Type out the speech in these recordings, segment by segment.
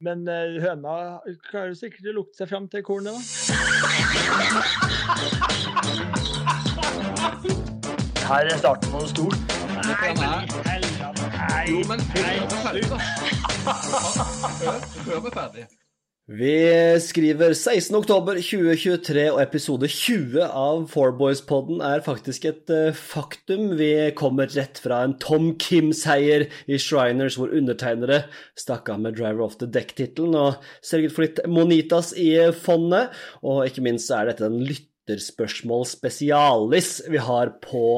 Men eh, høna klarer sikkert å lukte seg fram til kornet, da. Her er starten på noe stort. Nei, men i helvete. Nei, Jo, men hør nei, meg ferdig, da. Hør, hør meg ferdig. Vi skriver 16. oktober 2023, og episode 20 av Fourboys-podden er faktisk et eh, faktum. Vi kommer rett fra en Tom Kim-seier i Shriners, hvor undertegnere stakk av med Driver of the Deck-tittelen og sørget for litt Monitas i fondet. Og ikke minst er dette en lytterspørsmål spesialis vi har på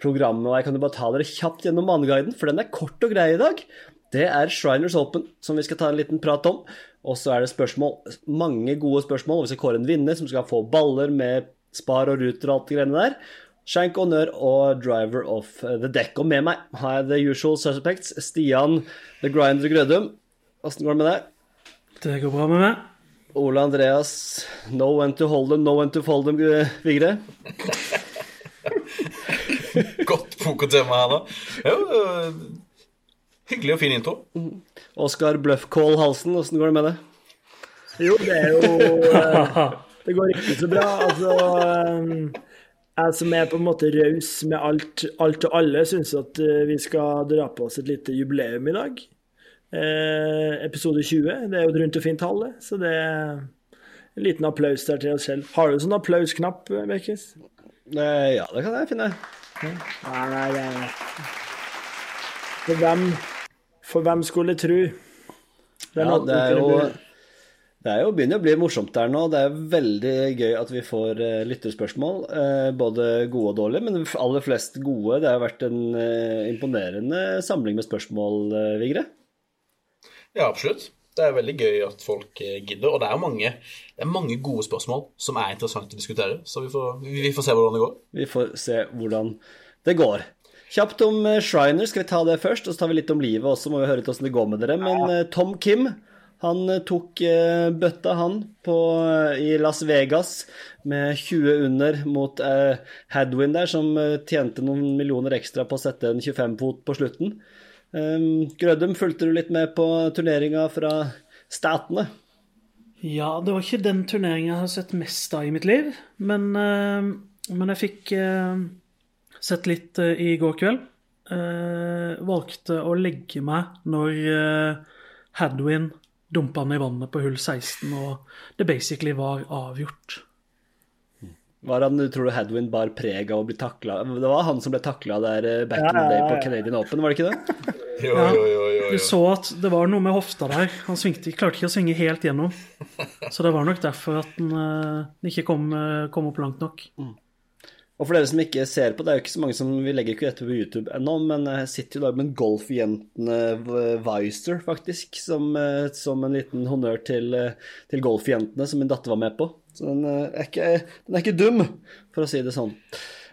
programmet. Og jeg kan jo bare ta dere kjapt gjennom manneguiden, for den er kort og grei i dag. Det er Shriners Open, som vi skal ta en liten prat om. Og så er det spørsmål, mange gode spørsmål. Vi skal kåre en vinner som skal få baller med spar og ruter og alt det greiene der. Shank Honnør og Driver of the Deck. Og med meg har jeg the usual suspects. Stian The Grinder Grødum. Åssen går det med deg? Det går bra med meg. Ole Andreas No when to hold them, no when to fold them, Vigre. Godt pokertema her, da. Jo, øh, hyggelig og fin intro. Oskar Bløffkål Halsen, åssen går det med deg? Jo, det er jo eh, Det går ikke så bra. Altså eh, Jeg som er på en måte raus med alt, alt og alle, syns at eh, vi skal dra på oss et lite jubileum i dag. Eh, episode 20. Det er jo et rundt og fint tall, det. Så det er en liten applaus der til oss selv. Har du en sånn applausknapp, Bekkis? Eh, ja, det kan jeg finne. Nei, nei, nei. For hvem, for hvem skulle tru? Det Ja, det er jo det er jo begynner å bli morsomt der nå. Det er veldig gøy at vi får eh, lytterspørsmål. Eh, både gode og dårlige, men aller flest gode. Det har vært en eh, imponerende samling med spørsmål, Vigre. Ja, absolutt. Det er veldig gøy at folk gidder. Og det er mange, det er mange gode spørsmål som er interessante å diskutere. Så vi får, vi får se hvordan det går. Vi får se hvordan det går. Kjapt om eh, Shriner, skal vi ta det først? Og så tar vi litt om livet også, må vi høre litt åssen det går med dere. Men eh, Tom Kim, han eh, tok bøtta, han, på, i Las Vegas med 20 under mot uh, Hadwin der, som tjente noen millioner ekstra på å sette en 25-fot på slutten. Um, Grødum, fulgte du litt med på turneringa fra Statene? Ja, det var ikke den turneringen jeg har sett mest av i mitt liv, men, uh, men jeg fikk eh, sett litt eh, i går kveld. Eh, valgte å legge meg når eh, Hadwin dumpa ned i vannet på hull 16, og det basically var avgjort. Var han, tror du Hadwin bar preg av å bli takla Det var han som ble takla der eh, back in the day på Canadian Open, var det ikke det? Jo, Ja, jo, jo, jo, Du så at det var noe med hofta der. Han svingte, klarte ikke å svinge helt gjennom. Så det var nok derfor at han eh, ikke kom, kom opp langt nok. Og for dere som ikke ser på, det er jo ikke så mange som Vi legger ikke dette på YouTube ennå, men jeg sitter jo i dag med en Golfjentene Vicer, faktisk, som, eh, som en liten honnør til, eh, til Golfjentene, som min datter var med på. Så den eh, er ikke, den er ikke dum, for å si det sånn.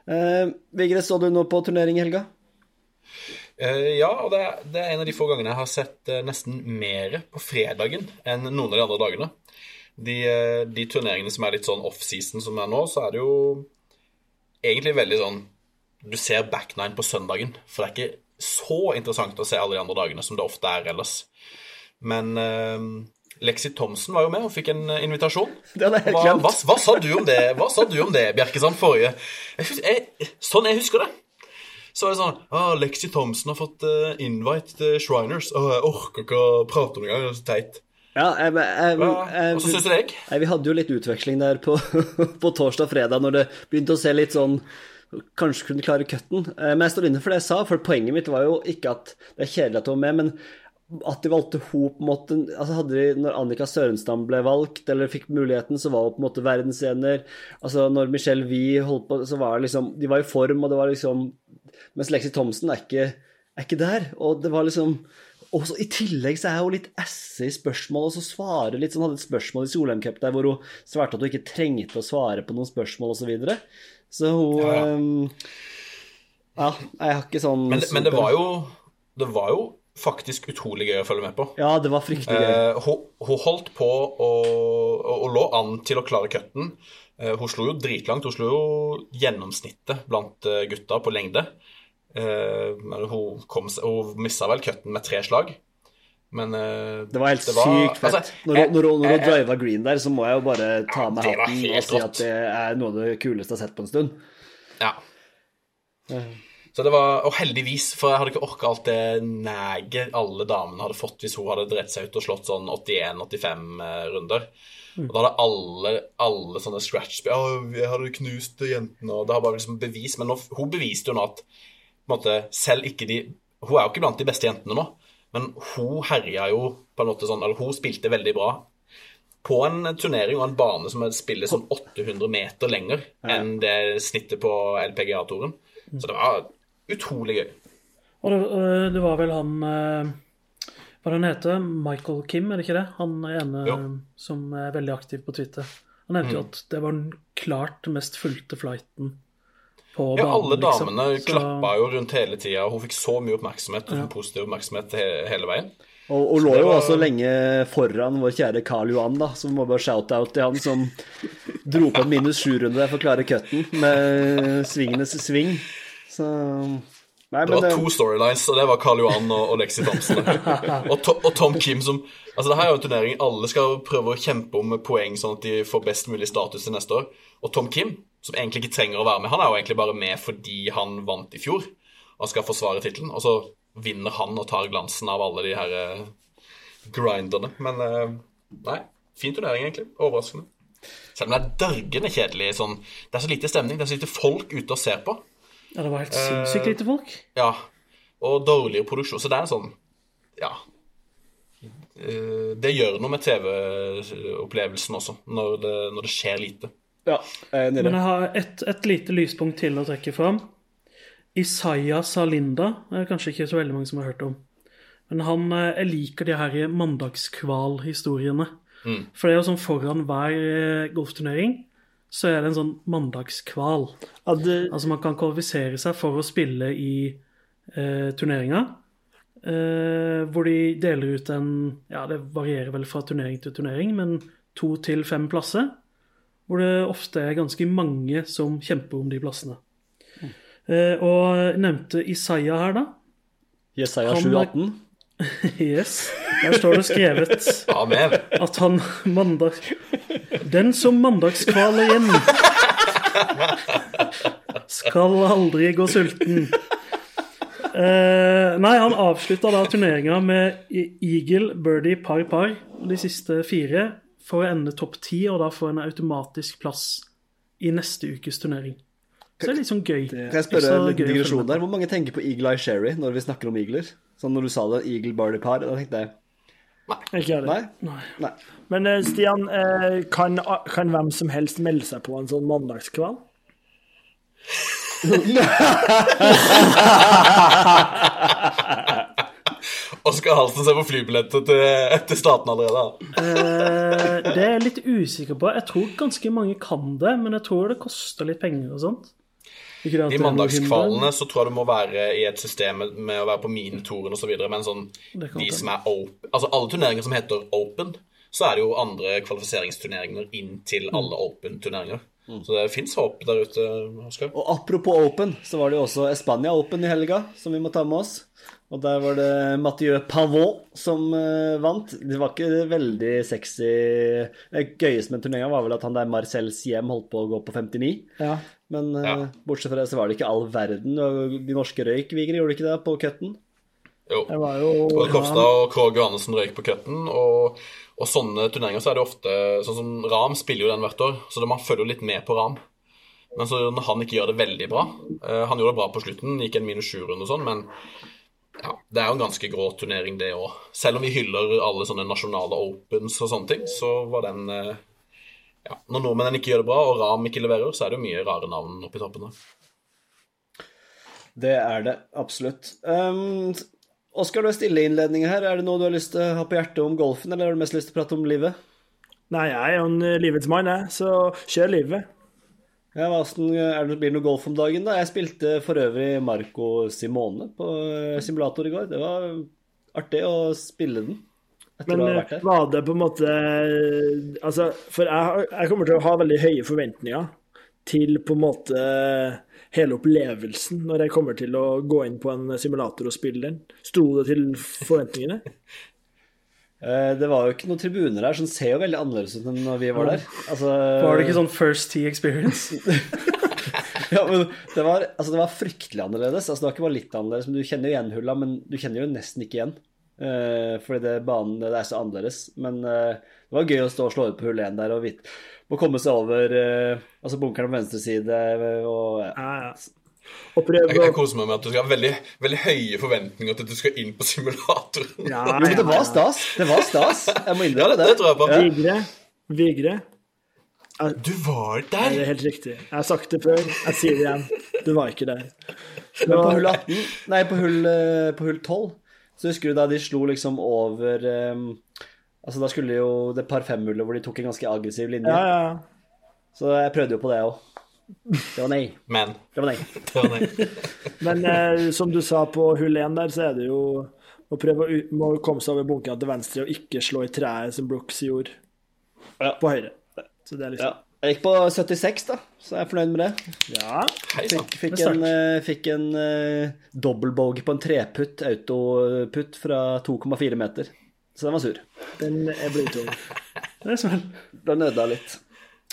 Eh, Vigre, så du noe på turnering i helga? Eh, ja, og det det er en av de få gangene jeg har sett eh, nesten mer på fredagen enn noen av de andre dagene. De, eh, de turneringene som er litt sånn off-season som er nå, så er det jo egentlig veldig sånn Du ser back nine på søndagen, for det er ikke så interessant å se alle de andre dagene som det ofte er ellers. Men eh, Lexi Thomsen var jo med og fikk en eh, invitasjon. Det hadde jeg helt Hva, hva, hva sa du om det, Hva sa du om det Bjerkesand, forrige jeg, jeg, Sånn jeg husker det. Så var det sånn ah, Lexi Thomsen har fått uh, invite til Shriners. Å, jeg orker ikke å prate om det engang. Det er så teit. Ja, jeg, jeg, Hva, jeg, Hvordan syns gikk? Vi hadde jo litt utveksling der på, på torsdag og fredag når det begynte å se litt sånn Kanskje kunne klare cutten. Eh, Men jeg står inne for det jeg sa, for poenget mitt var jo ikke at det er kjedelig at hun var med, men at de valgte henne på en måte altså hadde de, Når Annika Sørenstam ble valgt, eller fikk muligheten, så var hun på en måte verdensener. Altså, når Michelle Wie holdt på, så var det liksom De var i form, og det var liksom Mens Lexi Thomsen er ikke, er ikke der. Og det var liksom og så I tillegg så er hun litt esse i spørsmål, og så svarer litt sånn Hadde et spørsmål i Solheim Cup der hvor hun svarte at hun ikke trengte å svare på noen spørsmål osv. Så, videre. så hun Ja, ja. ehm, Ja, jeg har ikke sånn Men, men det var jo Det var jo faktisk utrolig gøy å følge med på. Ja, det var fryktelig gøy. Eh, hun, hun holdt på og lå an til å klare cutten. Eh, hun slo jo dritlangt. Hun slo jo gjennomsnittet blant eh, gutta på lengde. Eh, men hun, kom, hun missa vel cutten med tre slag. Men eh, Det var helt sykt fett. altså, når, jeg- når, hun driva green der, så må jeg jo bare ta med det var hatten og si at det er noe av det kuleste jeg har sett på en stund. Ja. Så det var, Og heldigvis, for jeg hadde ikke orka alt det næget alle damene hadde fått hvis hun hadde drept seg ut og slått sånn 81-85 runder. Og da hadde alle, alle sånne scratch Å, jeg hadde knust jentene, og det har bare liksom bevis. Men nå, hun beviste jo nå at måte, selv ikke de Hun er jo ikke blant de beste jentene nå, men hun herja jo på en måte sånn Eller hun spilte veldig bra på en turnering og en bane som spiller sånn 800 meter lenger enn det snittet på LPGA-toren. Så det var utrolig gøy. Og det, øh, det var vel han øh, Hva er det han heter? Michael Kim, er det ikke det? Han ene Jo. som er veldig aktiv på Twitter. Han nevnte jo at det var den klart mest fulgte flighten på Ja, banen. alle liksom. damene Så- klappa jo rundt hele tida, og hun fikk så mye oppmerksomhet, og positiv oppmerksomhet he hele veien. Og, og lå jo var- også lenge foran vår kjære Karl Johan, da, så vi må bare shout-out til han som dro på en minus sju-runde for å klare cutten med svingenes sving. Så Nei, Det var det, to storylines, og det var Karl Johan og, og Lexi Thomsen. og, to, og Tom Kim som Altså, det her er jo en turnering alle skal prøve å kjempe om poeng, sånn at de får best mulig status til neste år. Og Tom Kim, som egentlig ikke trenger å være med, han er jo egentlig bare med fordi han vant i fjor og skal forsvare tittelen. Og så vinner han og tar glansen av alle de her eh, grinderne. Men eh, nei, fin turnering, egentlig. Overraskende. Selv om det er dørgende kjedelig sånn Det er så lite stemning, det er så lite folk ute og ser på. Ja, det var helt sinnssykt lite folk. Ja, og dårligere produksjon. Så det er sånn Ja. Eh, Det gjør noe med TV-opplevelsen også, når det, når det skjer lite. Ja, jeg er enig Men jeg har et, et lite lyspunkt til å trekke fram. Isaiah Salinda det er kanskje ikke så veldig mange som har hørt om. Men han, eh, jeg liker de her mandagskval-historiene. For det er jo sånn foran hver eh, golfturnering så er det en sånn mandagskval. Ja, det, Altså man kan kvalifisere seg for å spille i eh, turneringa. Eh, hvor de deler ut en Ja, det varierer vel fra turnering til turnering, men to til fem plasser. Hvor det ofte er ganske mange som kjemper om de plassene. Eh, og nevnte Isaiah her, da. Jesaja Han er- 718. Yes. Der står det skrevet Amen. at han mandag... Den som mandagskvaler igjen, skal aldri gå sulten. Eh, nei, han avslutta da turneringa med eagle, birdie, par, par. De siste fire for å ende topp ti, og da få en automatisk plass i neste ukes turnering. Så det er litt sånn gøy. Kan jeg spørre en digresjon der? Hvor mange tenker på Eagle Eye Sherry når vi snakker om eagler? Sånn når du sa det, Eagle Barley Par, da tenkte jeg ikke jeg det. Nei? Nei. Men eh, Stian, eh, kan, kan hvem som helst melde seg på en sånn mandagskveld? Oskar Halsen ser på flybilletter til, til staten allerede. Eh, det er jeg litt usikker på. Jeg tror ganske mange kan det, men jeg tror det koster litt penger og sånt. Ikke det at De det noe mandagskvalene så tror jeg du må være i et system med, å være på minitoren osv. Men sånn, de som er open Altså alle turneringer som heter open, så er det jo andre kvalifiseringsturneringer inn til Mm. alle open-turneringer. Så det fins håp der ute, Oskar. Og apropos Open, så var det jo også Espania Open i helga, som vi må ta med oss. Og der var det Mathieu Pavot som uh, vant. Det var ikke veldig sexy Det gøyeste med turneringa var vel at han der Marcel Siem holdt på å gå på 59. Ja. Men uh, Ja. bortsett fra det så var det ikke all verden. De norske røyk, Vigre, gjorde de ikke det på cutten? Jo. Det var jo Både Kofstad og Krog Johannessen røyk på cutten. Og, og sånne turneringer så er det ofte Sånn som Ram spiller jo den hvert år, så man følger jo litt med på Ram. Men så når han ikke gjør det veldig bra eh, Han gjorde det bra på slutten, gikk en minus sju-runde og sånn, men ja, det er jo en ganske grå turnering, det òg. Selv om vi hyller alle sånne nasjonale opens og sånne ting, så var den eh, ja, Når nordmennene ikke gjør det bra, og Ram ikke leverer, så er det jo mye rare navn oppi toppen der. Det er det absolutt. Um, Oskar, du har stille innledningen her. Er det noe du har lyst til å ha på hjertet om golfen, eller har du mest lyst til å prate om livet? Nei, jeg er jo en eh, livets mann, jeg, så kjør livet. Ja, Vasten, er det, blir det noe golf om dagen, da? Jeg spilte for øvrig Marco Simone på eh, simulator i går. Det var artig å spille den. Men eh, var det på en måte Altså, for jeg, jeg kommer til å ha veldig høye forventninger til på en måte hele opplevelsen når jeg kommer til å gå inn på en simulator og spille den. Sto det til forventningene? Eh, Det var jo ikke noen tribuner der, så den ser jo veldig annerledes ut enn når vi var der. Altså, Var det ikke sånn First Tea Experience? Ja, men det var, altså, det var fryktelig annerledes. Altså, det var ikke bare litt annerledes, men du kjenner jo igjen hulla, men du kjenner jo nesten ikke igjen. Uh, fordi det, banen det er så annerledes. Men uh, det var gøy å stå og slå ut på hull 1 der og vite Må komme seg over uh, altså bunkeren på venstre side og ja. Ja, ja. Og prøv Jeg, jeg koser meg med at du skal ha veldig, veldig høye forventninger til at du skal inn på simulatoren. ja, Jo, men det var stas. Det var stas. Jeg må Ja, innrømme det, det. det tror jeg på. Vigre. Vigre. Du var der? Det er helt riktig. Jeg har sagt det før, jeg sier det igjen. Du var ikke der. Men på hull 18 Nei, på hull, eh, på hull 12 Så husker du da de slo liksom over um, Altså da skulle jo det par femhullet hvor de tok en ganske aggressiv linje. Ja, ja, ja. Så jeg prøvde jo på det òg. Det var nei. Men Det var nei. det var nei. Men eh, som du sa på hull 1 der, så er det jo å prøve å komme seg over bunkene til venstre og ikke slå i treet som Brooks gjorde Ja. på høyre. Så det er Ja. liksom Jeg gikk på 76, da, så jeg er fornøyd med det. Ja. Fikk, fikk en, eh, fikk en uh, dobbeltbogey på en treputt, autoputt fra 2,4 meter. Så den var sur. Den er blytung. Det smell. Nødda litt.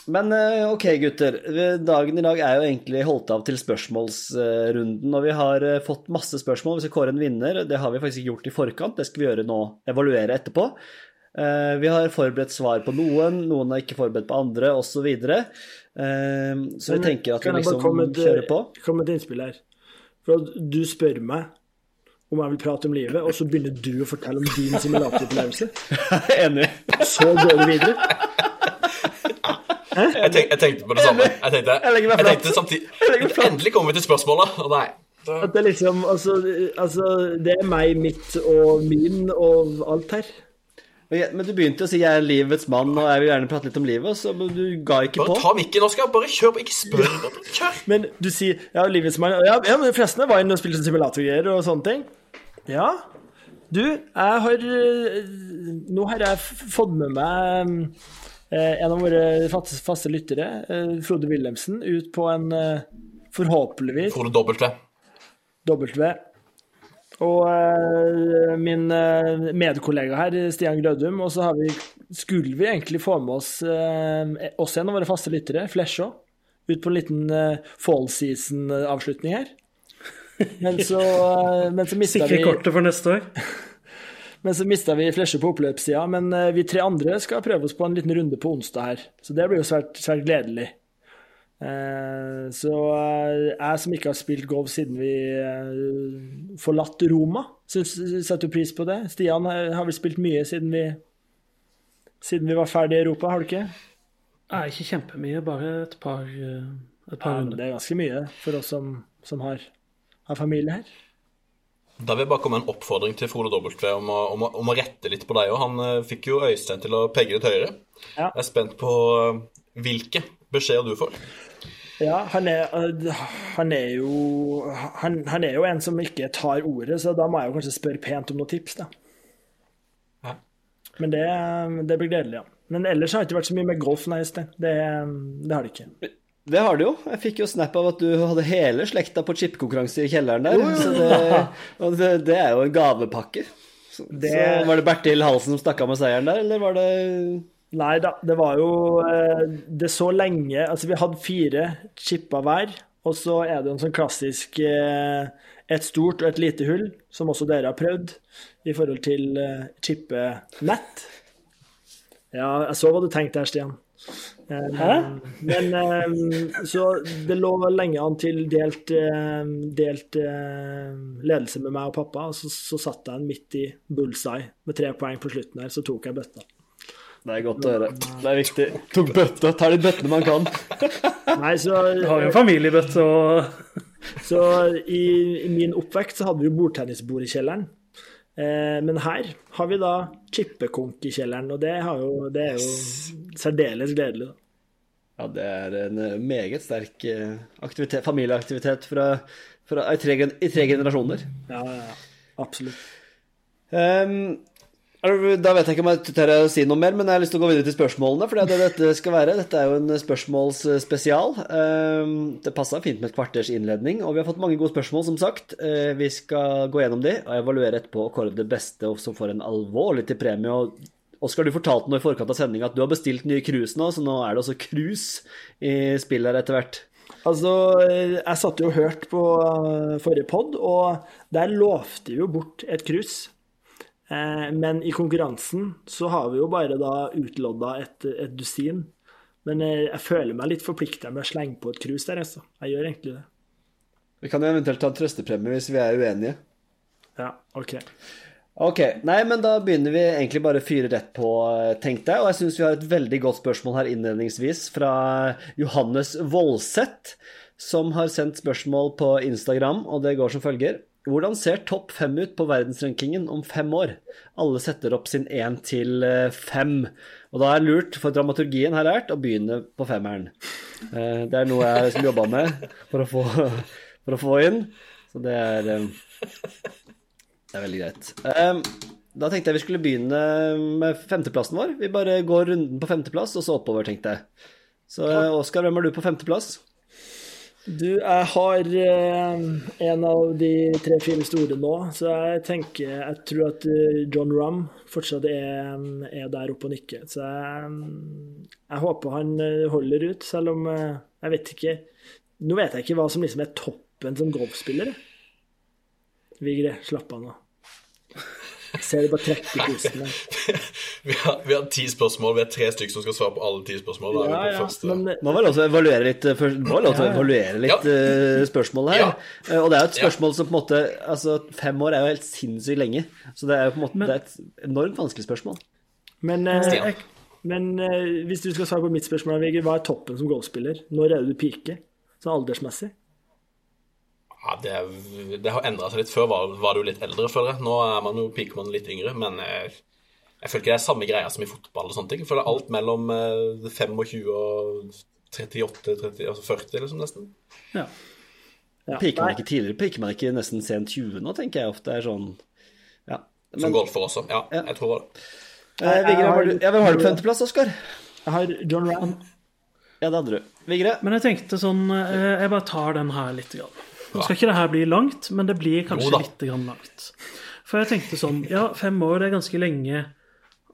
Men eh, ok, gutter. Dagen i dag er jo egentlig holdt av til spørsmålsrunden. Og vi har eh, fått masse spørsmål. Vi skal kåre en vinner. Det har vi faktisk ikke gjort i forkant. Det skal vi gjøre nå. Evaluere etterpå. Eh, Vi har forberedt svar på noen, noen er ikke forberedt på andre, osv. Så, videre. Så vi tenker at vi liksom kjører på. Kan jeg. Komme med et innspill her. For du spør meg om jeg vil prate om livet, og så begynner du å fortelle om din simulatoropplevelse. Enig. Så går du videre. Jeg, tenk, jeg tenkte på det samme. Jeg tenkte, Jeg jeg tenkte samtidig Endelig kommer vi til spørsmålet. Og nei. At det er liksom altså, altså, det er meg, mitt og min og alt her. Men du begynte å si 'jeg er livets mann', og jeg vil gjerne prate litt om livet, så du ga ikke Bare på. ta mikken, Oskar. Bare kjør på. Ikke spør. Bare kjør. Men du sier ja, livets mann ja, ja, men forresten, jeg var inne og spilte simulatorgreier og sånne ting. Ja. Du, jeg har eh, Nå har jeg fått med meg en av våre faste, faste lyttere, eh, Frode Wilhelmsen, ut på en eh, forhåpentligvis Frode W. W. Og eh, min eh, medkollega her, Stian Grødum, og så har vi, skulle vi egentlig få med oss eh, også en av våre faste lyttere, Flesjå, ut på en liten eh, fall season-avslutning her. Men så, eh, men så mista Sikre vi, kortet for neste år. men så mistet vi Flesje på oppløpssida. Men eh, vi tre andre skal prøve oss på en liten runde på onsdag her, så det blir jo svært, svært gledelig. Eh, Så eh, jeg som ikke har spilt golf siden vi forlatt Roma, setter du pris på det? Stian har vel spilt mye siden vi, siden vi var ferdig i Europa, har du ikke? Nei, ikke kjempemye, bare et par, et par Ja, runder. det er ganske mye for oss som, som har, har familie her. Da vil jeg bare komme med en oppfordring til Frode W. om å, om å, om å rette litt på deg òg. Han eh, fikk jo Øystein til å peke litt høyere. Ja. Jeg er spent på eh, hvilke beskjeder du får. Ja, han er, eh, han er jo han, han er jo en som ikke tar ordet, så da må jeg jo kanskje spørre pent om noen tips, da. Ja. Men det, det blir gledelig, ja. Men ellers har det ikke vært så mye med golf, nei, Øystein. Det, det har det ikke. Det har du jo. Jeg fikk jo snap av at du hadde hele slekta på chipkonkurranse i kjelleren der. Så det, og det, det er jo en gavepakke. Så, Det- så var det Bertil Halsen som stakk av med seieren der, eller var det Nei da, det var jo eh, Det så lenge Altså, vi hadde fire chipper hver, og så er det jo en sånn klassisk eh, et stort og et lite hull, som også dere har prøvd, i forhold til eh, chippe-nett. Ja, jeg så hva du tenkte her, Stian. Eh, Hæ? Men eh, så det lå lenge an til delt, eh, delt ledelse med meg og pappa, og så, så satt jeg midt i bullseye med tre poeng på slutten her, så tok jeg bøtta. Det er godt å høre. Det er viktig. Tok bøtta. Tar de bøttene man kan. Nei, så Du har jo en familiebøtte og Så i, i min oppvekst så hadde vi jo bordtennisbord i kjelleren. Eh, men her har vi da chippekonk i kjelleren, og det, jo, det er jo særdeles gledelig. Da. Ja, det er en eh, meget sterk eh, aktivitet, familieaktivitet fra, fra, i, tre, i tre generasjoner. Ja, ja, ja. absolutt. Ehm, Da vet jeg ikke om jeg tør å si noe mer, men jeg har lyst til å gå videre til spørsmålene. For det er det dette skal være. Dette er jo en spørsmålsspesial. Ehm, Det passa fint med et kvarters innledning, og vi har fått mange gode spørsmål, som sagt. Eh, Vi skal gå gjennom de og evaluere etterpå og kåre det beste som får en alvorlig til premie. Og Oskar, du fortalte nå i forkant av sendinga at du har bestilt nye cruise nå, så nå er det også cruise i spillet her etter hvert. Altså, jeg satt jo og hørte på eh, forrige pod, og der lovte vi jo bort et cruise. Eh, Men i konkurransen så har vi jo bare da utlodda et, et dusin. Men jeg, jeg føler meg litt forplikta med å slenge på et cruise der, altså. Jeg gjør egentlig det. Vi kan jo eventuelt ta trøstepremie hvis vi er uenige. Ja, OK. Ok, nei, men da begynner vi egentlig bare å fyre rett på, tenk deg. Og jeg syns vi har et veldig godt spørsmål her innledningsvis fra Johannes Voldseth, som har sendt spørsmål på Instagram, og det går som følger. Hvordan ser topp fem ut på verdensrankingen om fem år? Alle setter opp sin én til eh, fem. Og da er det lurt, for dramaturgien har lært, å begynne på femmeren. Eh, Det er noe jeg har liksom jobba med for å, få, for å få inn. Så det er eh, det er veldig greit. Da tenkte jeg vi skulle begynne med femteplassen vår. Vi bare går runden på femteplass, og så oppover, tenkte jeg. Så Oskar, hvem er du på femteplass? Du, jeg har eh, en av de tre-fire store nå, så jeg tenker Jeg tror at eh, John Rum fortsatt er, er der oppe og nikker. Så jeg, jeg håper han eh, holder ut, selv om eh, jeg vet ikke Nå vet jeg ikke hva som liksom er toppen som golfspiller. Vigre, slapp av nå. Ser du bare trekker pusten. Vi har, vi har ti spørsmål. Vi er tre stykker som skal svare på alle ti spørsmål. Da er Ja, ja, men Må vel også evaluere litt, eh, først- må vel også evaluere litt Ja. eh, spørsmål her. Ja. Eh, Og det er jo et spørsmål som på en måte Altså, fem år er jo helt sinnssykt lenge. Så det er jo på en måte det er et enormt vanskelig spørsmål. Men, eh, men eh, hvis du skal svare på mitt spørsmål, Vigge, hva er toppen som golfspiller? Når er det du pike, Sånn aldersmessig? Ja, det, det har endra seg litt. Før var, var du litt eldre, føler jeg. Nå er man jo piker man litt yngre. Men jeg, jeg føler ikke det er samme greia som i fotball og sånne ting. Jeg føler alt mellom eh, 25 og 38, 30, altså 40, liksom, nesten. Ja. Ja. Piker man ikke tidligere? Piker man ikke nesten sent 20 nå, tenker jeg ofte er sånn Ja. Som golfer også. Ja, Ja. jeg tror det. eh, Vigre, har du, ja, hvem har du på femteplass, Oskar? Jeg har John Ram. Ja, det hadde du. Vigre? Men jeg tenkte sånn eh, Jeg bare tar den her litt. Grann. Nå skal ikke det her bli langt, men det blir kanskje litt grann langt. For jeg tenkte sånn Ja, fem år, det er ganske lenge.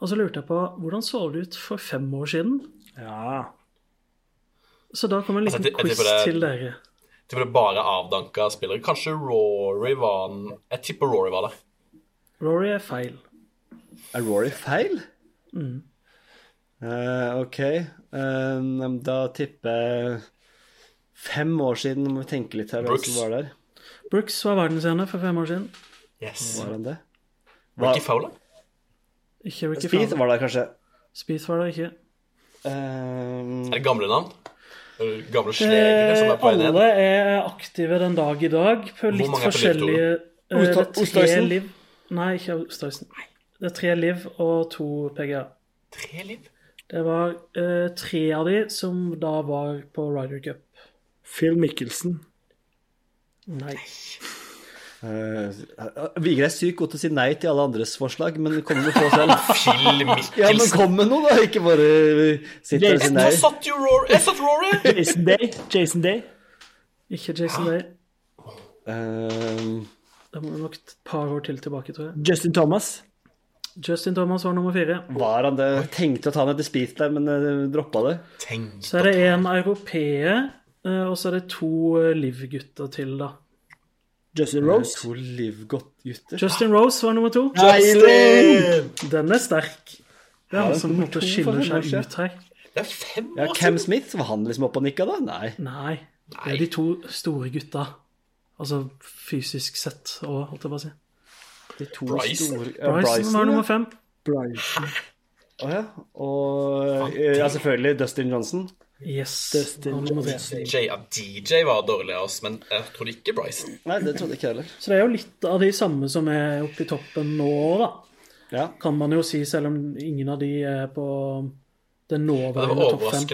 Og så lurte jeg på hvordan så det ut for fem år siden? Ja. Så da kom en Altså, liten jeg- jeg quiz det- til dere. Jeg tipper det bare avdanka spillere. Kanskje Rory var en Jeg tipper Rory var der. Rory er feil. Er Rory feil? Eh, ok. Uh, da tipper jeg fem år siden, må vi tenke litt her. Brooks. var der? Brooks var verdensscene for fem år siden. Yes. Var han det? Ricky Fowler? Ikke Ricky Speed Fowler. var der, kanskje. Speed var der ikke. Um... Er det gamle navn? Gamle slegere som Eh, er på vei ned? alle er aktive den dag i dag på litt er på forskjellige eh, liv. Nei, ikke Ostøysen. Det er tre liv og to PGA. Tre liv? Det var uh, tre av de som da var på Ryder Cup. Phil Mikkelsen. Nei. Uh, Vigre er sykt god til å si nei til alle andres forslag, men kom med få selv. Phil Mickelson. Ja, men kom med noe, da! Ikke bare sitte og si nei. Jeg satt jo Rory! Satt Rory! Jason Day. Jason Day. Ikke Jason Day. Uh, Det må nok et par år til tilbake, tror jeg. Justin Thomas. Justin Thomas var nummer fire. var han det? Tenkte å ta han etter Speed der, men uh, droppa det. Tenk Så er det en europeer, eh, og så er det to eh, Liv-gutter til, da. Justin Rose. To Liv-gutter? Justin Rose var nummer to. Justin! Den er sterk. Det er Ja, han som måtte skiller seg ut her. Det er fem Ja, Cam! Smith, var han liksom oppe og nikka da? Nei. Nei, det er de to store gutta. Altså fysisk sett og holdt jeg på å si. De to Bryson. store ja, Bryson var nummer fem. Bryson. Å ja. Og eh, ja, selvfølgelig Dustin Johnson. Yes. Dustin tre. DJ, ja, DJ var dårlig av oss, men jeg trodde ikke Bryson. Nei, det trodde ikke heller. Så det er jo litt av de samme som er oppe i toppen nå, da. Ja. Kan man jo si, selv om ingen av de er på det nåværende var topp fem.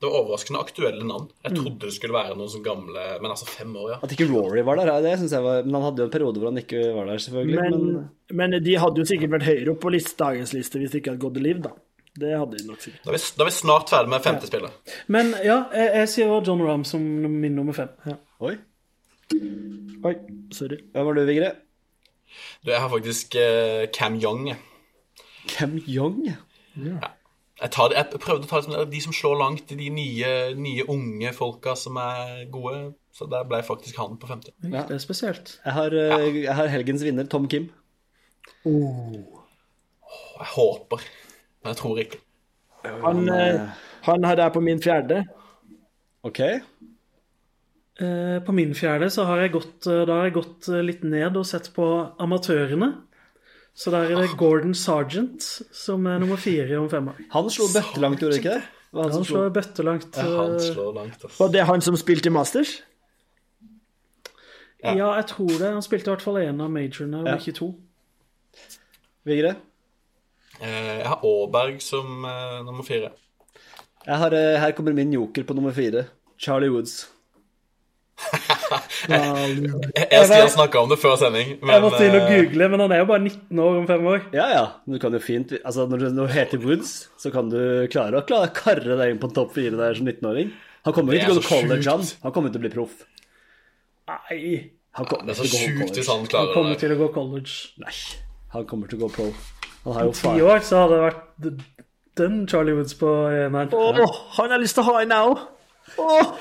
det var overraskende aktuelle navn. Jeg Mm. trodde det skulle være noen sånn gamle Men altså, fem år, ja. At ikke Rory var der, det syns jeg var Men han hadde jo en periode hvor han ikke var der, selvfølgelig. Men, Men, men de hadde jo sikkert vært høyere opp på list, dagens liste hvis de ikke hadde gått liv, da. Det hadde de nok sikkert. Da er vi, da er vi snart ferdig med femte spillet. Men ja, jeg, jeg sier også John Rahm som min nummer fem. Oi. Oi, sorry. Hvem var du, Vigre? Du, jeg har faktisk uh, Cam Young. Cam Young? Jeg, tar, jeg prøvde å ta det de som slår langt, de nye, nye unge folka som er gode. Så der ble faktisk han på femte. Ja. Det er spesielt. Jeg har, eh, jeg har helgens vinner, Tom Kim. Og jeg håper, jeg tror ikke. Han, eh, han har jeg på min fjerde. OK. Eh, på min fjerde så har jeg gått, eh, da har jeg gått eh, litt ned og sett på amatørene. Så der er det Gordon Sargent som er nummer fire om fem år. Han slo bøttelangt, gjorde ikke det? Han Han slo. slår bøttelangt. Ja, han eh, slår langt, altså. Var det er han som spilte i Masters? Ja, jeg tror det. Han spilte i hvert fall én av majorene, og Ja. ikke to. Vigre? Eh, Jeg har Aaberg som eh, nummer fire. Jeg har, eh, her kommer min joker på nummer fire. Charlie Woods. Jeg, jeg skal snakke om det før sending, men Jeg måtte inn og google, men han er jo bare 19 år om fem år. Ja, ja. Du kan jo fint Altså, når du, heter Woods, så kan du klare å klare, karre deg inn på en topp fire der som 19-åring. Han kommer jo ikke til å gå college, han. Han kommer til å bli proff. Nei, Han kommer Det er så til å gå sjukt hvis han han kommer det. til å gå college. Nei, han kommer til å gå pro. Han har jo Ti år så hadde det vært den Charlie Woods på eneren. Åh, han har lyst til å ha en, jeg òg. Åh,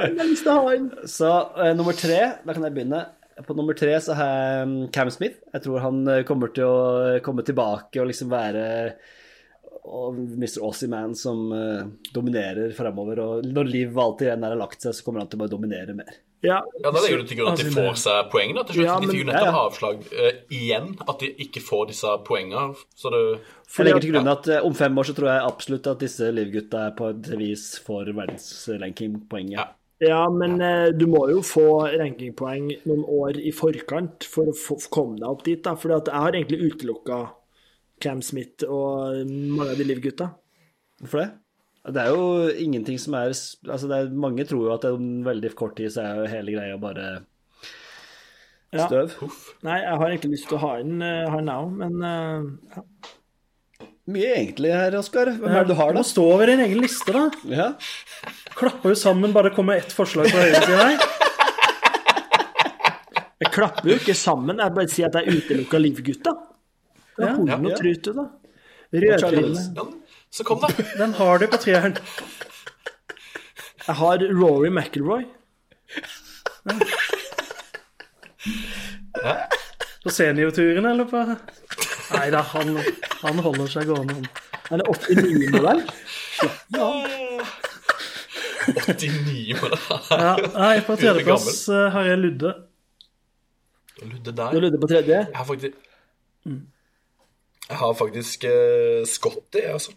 han har lyst til å ha en. Så uh, nummer tre, da kan jeg begynne. På nummer tre så har jeg mm, Cam Smith. Jeg tror han eh, kommer til å komme tilbake og liksom være og Mr. Aussie Man som uh, dominerer framover. Og når Liv alltid igjen er lagt seg, så kommer han til å bare dominere mer. Ja, Ja, Da legger du til grunn at de Altså, får seg poeng. da, til slutt. Ja, de fikk jo nettopp ja, ja. avslag uh, igjen, at de ikke får disse poengene. Så det Jeg legger til grunn at uh, om fem år så tror jeg absolutt at disse Liv-gutta på et vis får verdensrankingpoeng. Ja. ja men uh, du må jo få rankingpoeng noen år i forkant for å få, komme deg opp dit. da, For jeg har egentlig utelukka Cam Smith og mange av de Liv-gutta. Hvorfor det? Det er jo ingenting som er Altså, det er, mange tror jo at om veldig kort tid så er jo hele greia bare Ja. støv. Nei, jeg har egentlig lyst til å ha inn uh, han òg, men uh, ja. Mye egentlig her, Oskar. Hvem er det du har, Du må stå over din egen liste, da. Ja. Klapper jo sammen bare kommer ett forslag fra høyresida her. Jeg klapper jo ikke sammen, jeg bare sier at jeg utelukka Liv-gutta. Det Ja. er horn og Ja. trut, du, da. Rødtryne. Ja, Så kom, da. Den har du på treeren. Jeg har Rory McIlroy. På seniorturen, eller på Nei da, han, han holder seg gående. er 89-modell. 89 med det. Ja, nei, på tredjeplass eh, har jeg Ludde. Ludde der? Du Ludde på tredje. Jeg har faktisk Jeg har faktisk uh, Scotty, altså.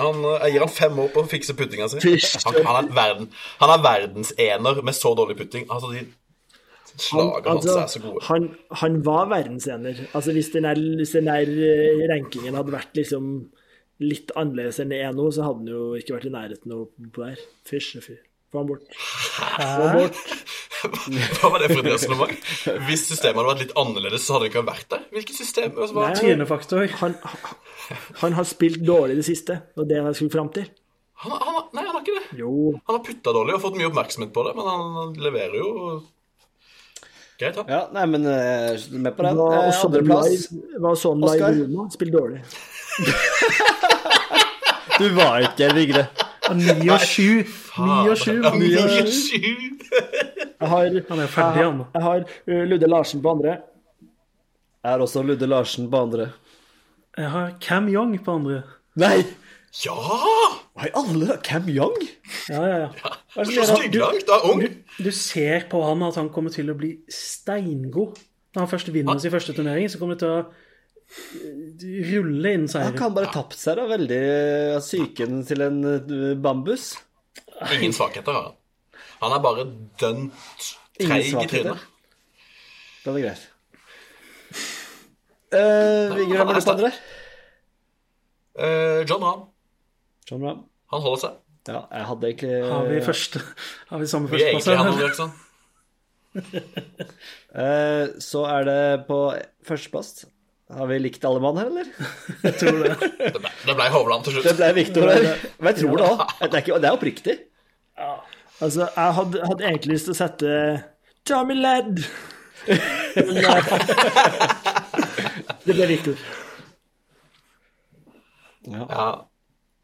Han, uh, jeg gir han fem år på å fikse puttinga si. Han, han, er verden, han er verdensener med så dårlig putting. Altså, de slagene hans Altså, er så gode. han, han var verdensener. Altså, hvis den, der, hvis den der eh, rankingen hadde vært liksom litt annerledes enn det er nå, så hadde han jo ikke vært i nærheten av på der. Fysj og fy. Få han bort. Få han bort. Hva var det for et resonnement? Hvis systemet hadde vært litt annerledes, så hadde det ikke vært der. Hvilket system? Altså. Nei. Trynefaktor. Han, han har spilt dårlig i det siste, og det er det jeg skulle fram til. Han, han, nei, han har ikke det. Jo, Han har putta dårlig og fått mye oppmerksomhet på det, men han leverer jo greit, han. ja, nei, men eh, med på den. var Eh, Andreplass. Hva var sånn live i Roma. Spilt dårlig. Du var ikke Vigre. Ni og sju. Ni og sju. Ja, Ni og sju. sju. Jeg har, Han er ferdig, han. jeg har uh, Ludde Larsen på andre. Jeg har også Ludde Larsen på andre. Jeg har Cam Young på andre. Nei! Ja! Nei, alle Cam Young? Ja, ja, ja. Hva det Så stygglangt. Da er ung. Du ser på han at han kommer til å bli steingod. Når han først vinner sin første turnering, så kommer det til å eh, rulle inn Han kan bare tapt seg da veldig av psyken til en eh, bambus. Ingen svakheter har han. Han er bare dønn treig i trynet. Da er Det greit. Uh, Vigre, hvem er du andre? Uh, John Rahm. John bra. Han holder seg. Ja, jeg hadde egentlig Har vi første Har vi samme Vi er egentlig han førsteplass? og. Eh, Så er det på førsteplass. Har vi likt alle mann her, eller? Jeg tror det. Det ble, det ble Hovland til slutt. Det ble Viktor her. Men jeg tror det òg. Det, er det er oppriktig. Altså, jeg hadde, hadde egentlig lyst til å sette Tommy Ledd. Det ble Viktor. Ja,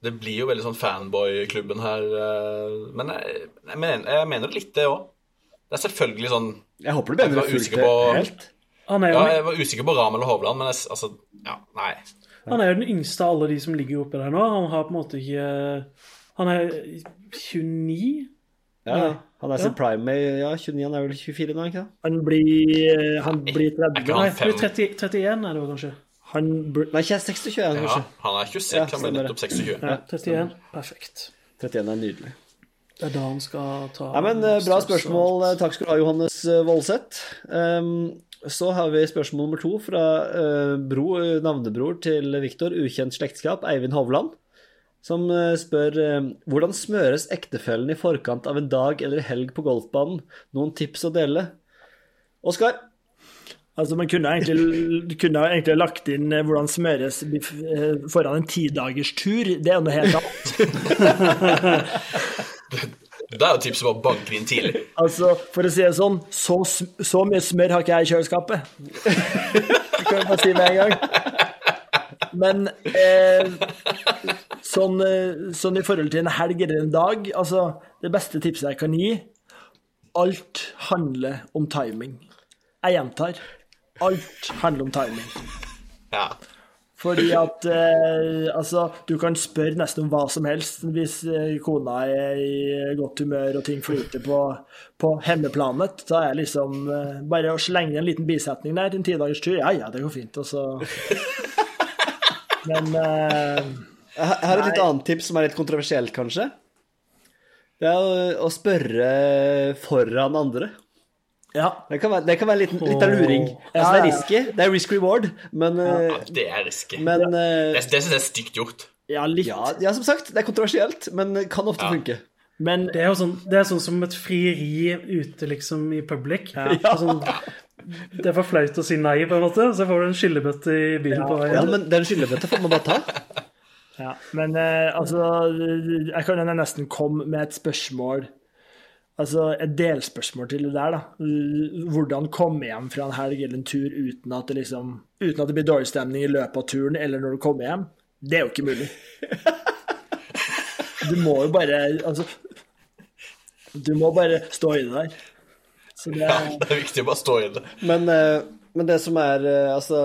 det blir jo veldig sånn fanboy-klubben her. eh, Men jeg, jeg, mener, jeg mener litt det òg. Det er selvfølgelig sånn Jeg håper du mener det fullt helt. Han er, Ja, jeg var usikker på Ramel og Hovland, men jeg, altså Ja, nei. han er jo den yngste av alle de som ligger oppe der nå. Han har på en måte ikke Han er 29? Ja, han er sin Ja. prime ja, 29, han er vel 24 nå, ikke sant? Han blir, han blir Er 30. ikke Nei, han 30, 31 er det vel kanskje. Han blir Nei, ikke 26, er han Ja, han er 26, Ja, han ble nettopp 26. Ja, 31. Perfekt. 31 er nydelig. Det er da han skal ta Nei, men eh, Bra spørsmål. Takk skal du ha, Johannes eh, Voldseth. Um, så har vi spørsmål nummer to fra uh, bro, navnebror til Viktor, ukjent slektskap, Eivind Hovland. Som uh, spør uh, hvordan smøres ektefellen i forkant av en dag eller helg på golfbanen? Noen tips å dele? Oskar? Altså, Man kunne egentlig, kunne egentlig lagt inn hvordan smøres foran en tidagers tur. Det er noe helt annet. Da er jo tipset bare å banke det inn tidlig. Altså, For å si det sånn, så, så mye smør har ikke jeg i kjøleskapet. Det kan jeg bare si med en gang. Men eh, sånn, eh, sånn i forhold til en helg eller en dag altså, Det beste tipset jeg kan gi Alt handler om timing. Jeg gjentar. Alt handler om timing. Ja. Fordi at eh, altså, du kan spørre nesten om hva som helst hvis eh, kona er i godt humør og ting flyter på, på hemmeplanet. Da er liksom eh, bare å slenge en liten bisetning der, en tidagers tur, ja ja, det går fint, og så Men eh, Her er et litt annet tips som er litt kontroversielt, kanskje. Det er å, å spørre foran andre. Ja. Det kan være, det kan være litt, litt av luring. Altså, det er risky. Det er risk reward, men, ja, Det er risky. men eh, Det, det syns jeg er stygt gjort. Ja, litt. ja, ja, som sagt, det er kontroversielt, men kan ofte Ja. funke. Men Det er jo sånn, det er sånn som et frieri ute liksom i public. Sånn, det er for flaut å si nei, på en måte. Så får du en skyllebøtte i bilen på veien. Ja, men den skyllebøtta får man bare ta. Ja, men eh, altså Jeg kan jo nesten komme med et spørsmål Altså et delspørsmål til det der, da. Hvordan komme hjem fra en helg eller en tur uten at det liksom Uten at det blir dårlig stemning i løpet av turen eller når du kommer hjem. Det er jo ikke mulig. Du må jo bare Altså Du må bare stå i det der. Så det Ja, det er viktig å bare stå i det. Men, eh, men det som er eh, Altså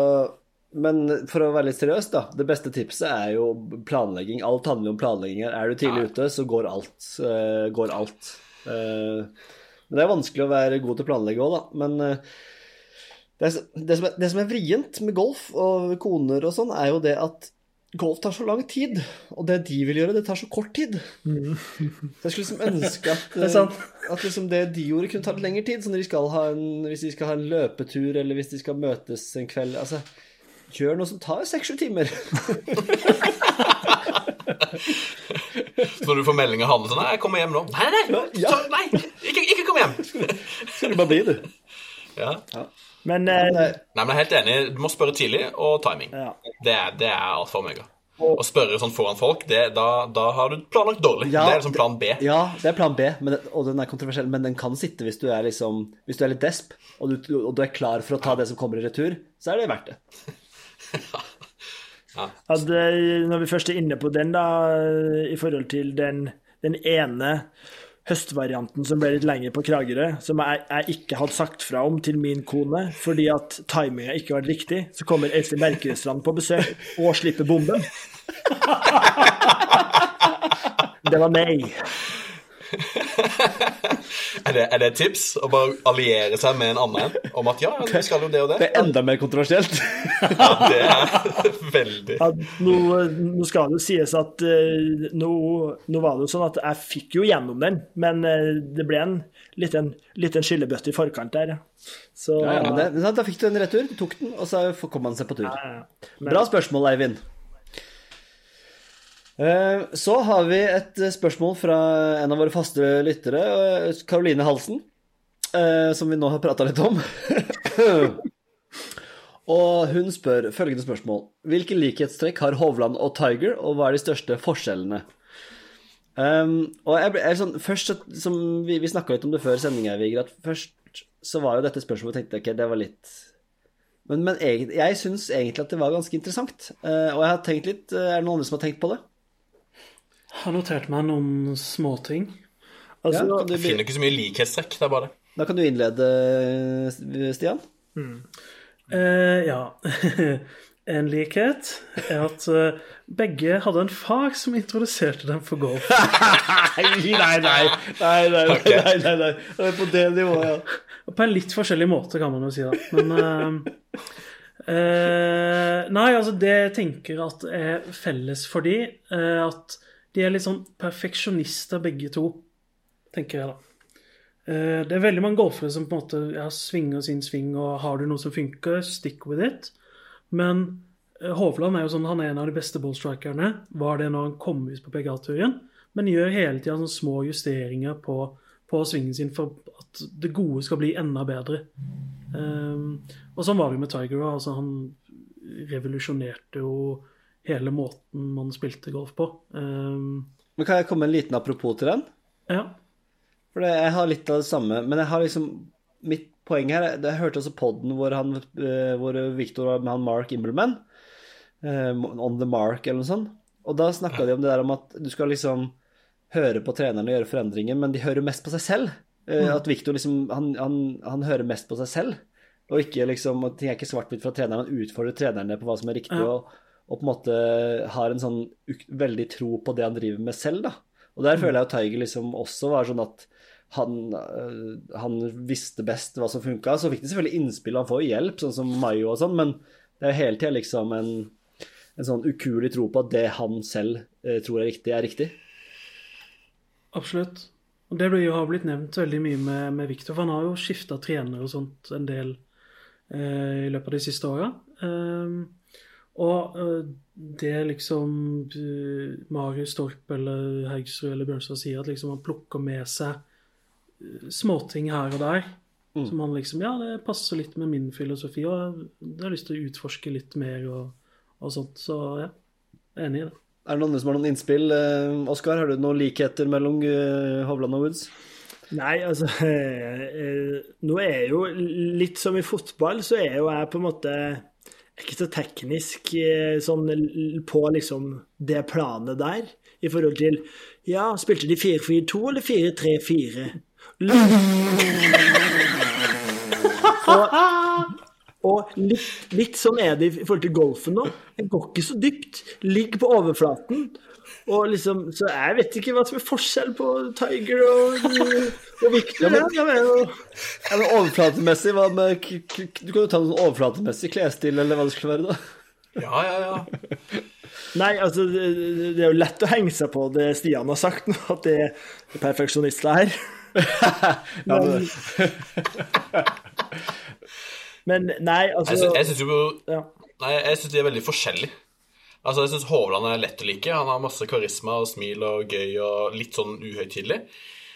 Men for å være litt seriøs, da. Det beste tipset er jo planlegging. Alt handler om planlegging her. Er du tidlig ute, så går alt. eh, går alt. Eh, men det er vanskelig å være god til å planlegge òg, da. Men eh, det, er, det, som er, det som er vrient med golf og koner og sånn, er jo det at golf tar så lang tid. Og det de vil gjøre, det tar så kort tid. Så jeg skulle liksom ønske at, er sant. eh, at liksom det de gjorde, kunne ta litt lengre tid. Så når de skal ha en, hvis de skal ha en løpetur, eller hvis de skal møtes en kveld altså, Gjør noe som tar seks-sju timer. Så når du får melding av Hanne sånn jeg kommer hjem nå. Nei, nei, nei, Ja. så- nei ikke, ikke kom hjem. Skal du bare bli, du. Ja. Men eh, Nei, men jeg er helt enig. Du må spørre tidlig, og timing. Ja. Det, det er alfa og omega. Å spørre sånn foran folk, det, da, da har du planlagt dårlig. Ja, det er liksom plan B. Ja, det er plan B, men, det- og den er kontroversiell, men den kan sitte hvis du er liksom Hvis du er litt desp, og du, og du er klar for å ta det som kommer i retur, så er det verdt det. at, eh, når vi først er inne på den, da, i forhold til den, den ene høstvarianten som ble litt lengre på Kragerø, som jeg, jeg ikke hadde sagt fra om til min kone fordi at timinga ikke var riktig, så kommer Øystein Berkerøstrand på besøk og slipper bomben. Det var meg. Er det, er det et tips å bare alliere seg med en annen om at ja, vi skal jo det og det? Det er enda mer kontroversielt. Ja, det er veldig Ja, nå, nå skal det jo sies at eh, nå, nå var det jo sånn at jeg fikk jo gjennom den, men eh, det ble en liten, liten skyllebøtte i forkant der. Så Ja, ja, det, da fikk du en retur, du tok den, og så kom han seg på tur. ja, ja. Men- Bra spørsmål, Eivind. Eh, Så har vi et spørsmål fra en av våre faste lyttere, eh, Karoline Halsen, eh, som vi nå har prata litt om. Og hun spør følgende spørsmål Hvilke likhetstrekk har Hovland og Tiger, og hva er de største forskjellene? Um, og jeg, jeg, sånn, først, som Vi, vi snakka litt om det før sendinga, Vigre, at først så var jo dette spørsmålet tenkte Jeg ok, det var litt Men, men jeg, jeg syns egentlig at det var ganske interessant. Uh, og jeg har tenkt litt eh, Er det noen andre som har tenkt på det? Har notert meg noen småting. Altså, Ja, du, Jeg finner ikke så mye likhetstrekk. Det er bare det. da kan du innlede, Stian. Eh, ja. en likhet er at eh, begge hadde en far som introduserte dem for golf. Nei, nei, nei. Nei, nei, nei, nei, nei, nei. Det er På det nivået, ja. På en litt forskjellig måte, kan man jo si, da. Men eh, eh, Nei, altså, det jeg tenker at er felles for de, eh, at de er litt sånn perfeksjonister begge to, tenker jeg, da. Eh, det er veldig mange golfere som på en måte ja, svinger sin sving, og har du noe som funker, stick with it. Men eh, Hovland er jo sånn, han er en av de beste ballstrikerne. Var det når han kom ut på PGA-turen. Men gjør hele tida sånne små justeringer på, på svingen sin for at det gode skal bli enda bedre. Um, og sånn var det jo med Tiger. Altså, han revolusjonerte jo hele måten man spilte golf på. Um, Men kan jeg komme en liten apropos til den? ja. For det, jeg har litt av det samme, men jeg har liksom Mitt poeng her er- Jeg hørte også podden hvor, han, eh, hvor Victor var med han Mark Imbleman. eh, On the Mark, eller noe sånt. Og da snakka de om det der om at du skal liksom høre på trenerne og gjøre forandringer, men de hører mest på seg selv. Eh, At Victor liksom han, han, han hører mest på seg selv. Og ikke liksom Ting er ikke svart-hvitt fra treneren. Han utfordrer trenerne på hva som er riktig, Ja. og, og på en måte har en sånn veldig tro på det han driver med selv, da. Og der føler jeg jo Tiger liksom også var sånn at han, øh, han visste best hva som funka. Så fikk de selvfølgelig innspill, han får jo hjelp, sånn som Mayo og sånn, men det er jo hele tida liksom en, en sånn ukuelig tro på at det han selv eh, tror er riktig, er riktig. Absolutt. Og det blir jo- har blitt nevnt veldig mye med, med Victor, for han har jo skifta trener og sånt en del eh, i løpet av de siste åra. Um, og eh, det liksom uh, Marius Torp eller Haugsrud eller Bjørnstad sier, at liksom han plukker med seg eh, småting her og der. Som han liksom Ja, det passer litt med min filosofi, og jeg har lyst til å utforske litt mer og, og sånt. Så ja, jeg er enig i det. Er det noen andre som har noen innspill? Eh, Oskar, har du noen likheter mellom eh, Hovland og Woods? Nei, altså eh, eh, Nå er jo litt som i fotball, så er jo jeg på en måte ikke så teknisk eh, sånn på liksom det planet der, i forhold til Ja, spilte de 4-4-2 eller 4-3-4? Og, og litt, litt sånn er det i forhold til golfen nå. Det går ikke så dypt. Ligger på overflaten. Og liksom, så jeg vet ikke hva som er forskjell på Tiger og, og Victor. Ja, men, ja, men, og... Ja, men overflatemessig, hva med k k Du kan jo ta noen overflatemessig klesstil, eller hva det skulle være, da. Ja, ja, ja. Nei, altså, det, det er jo lett å henge seg på det Stian har sagt nå, at det er perfeksjonister her. Ja, men, Men nei, altså Jeg synes, jeg syns jo ja. Nei, jeg syns de er veldig forskjellige. Altså, jeg syns Hovland er lett å like. Han har masse karisma og smil og gøy og litt sånn uhøytidelig.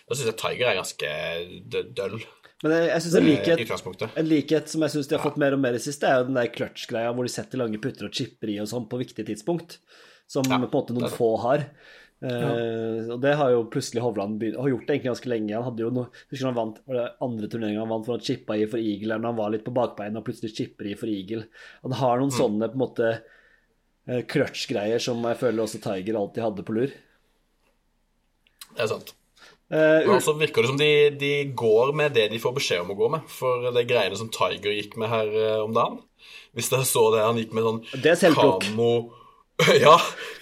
Da syns jeg Tiger er ganske døll men jeg, jeg syns en likhet. En likhet som jeg syns de har fått mer og mer i siste, er jo den der clutch-greia hvor de setter lange putter og chipper i og sånn på viktige tidspunkt, som Ja, på en måte noen få har. Eh, og det har jo plutselig Hovland begynt, har gjort det egentlig ganske lenge. Han hadde jo noe, husker han vant var det andre turneringa han vant for han chippa i for eagle, eller når han var litt på bakbeina og plutselig chipper i for eagle. Han har Mm. noen sånne på en måte eh, clutch-greier som jeg føler også Tiger alltid hadde på lur. Det er sant. Eh, Men også virker det som de, de går med det de får beskjed om å gå med. For det greiene som Tiger gikk med her eh, om dagen Hvis dere så det han gikk med sånn Det er selvplukk. Ja,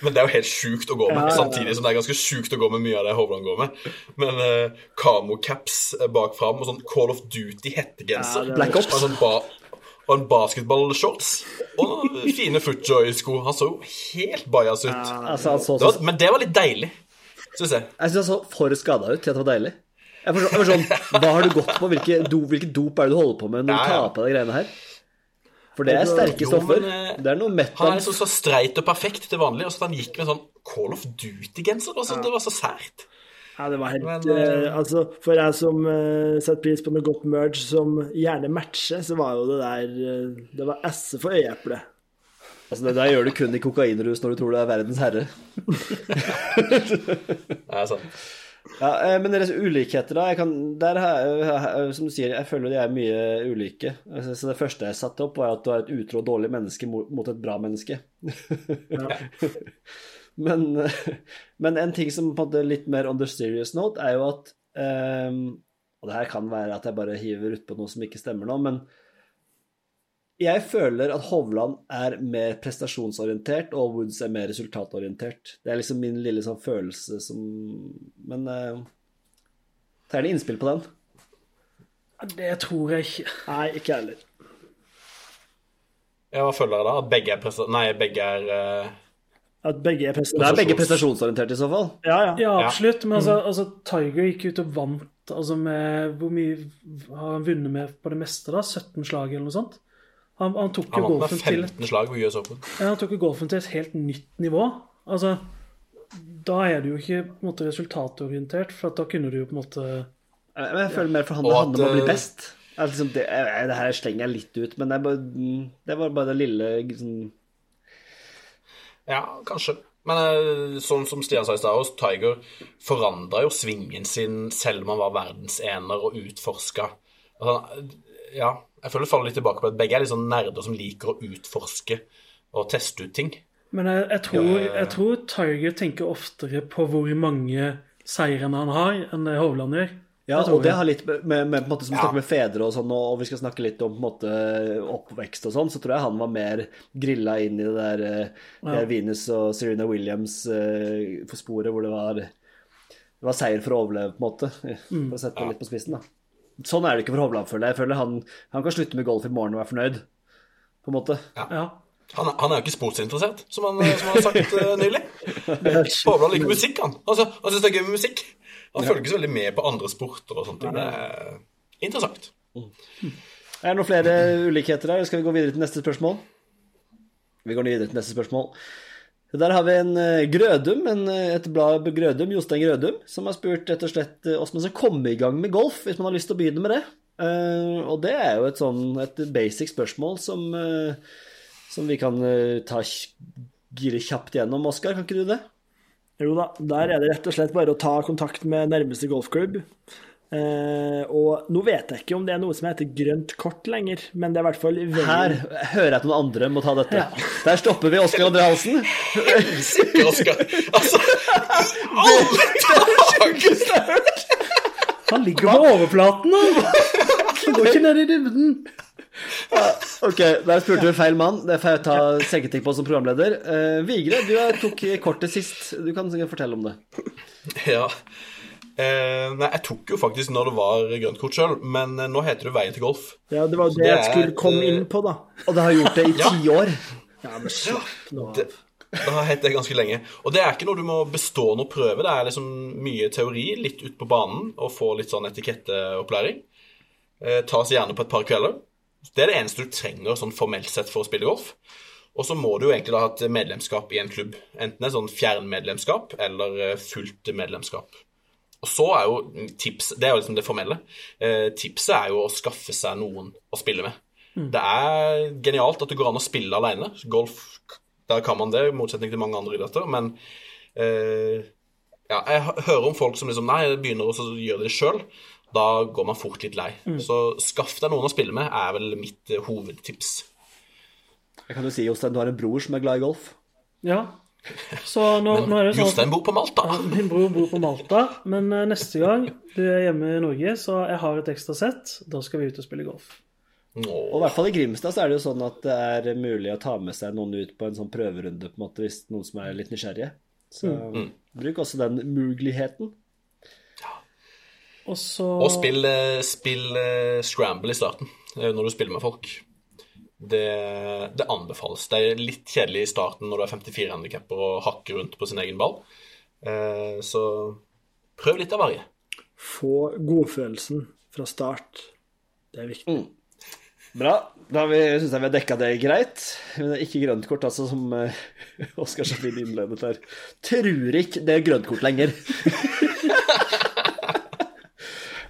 men det er jo helt sjukt å gå med. Ja, ja. Samtidig som det er ganske sjukt å gå med mye av det Hovland går med. Men uh, caps bak fram og sånn Call of Duty-hettegenser. Ja, Black Ops. Sånn og en basketballshorts. Og fine footjoy-sko. Han så jo helt bajas ut. altså, han så Det var, men det var litt deilig, syns jeg. Jeg syns han så for skada ut til at det var deilig. Jeg forstår, jeg får sånn, Hva har du gått på? Hvilke, do, hvilke dop er det du holder på med når du Ja, ja. tar på deg greiene her? For det er sterke Jo, stoffer. men, eh, Det er noe Han er metan. liksom så streit og perfekt til vanlig, og så han gikk med sånn Call of Duty-genser. sånn, Det var så sært. Ja, det var helt Men, uh, Altså, for jeg som uh, setter pris på noe godt merge som gjerne matcher, så var jo det der uh, Det var esse for øyeeplet. Altså, det der gjør du kun i kokainrus når du tror du er verdens herre. Det er sant. Ja, Men deres ulikheter, da? Jeg kan, der har jeg, jeg- som du sier, jeg føler de er mye ulike. Altså, Så det første jeg satte opp, var at du er et utro og dårlig menneske mot et bra menneske. men, men en ting som på en måte litt mer on the serious note, er jo at um, Og det her kan være at jeg bare hiver utpå noe som ikke stemmer nå, men jeg føler at Hovland er mer prestasjonsorientert, og Woods er mer resultatorientert. Det er liksom min lille sånn følelse som Men uh, tar gjerne innspill på den. Det tror jeg ikke. Nei, ikke jeg heller. Hva føler dere da? At begge er presta... Nei, begge er eh, At begge er Det er begge prestasjonsorienterte i så fall. Ja, ja. Ja, absolutt. Men altså, altså, Tiger gikk ut og vant altså med Hvor mye har han vunnet med på det meste, da? 17 slag eller noe sånt? Han, han tok jo Han vant golfen med til 15 slag på US Open. Ja, han tok jo golfen til et helt nytt nivå. Altså, da er du jo ikke på en måte resultatorientert, for at da kunne du jo på en måte Men jeg føler mer for han det handler om å bli eh, best. Er liksom det, det her slenger jeg litt ut, men det, er bare, mm, det var bare det lille sånn, Ja, kanskje. Men eh, sånn som Stian sa i stad, også, Tiger forandra jo svingen sin selv om han var verdensener og utforska. Altså, ja, jeg føler det faller litt tilbake på at begge er litt sånn nerder som liker å utforske og teste ut ting. Men jeg, jeg, tror, jeg tror Tiger tenker oftere på hvor mange seirene han har, enn det Hovland gjør. Ja, og det har litt med, med, med på en måte, Som vi Ja. snakker med fedre og sånn, og, vi skal snakke litt om på en måte oppvekst og sånn, så tror jeg han var mer grilla inn i det der, ja. der Venus og Serena Williams eh, for sporet, hvor det var det var seier for å overleve, på en måte. Mm. For å sette det litt på spissen, da. Sånn er det ikke for Hovland, føler jeg. Jeg føler han, han kan slutte med golf i morgen og være fornøyd, på en måte. Ja. Han, han er jo ikke sportsinteressert, som han, som han har sagt eh, nylig. Hovland liker musikk, han. Altså, han syns det er gøy med musikk. Han følger ikke så veldig med på andre sporter og sånt. Det er interessant. Er det noen flere ulikheter her, skal vi gå videre til neste spørsmål? Vi går videre til neste spørsmål. Der har vi en eh, Grødum, en, eh, et blad Grødum, Jostein Grødum, som har spurt rett og slett eh, hvordan man skal komme i gang med golf, hvis man har lyst til å begynne med det. Uh, og det er jo et sånn et basic spørsmål som, uh, som vi kan uh, ta gire kjapt gjennom. Oskar, kan ikke du det? Jo da, der er det rett og slett bare å ta kontakt med nærmeste golfklubb. Eh, og nå vet jeg ikke om det er noe som heter grønt kort lenger, men det er i hvert fall veldig... Her hører jeg at noen andre må ta dette. Der stopper vi Oskar André Halsen. Sikker, Oskar. Altså, alle dager! Han ligger på overflaten, da! Han går ikke ned i dybden. Ok, der spurte du feil mann. Det får jeg ta selvkritikk på som programleder. Uh, Vigre, du tok kortet sist. Du kan fortelle om det. Ja. Uh, nei, jeg tok jo faktisk når det var grønt kort sjøl, men eh, nå heter det Veien til golf. Ja, det var det det jeg skulle et, komme inn på, da. Og det har gjort det i Ja. ti år. Ja, men slapp nå av. Det, det har hett det ganske lenge. Og det er ikke noe du må bestå noe prøve. Det er liksom mye teori, litt ut på banen, og få litt sånn etiketteopplæring. Eh, tas gjerne på et par kvelder. Det er det eneste du trenger sånn formelt sett for å spille golf. Og så må du jo egentlig da ha et medlemskap i en klubb. Enten et sånn fjernmedlemskap eller eh, fullt medlemskap. Og så er jo tips Det er jo liksom det formelle. Eh, tipset er jo å skaffe seg noen å spille med. Det er genialt at det går an å spille alene. Golf, der kan man det, i motsetning til mange andre idretter. Men eh, ja, jeg hører om folk som liksom Nei, jeg begynner å gjøre det sjøl. Da går man fort litt lei. Så skaff deg noen å spille med, er vel mitt eh, hovedtips. Jeg kan jo si, Jostein, du har en bror som er glad i golf. Ja. Så nå, nå er det sånn Jostein bor på Malta. Ja, min bror bor på Malta, men eh, neste gang du er hjemme i Norge, så jeg har et ekstra sett, da skal vi ut og spille golf. Og i hvert fall i Grimstad så er det jo sånn at det er mulig å ta med seg noen ut på en sånn prøverunde, på en måte, hvis noen som er litt nysgjerrige. Så bruk også den muligheten. Og så Og spill, eh, spill eh, scramble i starten eh, når du spiller med folk. Det, det anbefales. Det er litt kjedelig i starten når du er 54 handikapper og hakker rundt på sin egen ball. Eh, Så prøv litt av varje. Få godfølelsen fra start. Det er viktig. Bra. Da syns jeg vi har dekka det greit. Men det er ikke grønt kort, altså, som Oskar så fint innledet her. Tror ikke det er grønt kort lenger.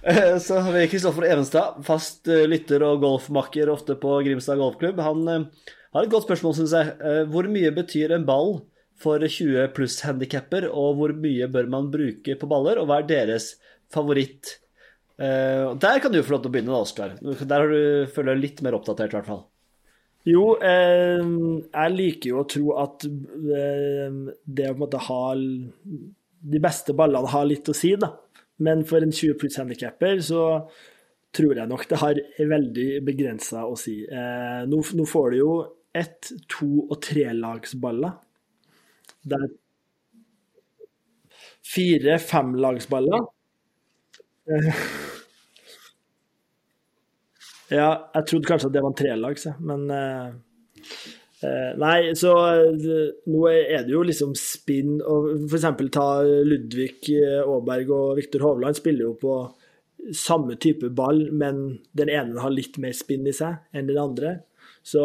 Eh, så har vi Kristoffer Evenstad, fast eh, lytter og golfmakker ofte på Grimstad golfklubb. Han uh, har et godt spørsmål, syns jeg. Hvor mye betyr en ball for 20 pluss-handikapper, og hvor mye bør man bruke på baller, og hva er deres favoritt? Der kan du få lov til å begynne, da, Oskar. Der du, føler jeg litt mer oppdatert, i hvert fall. Jo, eh, jeg liker jo å tro at eh, det å på en måte ha De beste ballene har litt å si, da. Men for en 20 pluss-handikapper så tror jeg nok det har veldig begrensa å si. Eh, nå, nå, får du jo ett-, to- og trelagsballer. Det er fire-femlagsballer. Eh, ja, jeg trodde kanskje at det var en trelags, men eh, Nei, så eh, nå er det jo liksom spinn og eksempel ta Ludvig eh, Aaberg og Viktor Hovland spiller jo på samme type ball, men den ene har litt mer spinn i seg enn den andre. Så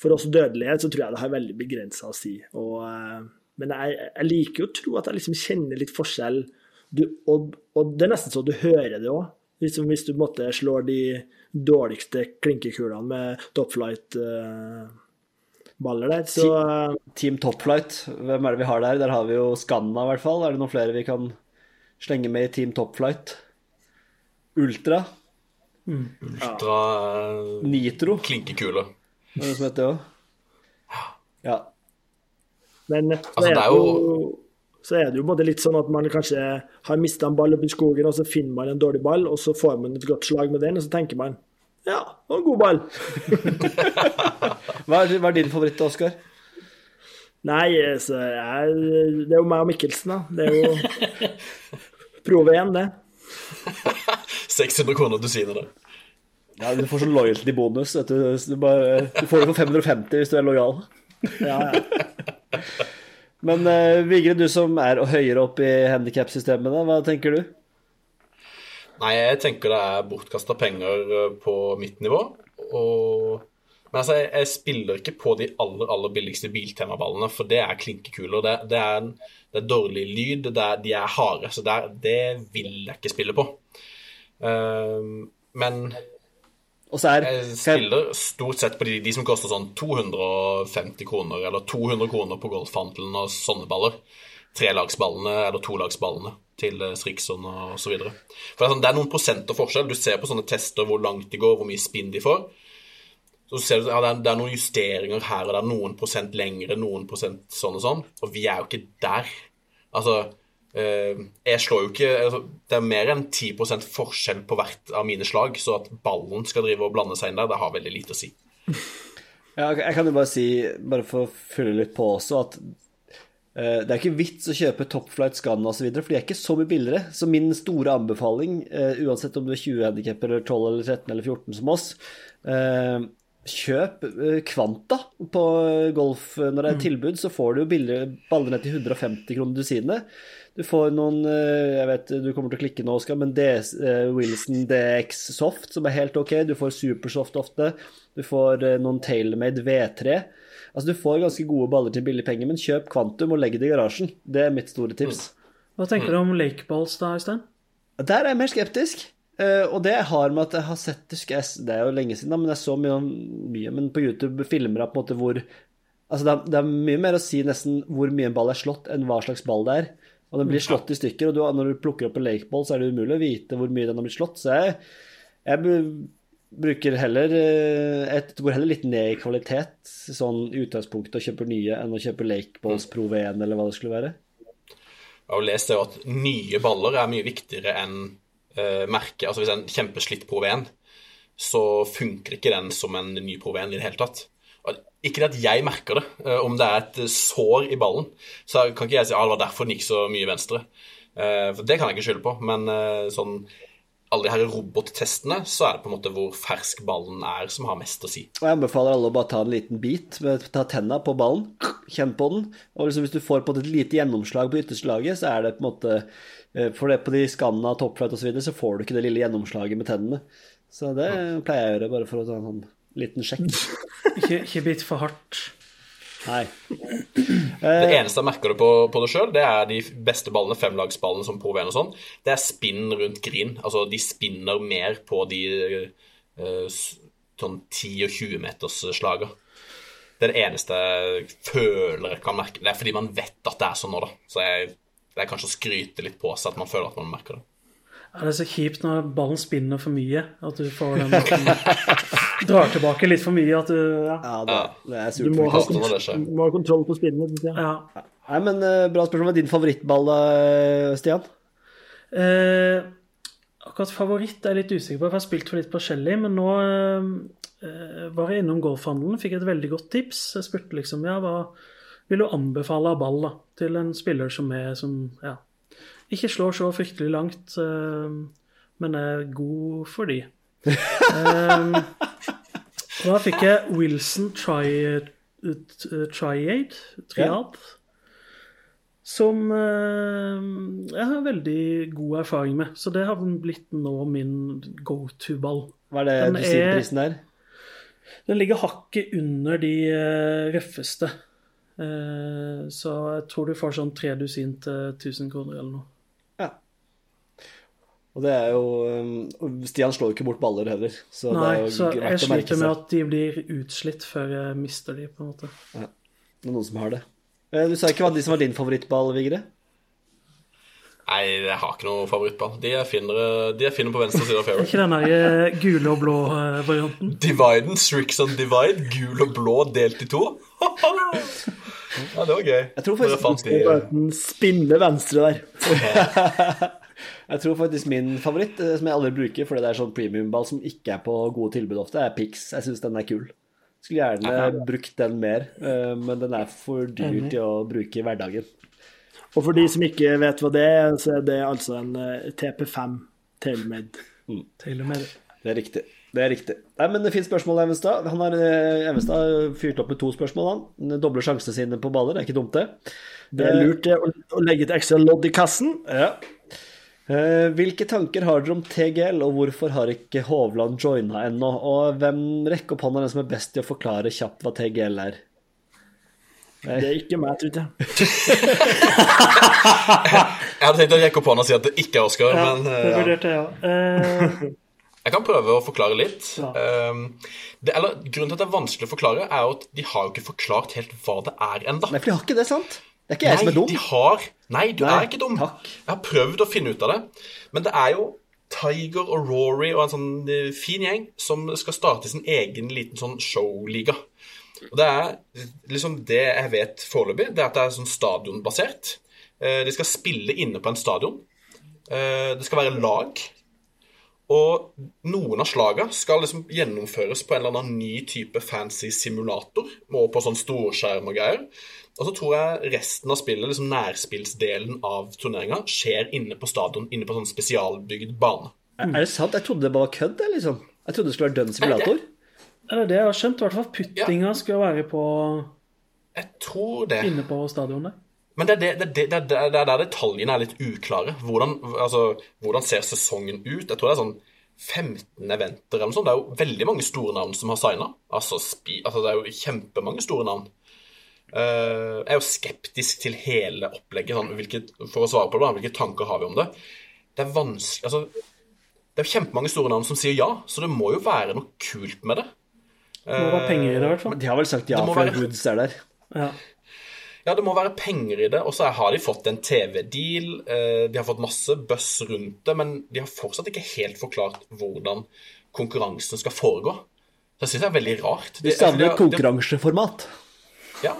for oss dødelige så tror jeg det har veldig begrensa å si. Og, eh, men jeg, jeg liker jo å tro at jeg liksom kjenner litt forskjell. Du, og, og, det er nesten så du hører det òg. Liksom hvis du på slår de dårligste klinkekulene med topflight-baller uh, der, så Team Team Topflight, hvem er det vi har der? Der har vi jo Skanna, i hvert fall. Er det noen flere vi kan slenge med i Team Topflight? Ultra? Mm. Ultra ja. Nitro? Klinkekule. Er det som heter det òg? Ja. Men altså, det er jo så er det jo både litt sånn at man kanskje har mista en ball oppi skogen, og så finner man en dårlig ball, og så får man et godt slag med den, og så tenker man ja, det var en god ball. hva, er, hva, er, din favoritt, Oskar? Nei, så jeg, det er jo meg og Mikkelsen, da. Det er jo Prove igjen, det. 600 kroner dusinet, da. Ja, du får sånn loyalty-bonus. Du, du, bare, du får det for 550 hvis du er lojal. Ja, ja. Men uh, Vigre, du som er høyere opp i handikap-systemene, hva tenker du? Nei, jeg tenker det er bortkasta penger på mitt nivå. Og... Men altså, jeg, jeg, spiller ikke på de aller aller billigste biltemaballene, for det er klinkekuler. Det, det, er, det er dårlig lyd, det er, de er harde, så det, er, det, vil jeg ikke spille på. Uh, men jeg spiller stort sett på de, de, som koster sånn 250 kroner, eller 200 kroner på golfhandelen og sånne baller. Trelagsballene eller tolagsballene til Strixon og så videre. For det er, sånn, noen prosenter forskjell. Du ser på sånne tester hvor langt de går, hvor mye spinn de får. Så ser du, ja, det, er, noen justeringer her og det er noen prosent lengre, noen prosent sånn og sånn. Og vi er jo ikke der. Altså jeg slår jo ikke altså, Det er mer enn 10% forskjell på hvert av mine slag, så at ballen skal drive og blande seg inn der, det har veldig lite å si. Ja, jeg kan jo bare si, bare for å fylle litt på også, at det er ikke vits å kjøpe Topflight Scan osv., for de er ikke så mye billigere. Så min store anbefaling, uh, uansett om du er 20 handikapper eller 12 eller 13 eller 14 som oss, uh, kjøp Kvanta på golf når det er tilbud, så får du billigere baller ned til 150 kroner dusinet. Du får noen Jeg vet du kommer til å klikke nå, Oskar, men DS, Wilson DX Soft, som er helt ok. Du får Supersoft ofte. Du får noen Tailmade V3. Altså, du får ganske gode baller til billig penger, men kjøp Kvantum og legg det i garasjen. Det er mitt store tips. Hva tenker du om Lakeballs da, Øystein? Der er jeg mer skeptisk. Uh, og det jeg har med at jeg har sett Det er jo lenge siden, da, men jeg så mye, mye men på YouTube filmer jeg på en måte hvor Altså det er, det er, mye mer å si nesten hvor mye en ball er slått, enn hva slags ball det er. Og den blir slått i stykker, og du, når du plukker opp en lakeball, så er det umulig å vite hvor mye den har blitt slått. Så jeg, jeg bruker heller et, går heller litt ned i kvalitet sånn i utgangspunktet og kjøper nye enn å kjøpe lakeballs Pro V1 eller hva det skulle være. Jeg har lest det at nye baller er mye viktigere enn uh, merke. Altså hvis en kjempeslitt Pro V1, så funker ikke den som en ny Pro V1 i det hele tatt. Ikke det at jeg merker det, uh, om det er et sår i ballen. Så kan ikke jeg si at ah, det var derfor den gikk så mye venstre. Uh, for det kan jeg ikke skylde på. Men sånn alle de her robottestene, så er det på en måte hvor fersk ballen er, som har mest å si. Og Jeg anbefaler alle å bare ta en liten bit, ta tenna på ballen, kjenn på den. Og liksom hvis du får på et lite gjennomslag på ytterste laget, så er det på en måte For det på de skannene av toppflight osv., så, videre, så får du ikke det lille gjennomslaget med tennene. Så det pleier jeg å gjøre, bare for å ta en sånn Liten sjekk. Ikke, ikke bit for hardt. Nei. Det eneste jeg merker det på, på det sjøl, det er de beste ballene, femlagsballene som V1 og sånn. Det er spinn rundt green. Altså, de spinner mer på de eh, sånn 10- og 20-meters-slaga. Det er det eneste jeg føler jeg kan merke. Det er fordi man vet at det er sånn nå, da. Så jeg, det er kanskje å skryte litt på seg at man føler at man merker det. Ja, det er så kjipt når ballen spinner for mye. At du får den drar tilbake litt for mye. At du Ja. Ja, det, det er Du må ha, du må ha kontroll på synes ja. Nei, men eh, Bra spørsmål. Hva er din favorittball, Stian? Eh, akkurat favoritt er jeg litt usikker på, jeg har spilt for litt forskjellig. Men nå eh, var jeg innom golfhandelen, fikk et veldig godt tips. Jeg spurte liksom ja, hva vil du anbefale av ball da, til en spiller som er som ja, ikke slår så fryktelig langt, uh, men er god for de. um, da fikk jeg Wilson Tri, uh, Triade, Triad, som uh, jeg har veldig god erfaring med. Så det har blitt nå min go to-ball. Hva er det Den du sier er- prisen der? Den ligger hakket under de uh, røffeste. Eh, så jeg tror du får sånn tre dusin til 1000 kroner eller noe. Ja. Og det er jo um, Stian slår jo ikke bort baller heller, så det Nei, er jo så verdt jeg sliter med at de blir utslitt før jeg mister de, på en måte. Det er noen som har det. Eh, Du sa ikke hva de som var din favorittball, Vigre? Nei, jeg har ikke noen favorittball. De jeg finner, de jeg finner på venstre side av fairway. Ikke den der eh, gule og blå eh, varianten. Dividen, Strixon Divide, gul og blå delt i to. ja, det var gøy. Jeg tror faktisk- fant de, Det er spinne venstre der. Jeg tror faktisk min favoritt, eh, som jeg aldri bruker fordi det er sånn premiumball som ikke er på gode tilbud ofte, er Pix. Jeg syns den er kul. Skulle gjerne brukt den mer, eh, men den er for dyr til å bruke i hverdagen. Og for de som ikke vet hva det er, så er det altså en eh, TP5 Tailmade. Mm. det. Er riktig. Det er riktig. Nei, men det Fint spørsmål, Evenstad. Han har Evenstad fyrt opp med to spørsmål. han. Dobler sjansene sine på baller. Det er ikke dumt, det. Det er lurt å legge et ekstra lodd i kassen. Ja. Eh, hvilke tanker har dere om TGL, og hvorfor har ikke Hovland joina ennå? Og hvem rekker opp hånda den som er best til å forklare kjapt hva TGL er? Det er ikke meg, tror jeg. Jeg hadde tenkt å rekke opp hånda og si at det ikke er Oskar, Ja, men uh, eh, ja. vurderte jeg òg. Eh, jeg kan prøve å forklare litt. Ja. Um, det, eller, grunnen til at det er vanskelig å forklare, er jo at de har jo ikke forklart helt hva det er ennå. Nei, for de har ikke det, sant? Det er ikke jeg som er dum. de har Nei, du Nei, er ikke dum. takk. Jeg har prøvd å finne ut av det. Men det er jo Tiger og Rory og en sånn eh, fin gjeng som skal starte sin egen liten sånn showliga. Og det er liksom det jeg vet foreløpig, det er at det er sånn stadionbasert. Eh, De skal spille inne på en stadion. Eh, Det skal være lag. Og noen av slagene skal liksom gjennomføres på en eller annen ny type fancy simulator, og på sånn storskjerm og greier. Og så tror jeg resten av spillet, liksom nærspillsdelen av turneringa, skjer inne på stadion, inne på sånn spesialbygd bane. Er det sant? Jeg trodde det bare var kødd, jeg, liksom. Jeg trodde det skulle være dønn simulator. er det det jeg har skjønt? I hvert fall puttinga skulle være på, Jeg tror det. inne på stadionet. Men det er, det, det, det, det, det er der detaljene er litt uklare. Hvordan, altså, hvordan ser sesongen ut? Jeg tror det er sånn 15 eventer eller noe sånt. Det er jo veldig mange store navn som har signa. Altså, altså, det er jo kjempemange store navn. Eh, jeg er jo skeptisk til hele opplegget. Sånn, hvilket, for å svare på det, hvilke tanker har vi om det? Det er vanskelig altså, Det er kjempemange store navn som sier ja, så det må jo være noe kult med det. Det må være penger i det, i hvert fall. De har vel sagt ja, Det må for være- Hoods er der. Ja. Ja, det må være penger i det, og så har de fått en TV-deal. Uh, De har fått masse buzz rundt det, men de har fortsatt ikke helt forklart hvordan konkurransen skal foregå. Så jeg syns det er veldig rart. De savner konkurranseformat. Ja.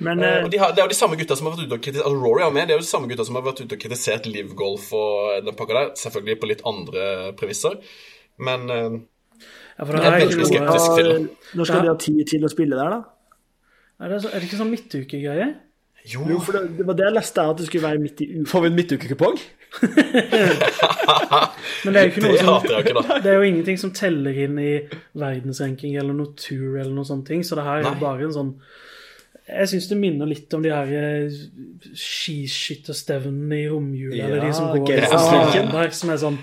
Men eh, og de har, det er jo de samme gutta som har vært ute og kritisert altså Rory er med, det er jo de samme gutta som har vært ute og kritisert Livgolf og den pakka der. Selvfølgelig på litt andre premisser, men uh, ja, for det Jeg er veldig skeptisk. til det. når skal de ha tid til å spille der, da? Er det, så, er det ikke sånn midtukegreie? jo, Jo, for det, det var det jeg leste, at det skulle være midt i uka. Får vi en midtukekupong? Men det er jo ikke noe som ikke. Det er jo ingenting som teller inn i verdensranking eller noe tour eller noe sånne ting, så det her er jo bare en sånn Jeg syns det minner litt om de her eh, skiskytterstevnene i romjula, eller de som går Gelsenslinken. der, som er sånn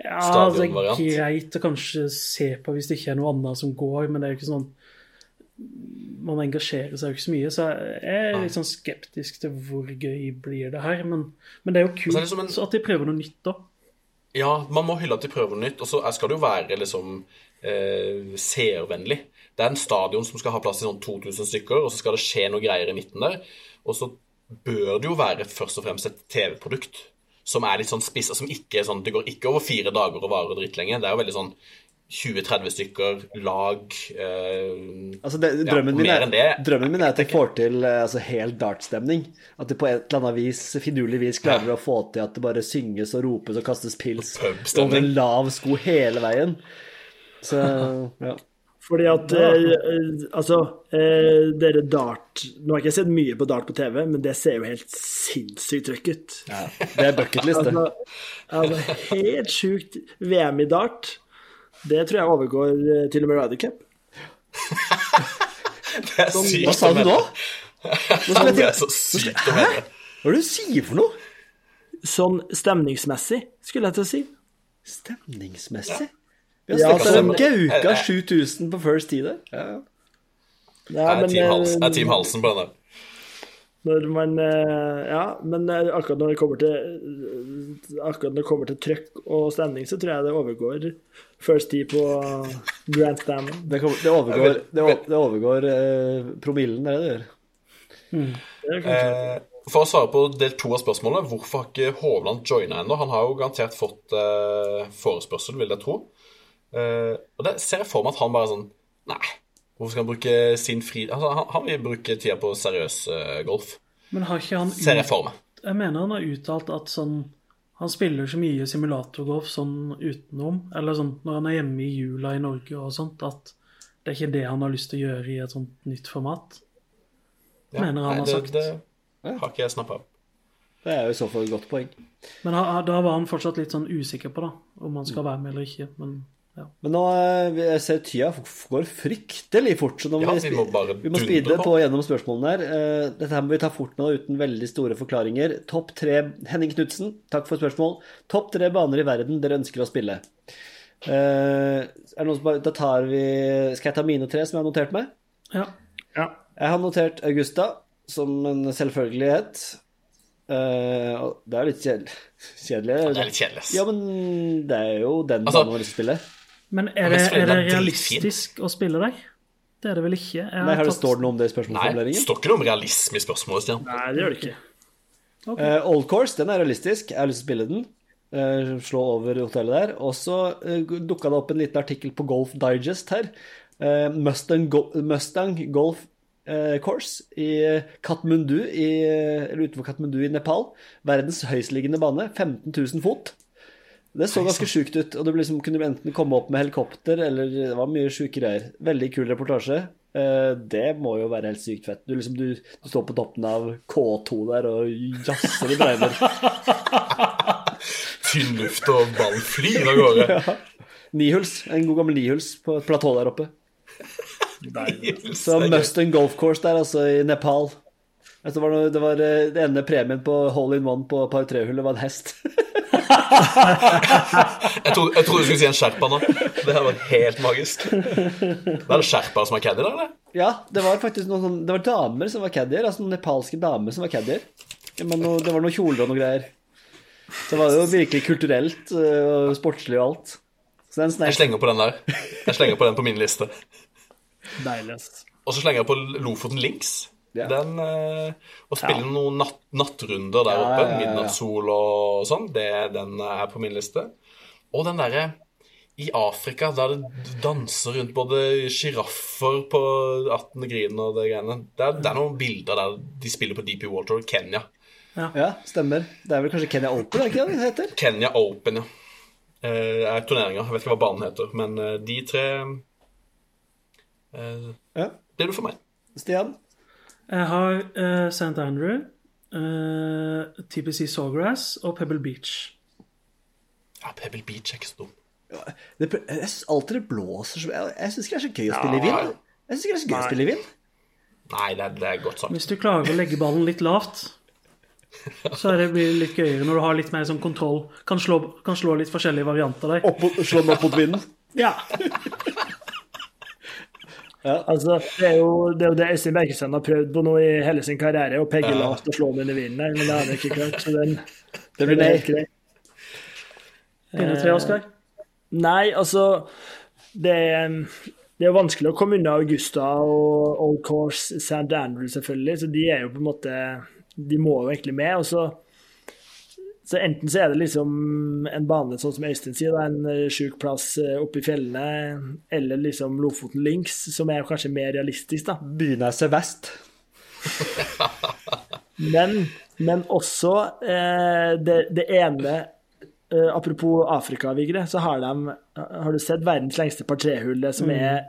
Ja, det er greit å kanskje se på hvis det ikke er noe annet som går, men det er jo ikke sånn Man engasjerer seg jo ikke så mye, så jeg er litt sånn skeptisk til hvor gøy blir det her. Men, men det er jo kult er en- at de prøver noe nytt, da. Ja, man må hylle at de prøver noe nytt, og så skal det jo være liksom eh, seervennlig. Det er en stadion som skal ha plass til sånn 2000 stykker, og så skal det skje noe greier i midten der. Og så bør det jo være først og fremst et TV-produkt som er litt sånn spissa, som ikke er sånn Det går ikke over fire dager og varer drittlenge. Det er jo veldig sånn 20-30 stykker, lag eh, Altså det, Ja, min er, det. drømmen min er at de får til eh, altså, helt dartstemning. At de på et eller annet vis, finurlig vis klarer å få til at det bare synges og ropes og kastes pils over en lav sko hele veien. Så ja. Fordi at eh, eh, Altså, eh, dere dart Nå har jeg ikke sett mye på dart på TV, men det ser jo helt sinnssykt trøkk ut. Det er bucketliste. Altså, altså, helt sjukt. VM i dart, det tror jeg overgår eh, til og med Ryder Cup. Det er sykt Hva sa du nå? Det er så sykt å melde. Hva er det du sier for noe? Sånn stemningsmessig, skulle jeg til å si. Stemningsmessig? Vi Ja, så er det Gauka 7000 på First Tee der. Ja, Jeg er men, Team Hals- eh, jeg er Team Halsen på den der. Når man eh, Ja, men eh, akkurat når det kommer til eh, Akkurat når det kommer til trøkk og stemning, så tror jeg det overgår First Tee på Grand Slam. Det, kommer, det overgår, det det overgår eh, promillen, det er det det gjør. Det er Eh, For å svare på del to av spørsmålet, hvorfor har ikke Hovland joina ennå? Han har jo garantert fått eh, forespørsel, vil jeg tro. Eh, og det ser jeg for meg at han bare sånn Nei, hvorfor skal han bruke sin fri... Altså, han, han vil bruke tida på seriøs uh, golf. Men har ikke han Ser jeg for meg. Jeg mener han har uttalt at sånn Han spiller så mye simulatorgolf sånn utenom, eller sånn når han er hjemme i jula i Norge og sånt, at det er ikke det han har lyst til å gjøre i et sånt nytt format. Ja, Mener han nei, har det, sagt. Det har ikke jeg snappa opp. Det er jo i så fall et godt poeng. Men ha- da var han fortsatt litt sånn usikker på da, om han skal være med eller ikke. Men ja. Men nå eh, jeg ser tida går fryktelig fort, så nå må Ja, vi, vi må bare vi må speede på. på gjennom spørsmålene her. Eh, Dette her må vi ta fort nå uten veldig store forklaringer. Topp tre Henning Knutsen, takk for spørsmål. Topp tre baner i verden dere ønsker å spille. Det noen som bare, da tar vi Skal jeg ta mine tre som jeg har notert meg? ja. ja. Jeg har notert Augusta som en selvfølgelighet. Eh, det er litt kjedelig. kjedelig. Det er litt kjedelig. Ja, men det er jo den Altså- banen man til å spille. Men er det, er det realistisk å spille deg? Det er det vel ikke? Jeg Nei, her tatt- står det noe om det i Nei, det står ikke noe om realisme i spørsmålet, Stian. Nei, det gjør det ikke. Eh, Old Course, den er realistisk. Jeg har lyst til å spille den. Uh, slå over hotellet der. Og så uh, dukka det opp en liten artikkel på Golf Digest her. Uh, Mustang, Go Mustang Golf eh, Course i Katmandu, i, eller utenfor Katmandu i Nepal. Verdens høyestliggende bane. 15 000 fot. Det så ganske sjukt ut. Og du liksom kunne enten komme opp med helikopter, eller det var mye sjuke greier. Veldig kul reportasje. Eh, Det må jo være helt sykt fett. Du, liksom, du, du står på toppen av K2 der og jazzer i bregner. Tynn luft og ball flyr av gårde. Nihuls. En god gammel nihuls på et platå der oppe. Så er gøy. Mustang Golf Course der, altså, i Nepal. Altså, det, var noe, det var eh, det ene premien på hole in one på par tre-hullet var en hest. Jeg trodde, jeg trodde du skulle si en sherpa nå. Det her var helt magisk. Det er det sherpaer som er caddier, eller? ja, det var faktisk noen sånn Det var damer som var caddier. Altså noen nepalske damer som var caddier. Men det var noen kjoler og noen greier. Så det var jo virkelig kulturelt eh, og sportslig og alt. Så den Jeg slenger på den der. Jeg slenger på den på min liste. Deiligst. Og så slenger jeg på Lofoten Links. Ja. Den, eh, Å spille noen natt, nattrunder der oppe, ja, ja, ja. midnattssol og sånn, det, den er på min liste. Og den derre i Afrika, der det danser rundt både sjiraffer på 18. green og det greiene. Det er, det er noen bilder der de spiller på DP Water, Kenya. Ja, stemmer. Det er vel kanskje Kenya Open, er ikke det det heter? Kenya Open, ja. Eh, er turneringa. Jeg vet ikke hva banen heter, men eh, de tre eh, Ja. blir det for meg. Stian? Jeg har uh, St. Andrew, uh, TPC Sawgrass og Pebble Beach. Ja, Pebble Beach er ikke så dum. Det, jeg syns alltid det blåser så Jeg, jeg syns ikke det er så gøy å spille i vind. Jeg synes ikke det er så gøy å spille i vind. Nei, det det er godt sagt. Hvis du klarer å legge ballen litt lavt, Så er det litt gøyere når du har litt mer sånn kontroll. Kan slå, kan slå litt forskjellige varianter der. Opp, slå den opp mot vinden. Ja. Altså, det er jo det, er jo det Øystein Berkesen har prøvd på nå i hele sin karriere, å pegge lavt og slå den under vinden der, men det har han ikke klart. Så den, Det blir nei. helt grei. Dine tre, Oskar? Nei, altså det det er vanskelig å komme unna Augusta og Old Course, St. Andrew selvfølgelig, så de er jo på en måte De må jo egentlig med. og så så enten så er det liksom en bane, sånn som Øystein sier, da, en eh, sjuk plass eh, oppe i fjellene, eller liksom Lofoten Links, som er kanskje mer realistisk, da. Byneset vest. Men, men også eh, det, det ene eh, Apropos Afrika, Vigre, så har de Har du sett verdens lengste par trehull? Det som er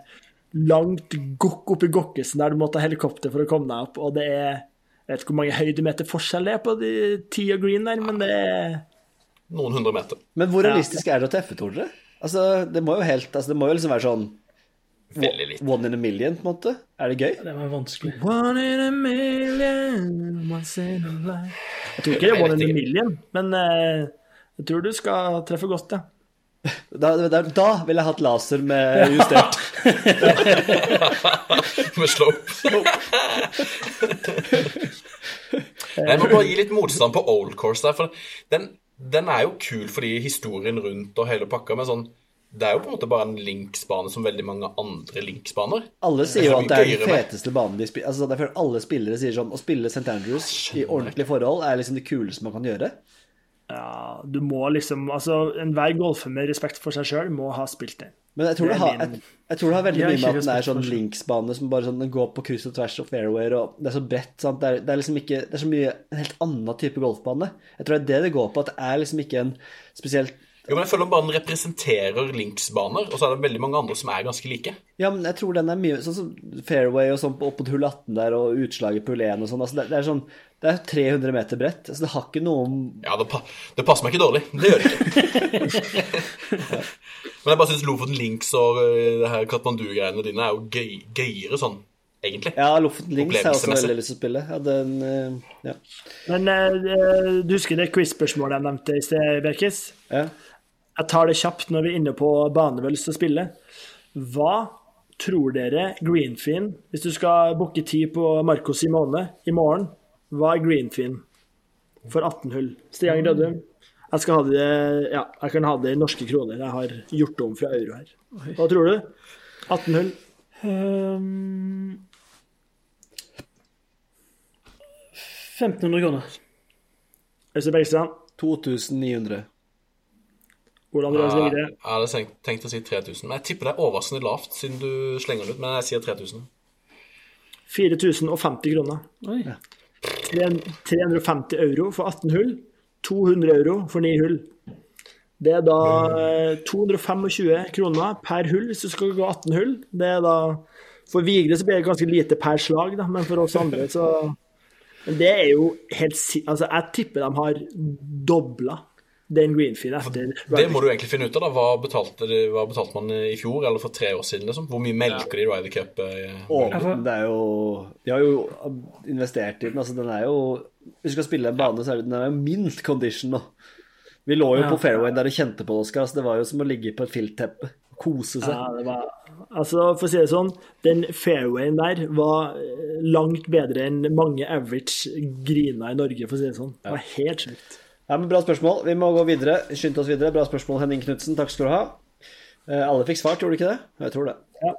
langt gokk oppi Gokkesen, der du må ta helikopter for å komme deg opp, og det er Jeg vet ikke hvor mange høydemeter forskjell det er på de ti og green der, men det er Noen hundre meter. Men hvor realistisk er det å treffe, tror dere? Altså, det må jo helt Altså, det må jo liksom være sånn Veldig lite. one in a million, på en måte. Er det gøy? Det var vanskelig. One in a million, once in a life Jeg tror ikke det er one in a million, men eh, jeg tror du skal treffe godt, ja. Da, da, da ville jeg hatt laser med justert. Med slope. Jeg må bare gi litt motstand på Old Course der, for den, den er jo kul fordi historien rundt og hele pakka, men sånn Det er jo på en måte bare en linksbane som veldig mange andre linksbaner. Alle sier jo at det er den feteste banen de spiller. Altså, derfor alle spillere sier sånn Å spille St. Andrews i ordentlige forhold er liksom det kuleste man kan gjøre. Ja, du må liksom Altså, enhver golfer med respekt for seg sjøl må ha spilt den. Men jeg tror Det har, jeg, jeg tror det har veldig mye med at den er sånn linksbane som bare sånn Den går på kryss og tvers og fairwayer, og det er så bredt. Sant? Det, er, det er liksom ikke Det er så mye En helt annen type golfbane. Jeg tror det er det det går på, at det er liksom ikke en spesielt Jo, men jeg føler banen representerer linksbaner, og så er det veldig mange andre som er ganske like. Ja, men jeg tror den er mye Sånn som fairway og sånn opp mot hull 18 der, og utslaget på hull 1 og sånn. Altså, det, det er sånn Det er 300 meter bredt. Altså, det har ikke noe om Ja, det, pa det passer meg ikke dårlig. Det gjør det ikke. Men jeg bare syns Lofoten Links og øh, det her Katmandu-greiene dine er jo gøy, gøyere sånn, egentlig. Ja, Lofoten Links har også veldig lyst til å spille. Ja, den eh, Ja. Men uh, du husker det quiz-spørsmålet jeg nevnte i sted, Berkis? ja. Jeg tar det kjapt når vi er inne på bane vi har lyst til å spille. Hva tror dere Greenfin Hvis du skal booke tid på Marco Simone i morgen, hva er Greenfin for 18 hull? Stian Grødum? Jeg skal ha det Ja, jeg kan ha det i norske kroner. Jeg har gjort det om fra euro her. Hva tror du? 18 hull? Um, 1500 kroner. Øystein Bergstrand? 2900. Ole Andreas Jeg hadde tenkt, tenkt å si 3000, men jeg tipper det er overraskende lavt siden du slenger det ut. Men jeg sier 3000. 4050 kroner. Oi. 350 euro for 18 hull. 200 euro for 9 hull. Det er da eh, 225 kroner per hull hvis du skal gå 18 hull. Det er da For Vigre så blir det ganske lite per slag, da, men for oss andre så Men det er jo helt. Altså, jeg tipper de har dobla den Greenfin etter Det må du egentlig finne ut av. da. Hva betalte, de, hva betalte man i fjor, eller for tre år siden? liksom? Hvor mye melker de i Ryder Cup? eh, det er jo De har jo investert i den. Altså, den er jo Hvis du skal spille en bane, så er den er jo mint condition nå. Vi lå jo Ja. på fairway der du kjente på det, Oskar. Altså, det var jo som å ligge på et filtteppe. Kose seg. Ja, det var Altså, for å si det sånn, den fairwayen der var eh, langt bedre enn mange average griner i Norge, for å si det sånn. Det var helt sjukt. Ja, men Bra spørsmål. Vi må gå videre. Skyndte oss videre. Bra spørsmål, Henning Knutsen. Takk skal du ha. Eh, Alle fikk svart, gjorde de ikke det? Jeg tror det. Ja.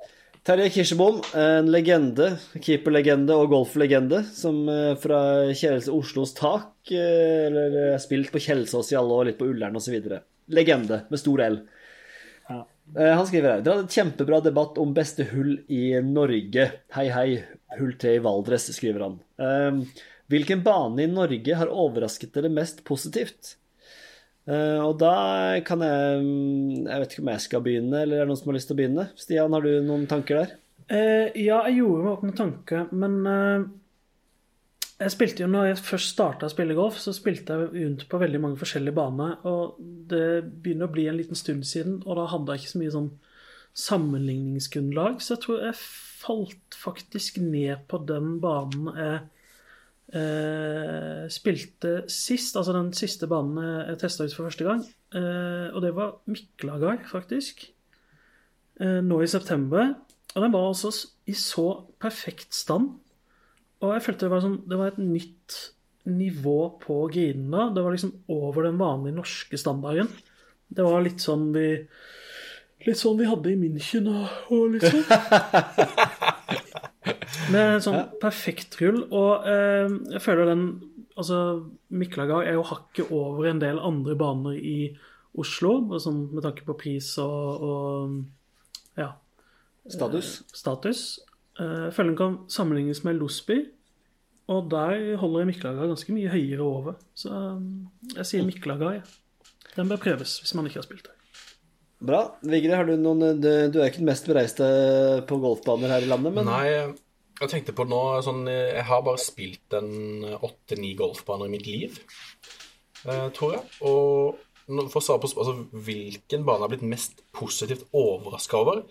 Terje Kirsebom, en legende, keeperlegende og golflegende, som eh, fra Kjelse Oslos tak, eh, eller spilt på Kjelsås i alle år, litt på Ullern osv. Legende, med stor L. Ja. Han skriver her Dere hadde et kjempebra debatt om beste hull i Norge. Hei, hei. Hull 3 i Valdres, skriver han. Hvilken bane i Norge har overrasket dere mest positivt? Uh, og da kan jeg mm, Jeg vet ikke om jeg skal begynne, eller er det noen som har lyst til å begynne? Stian, har du noen tanker der? Uh, ja, jeg gjorde meg opp noen tanker, men uh, jeg spilte jo, når jeg først starta å spille golf, så spilte jeg rundt på veldig mange forskjellige baner. Og det begynner å bli en liten stund siden, og da hadde jeg ikke så mye sånn sammenligningsgrunnlag. Så jeg tror jeg falt faktisk ned på den banen jeg eh, spilte sist, altså den siste banen jeg testa ut for første gang, eh, og det var Miklagard, faktisk. Eh, nå i september. Og den var altså i så perfekt stand. Og jeg følte det var, sånn, det var et nytt nivå på girene. Det var liksom over den vanlige norske standarden. Det var litt sånn vi Litt sånn vi hadde i München og, og sånn. Med en sånn perfekt rull. Og eh, jeg føler den Altså, Miklagard er jo hakket over en del andre baner i Oslo, sånn med tanke på pris og, og ja, Status. status. Eh, Jeg føler den kan sammenlignes med Losby, og der holder Miklagard ganske mye høyere over. Så eh, jeg sier Miklagard. jeg. Den bør prøves hvis man ikke har spilt der. Bra. Vigre, har du noen Du, du er ikke den mest bereiste på golfbaner her i landet, men Nei, jeg tenkte på nå sånn Jeg har bare spilt en åtte-ni golfbaner i mitt liv, eh, tror jeg. Og for å svare på altså, hvilken bane jeg har blitt mest positivt overraska over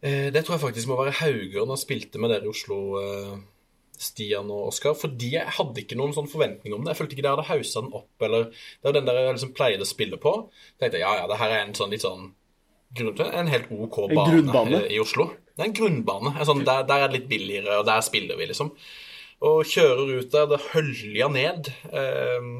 eh, Det tror jeg faktisk må være Hauger når jeg spilte med dere i Oslo, eh, Stian og Oskar. Fordi jeg hadde ikke noen sånn forventning om det. Jeg følte ikke dere hadde hausa den opp, eller Det var den der jeg liksom pleide å spille på. Jeg tenkte ja, ja, det her er en sånn litt sånn grunn- En helt OK bane eh, i Oslo. Det er en grunnbane. En sånn, der, der er det litt billigere, og der spiller vi, liksom. Og kjører ut der, det hølja ned. Eh,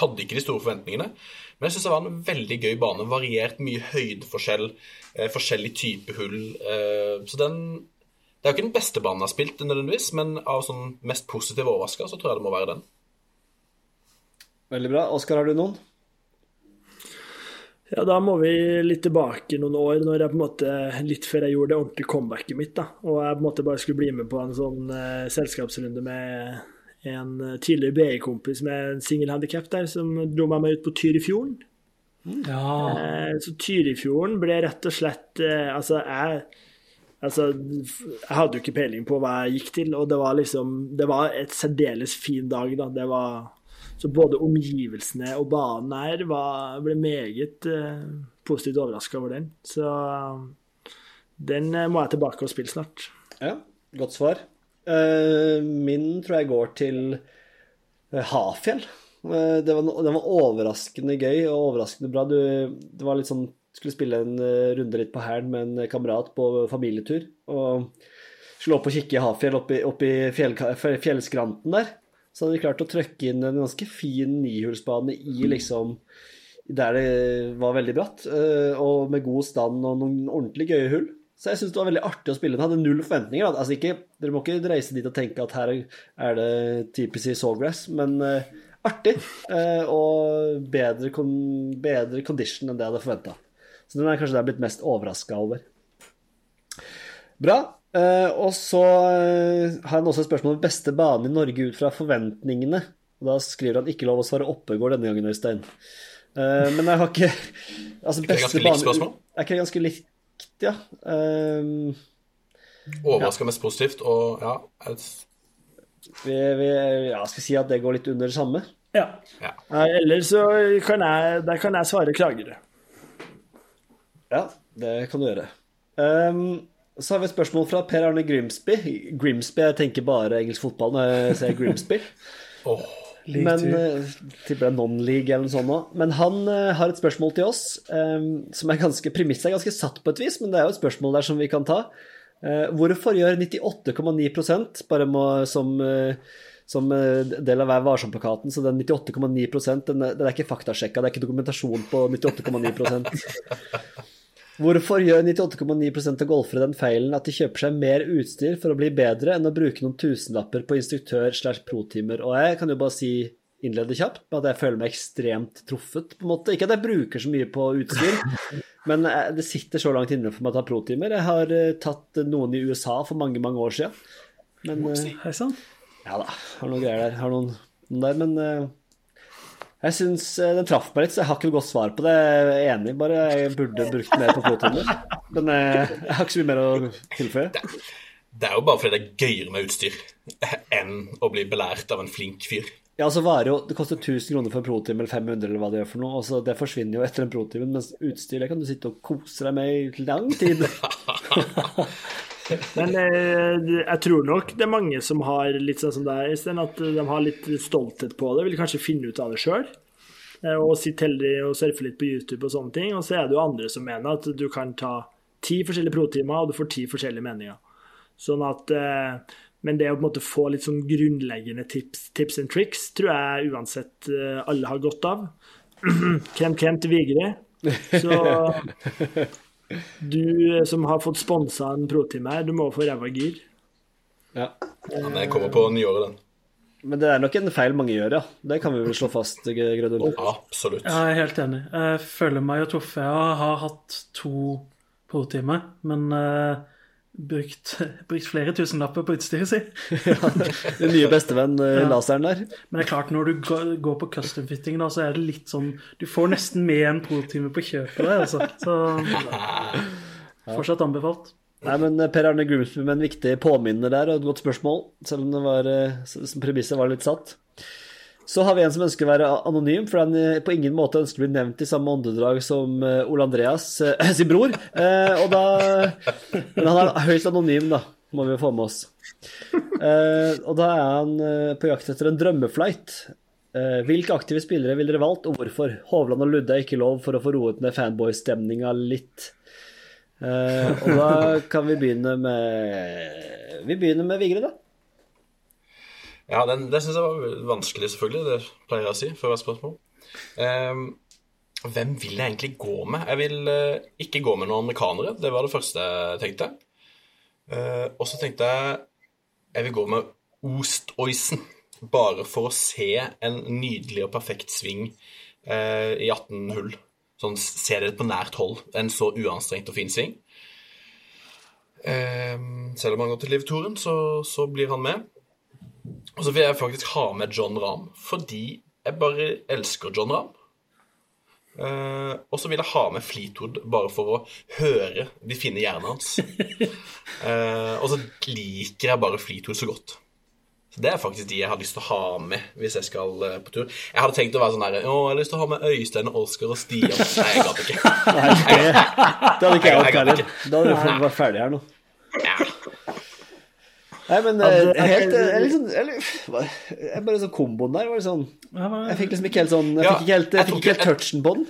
hadde ikke de store forventningene. Men jeg syns det var en veldig gøy bane. Variert mye høydeforskjell, eh, forskjellig type hull. Eh, så den Det er jo ikke den beste banen jeg har spilt, nødvendigvis, men av sånn mest positive overraska, så tror jeg det må være den. Veldig bra. Oskar, har du noen? Ja, da må vi litt tilbake noen år, når jeg på en måte, litt før jeg gjorde det ordentlige comebacket mitt. da, Og jeg på en måte bare skulle bli med på en sånn uh, selskapsrunde med en uh, tidligere BI-kompis med en singelhandikap der, som dro meg med ut på Tyrifjorden. Ja. Uh, så Tyrifjorden ble rett og slett Altså, jeg Altså, jeg hadde jo ikke peiling på hva jeg gikk til, og det var liksom Det var et særdeles fin dag, da. Det var Så både omgivelsene og banen her var, ble meget eh, positivt overraska over den. Så den eh, må jeg tilbake og spille snart. Ja, godt svar. Uh, min tror jeg går til eh, Hafjell. Uh, det, var, var overraskende gøy og overraskende bra. Du, det var litt sånn Skulle spille en runde litt på hælen med en kamerat på familietur. Og skulle opp og kikke i Hafjell, opp i fjell, fjellskranten der. Så hadde de klart å trøkke inn en ganske fin nihulsbane i liksom der det var veldig bratt, eh, og med god stand og noen ordentlig gøye hull. Så jeg syns det var veldig artig å spille. Den hadde null forventninger. Altså ikke, dere må ikke reise dit og tenke at her er det typisk i Sawgrass, men eh, artig. eh, og bedre, bedre condition enn det jeg hadde forventa. Så den er kanskje det jeg er blitt mest overraska over. Bra. Eh, og så eh, har han også et spørsmål om beste bane i Norge ut fra forventningene. Og da skriver han ikke lov å svare Oppegård denne gangen, Øystein. Eh, men jeg har ikke altså, det ganske likt spørsmål? Er ikke det ganske likt, ja. Um, Overraska mest positivt, og ja Jeg vi, vi, ja, skal vi si at det går litt under det samme? ja. Nei, Eller så kan jeg, der kan jeg svare Kragerø. Ja, det kan du gjøre. Um, så har vi et spørsmål fra Per Arne Grimsby. Grimsby, jeg tenker bare engelsk fotball når jeg ser Grimsby. åh, Men uh, Tipper det er non-league eller noe sånt nå. Men han uh, har et spørsmål til oss um, som er ganske Premisset er ganske satt på et vis, men det er jo et spørsmål der som vi kan ta. Uh, hvorfor gjør 98,9% bare må, som, uh, som eh, del av Vær varsom-plakaten, så den 98,9 den, den er ikke faktasjekka, det er ikke dokumentasjon på 98,9 Hvorfor gjør 98,9% av golfere den feilen at de kjøper seg mer utstyr for å bli bedre enn å bruke noen tusenlapper på instruktør slash pro-timer? Og jeg kan jo bare si innlede kjapt med at jeg føler meg ekstremt truffet, på en måte. Ikke at jeg bruker så mye på utstyr, men eh, det sitter så langt inne for meg å ta pro-timer. Jeg har eh, tatt noen i USA for mange, mange år siden. Men eh, Hei sann. ja da, har noen greier der. Har noen, noen der, men jeg syns eh, den traff meg litt, så jeg har ikke noe godt svar på det. Jeg er enig, bare jeg burde brukt mer på pro-timer. Men eh, jeg har ikke så mye mer å tilføye. det er jo bare fordi det er gøyere med utstyr enn å bli belært av en flink fyr. Ja, altså varer jo Det koster 1000 kroner for en pro-time eller 500 eller hva det gjør for noe. Og så Det forsvinner jo etter en pro-time, mens utstyr det kan du sitte og kose deg med i lang tid. Men eh, jeg tror nok det er mange som har litt sånn som deg, Øystein, at de har litt stolthet på det. Vil kanskje finne ut av det sjøl. Og sitte heller og surfe litt på YouTube og sånne ting. Og så er det jo andre som mener at du kan ta ti forskjellige pro-timer, og du får ti forskjellige meninger. Sånn at eh, Men det å på en måte få litt sånn grunnleggende tips, tips and tricks tror jeg uansett eh, alle har godt av. Krem, krem til Vigre. Så du eh, som har fått sponsa en pro-time her, du må få ræva gir. Ja. Ja, Den kommer på nyåret, den. Men det er nok en feil mange gjør, ja. Det kan vi vel slå fast, Grødum. Absolutt. Jeg er helt enig. Jeg føler meg jo truffet. Jeg har hatt to pro-timer, men uh, brukt, brukt, flere tusenlapper på utstyret Ja, Den nye bestevenn, uh, Ja. laseren der. Men det er klart, når du går, på custom fitting, da, så er det litt sånn Du får nesten med en pro-time på kjøpet der, altså. Så fortsatt anbefalt. Nei, men eh, Per Arne Grimsby med en viktig påminner der, og et godt spørsmål, selv om det var, eh, premisset var litt satt. Så har vi en som ønsker å være anonym, for han eh, på ingen måte ønsker å bli nevnt i samme åndedrag som eh, Ole Andreas, eh, sin bror. Og da Men han er høyst anonym, da, må vi jo få med oss. Og da er han på jakt etter en drømmeflight. Hvilke aktive spillere ville dere valgt, og hvorfor? Hovland og Ludde er ikke lov for å få roet ned fanboy-stemninga litt. Og da kan vi begynne med Vi begynner med Vigre, da. Ja, den, det syns jeg var vanskelig, selvfølgelig. Det pleier jeg å si før hvert spørsmål. Um, hvem vil jeg egentlig gå med? Jeg vil uh, ikke gå med noen amerikanere. Det var det første jeg tenkte. Uh, og så tenkte jeg jeg vil gå med Ostoisen. Bare for å se en nydelig og perfekt sving uh, i 18 hull. Sånn, se det på nært hold. En så uanstrengt og fin sving. Ehm, selv om han går til Liv Toren, så, så blir han med. Og så vil jeg faktisk ha med John Ramm fordi jeg bare elsker John Ramm. Eh, og så vil jeg ha med Fleetwood bare for å høre de fine hjernene hans. Eh, og så liker jeg bare Fleetwood så godt. Så Det er faktisk de jeg har lyst til å ha med hvis jeg skal eh, på tur. Jeg hadde tenkt å være sånn der Å, jeg har lyst til å ha med Øystein, Oskar og Stian. Nei, jeg gadd ikke. Nei, det, det hadde ikke jeg kan heller. Da hadde vi vært ferdig her nå. Ja. Nei, men Ja, eh, det er- helt jeg liksom, jeg, jeg bare sånn komboen der var det sånn Jeg fikk liksom ikke helt sånn Jeg fikk ikke helt, jeg fikk ikke helt touchen på den.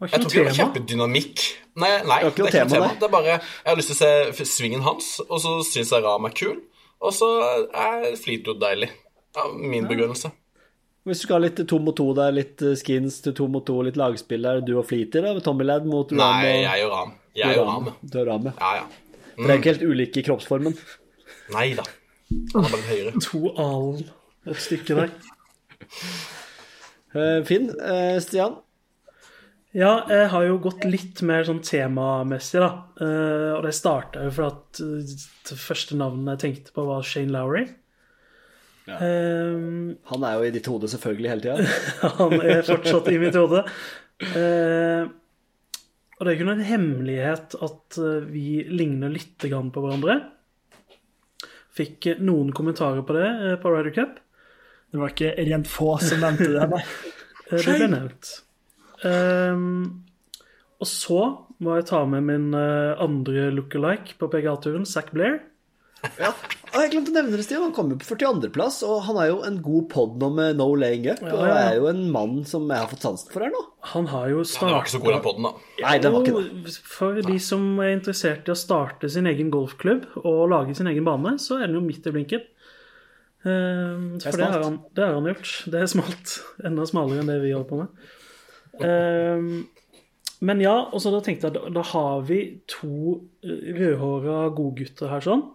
Jeg tror ikke det var kjempedynamikk. Nei, nei Det det er ikke noe tema, tema. Det er bare Jeg har lyst til å se svingen hans, og så syns jeg Ram er kul. Og så er Fleetwood deilig. Ja, min begrunnelse. Hvis du skal ha litt to mot to der, litt eh, skins til to mot to, litt lagspill der, du og Fleeter, da, med Tommy Ladd mot Ram Nei, jeg og Ram. Jeg og Ram. Du og Ram, ja. Ja, ja. Dere er ikke helt ulike i kroppsformen. Nei da. Han er litt høyere. To alen et stykke der. Uh, Finn, Uh, Stian? Ja, jeg har jo gått litt mer sånn temamessig, da. Uh, og det starta jo fordi at det første navnet jeg tenkte på, var Shane Lowry. Eh, Han er jo i ditt hode selvfølgelig hele tida. han er fortsatt i mitt hode. Eh, og det er ikke noen hemmelighet at vi ligner litt grann på hverandre. Fikk eh, noen kommentarer på det eh, på Ryder Cup. Det var ikke rent få som nevnte det, nei. Eh, Det ble nevnt. Um, og så må jeg ta med min andre andre lookalike på PGA-turen, Zack Blair. Ja. Og jeg glemte å nevne det, Stian. Han kom jo på 42.-plass, og han har jo en god pod nå med No Laying Up, og ja. er jo en mann som jeg har fått sansen for her nå. Han har jo Han var ikke så god den poden, da. Nei, den var ikke det. For de som er interessert i å starte sin egen golfklubb og lage sin egen bane, så er den jo midt i blinken. Ehm, er for det har, han, det har han gjort. Det er smalt. Enda smalere enn det vi holder på med. Ehm, men ja, og så da tenkte jeg da, da har vi to rødhåra godgutter her sånn.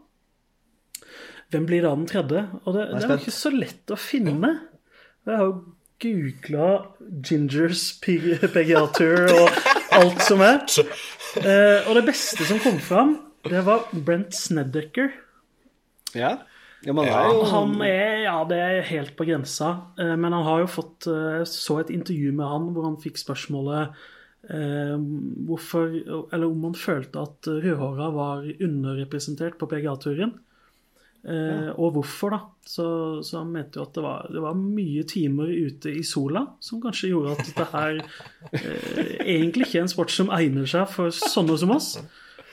Hvem blir da den tredje? Og det, det er jo ikke så lett å finne. Jeg har jo googla Gingers PGA Tour og alt som er. Eh, og det beste som kom fram, det var Brent Snedeker. Ja. ja man er jo Han er ja, det er helt på grensa. Eh, Men han har jo fått eh, så et intervju med han hvor han fikk spørsmålet eh, hvorfor Eller om han følte at rødhåra var underrepresentert på PGA-turen. Eh, Og hvorfor, da. Så, så han mente jo at det var, det var mye timer ute i sola som kanskje gjorde at dette her eh, egentlig ikke er en sport som egner seg for sånne som oss.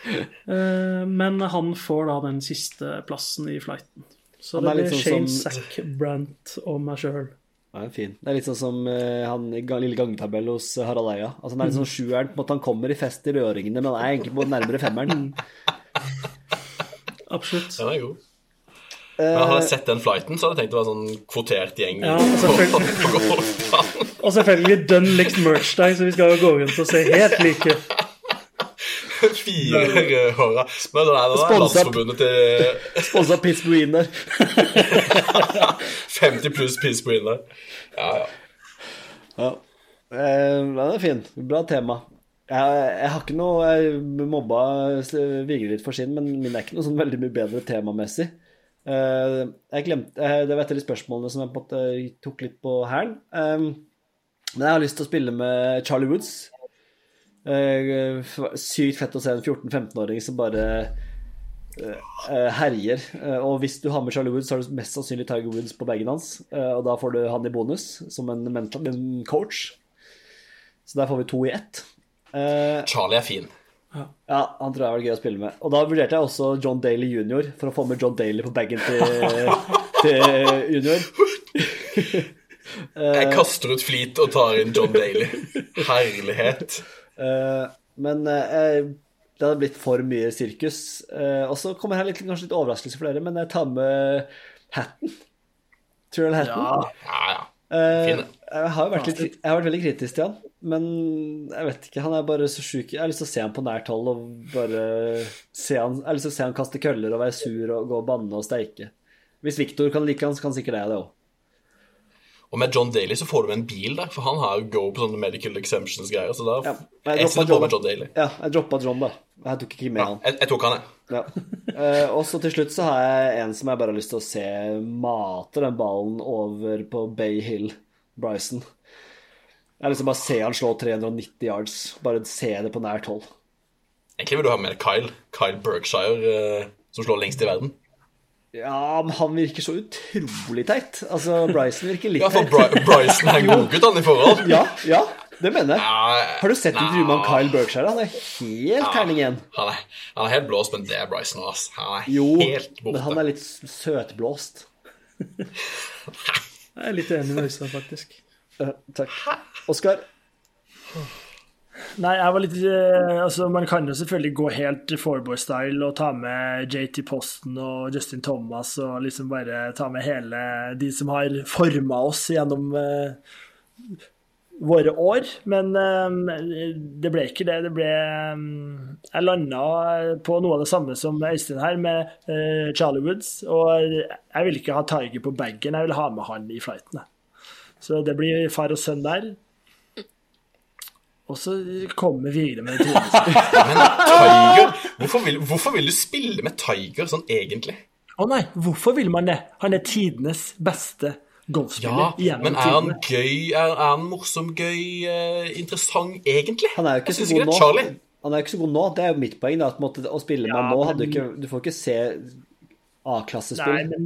Eh, Men han får da den siste plassen i flighten. Så Han det er blir sånn Shane, som- Zack, Brant og meg sjøl. Ja, er fin. Det er litt sånn som uh, han lille gangetabell hos eh, Harald Eia. Altså, han er litt sånn sjueren på en måte han kommer i fest i rødringene, men han er egentlig på nærmere femmeren. Absolutt. Den er god. Men hadde jeg sett den flighten, så hadde jeg tenkt det var en sånn kvotert gjeng. Ja, og, selvfølgelig. på. Og selvfølgelig dønn likt merch day, så vi skal jo gå rundt og se helt like. Fire rødhåra. Men det er, det landsforbundet til Sponsa Pittsburgh der. 50 pluss piss på. Ja, ja. Ja. Eh, den er fin. Bra tema. Jeg, jeg har ikke noe Jeg mobba Vigre litt for sin, men min er ikke noe sånn veldig mye bedre temamessig. Eh, jeg glemte eh, Det var et av de spørsmålene som jeg tok litt på hælen. Eh, men jeg har lyst til å spille med Charlie Woods. Eh, sykt fett å se en 14-15-åring som bare herjer. Og hvis du har med Charlie Woods, så har du mest sannsynlig Tiger Woods på bagen hans. og da får du han i bonus som en, mental, en coach. Så der får vi to i ett. Charlie er fin. Ja, han tror jeg var gøy å spille med. Og da vurderte jeg også John Daly jr. for å få med John Daly på bagen til, til junior. Jeg kaster ut flit og tar inn John Daly. Herlighet. Eh, men eh, det hadde blitt for mye sirkus. Eh, og så kommer her litt, kanskje litt overraskelse for dere, men jeg tar med hatten. Trill Hatton. Ja, Ja, ja. Fin, jeg har litt, jeg har vært veldig kritisk til han, men jeg vet ikke. Han er bare så sjuk. Jeg har lyst til å se han på nært hold og bare se han Jeg har lyst til å se han kaste køller og være sur og gå og banne og steike. Hvis Victor kan like han, så kan sikkert jeg det òg. Og med John Daly så får du en bil der, for han har go på sånne medical exemptions-greier. Så da Ja, jeg jeg på med John Daly. Ja, jeg droppa John, da. Jeg tok ikke med Ja, han. jeg, jeg tok han, jeg. Ja. Uh, og så til slutt så har jeg en som jeg bare har lyst til å se mate den ballen over på Bay Hill, Bryson. Har lyst bare se han slå 390 yards. Bare se det på nært hold. Egentlig vil du ha med Kyle. Kyle Berkshire, eh, som slår lengst i verden. Ja, men han virker så utrolig teit. Altså, Bryson virker litt Ja, for teit. Bry Bryson er en godgutt, han, i forhold. Ja, ja, det mener jeg. Har du sett intervjuet med Kyle Berkshire? Han er helt terning igjen. Han er, han er helt blåst, men det er Bryson nå, ass. Han er Jo, helt borte. men han er litt søtblåst. Jeg er litt enig med Øystein, faktisk. Takk. Oskar? Nei, jeg var litt eh, Altså, man kan jo selvfølgelig gå helt Fourboy-style og ta med JT Posten og Justin Thomas og liksom bare ta med hele de som har forma oss gjennom uh, våre år. Men eh, det ble ikke det. Det ble Jeg landa på noe av det samme som Øystein her, med Charlie Woods. Og jeg vil ikke ha Tiger på bagen, jeg vil ha med han i flighten. Så det blir far og sønn der. Og så kommer videre med tredje. Men Tiger hvorfor vil, hvorfor vil du spille med Tiger sånn egentlig? Å nei, hvorfor vil man det? Han er tidenes beste golfspiller Ja, men er han tidene. gøy, er, er han morsom, gøy, uh, interessant egentlig? Han er jo ikke så god nå. Han er jo ikke så god nå. Det er jo mitt poeng. da, at måtte, Å spille med Ja, han nå hadde du men- ikke Du får ikke se Nei, A-klassespill. men,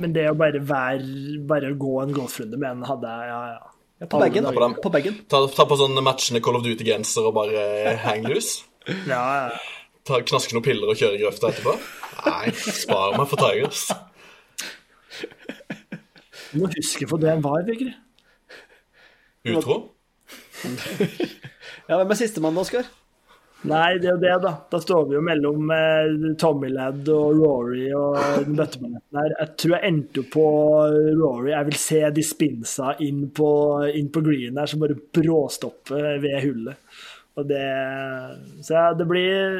men det å bare være Bare gå en golfrunde med en hadde jeg Ja, ja. På bagen. på. På bagen. Ta, ta på sånne matchende Call of Duty-genser og bare hang loose? ja, ja. Ta, knaske noen piller og kjøre i grøfta etterpå? Nei, spar meg for Tigers. Du må huske for det en var, Vigre. Utro? Ja, Hvem er sistemann, Oskar? Nei, det er jo det, da. Da står vi jo mellom eh, Tommy og Rory og den bøtteballetten her. Jeg tror jeg endte på Rory. Jeg vil se de spinsa inn på, inn på green her som bare bråstopper ved hullet. Og det Så ja, det blir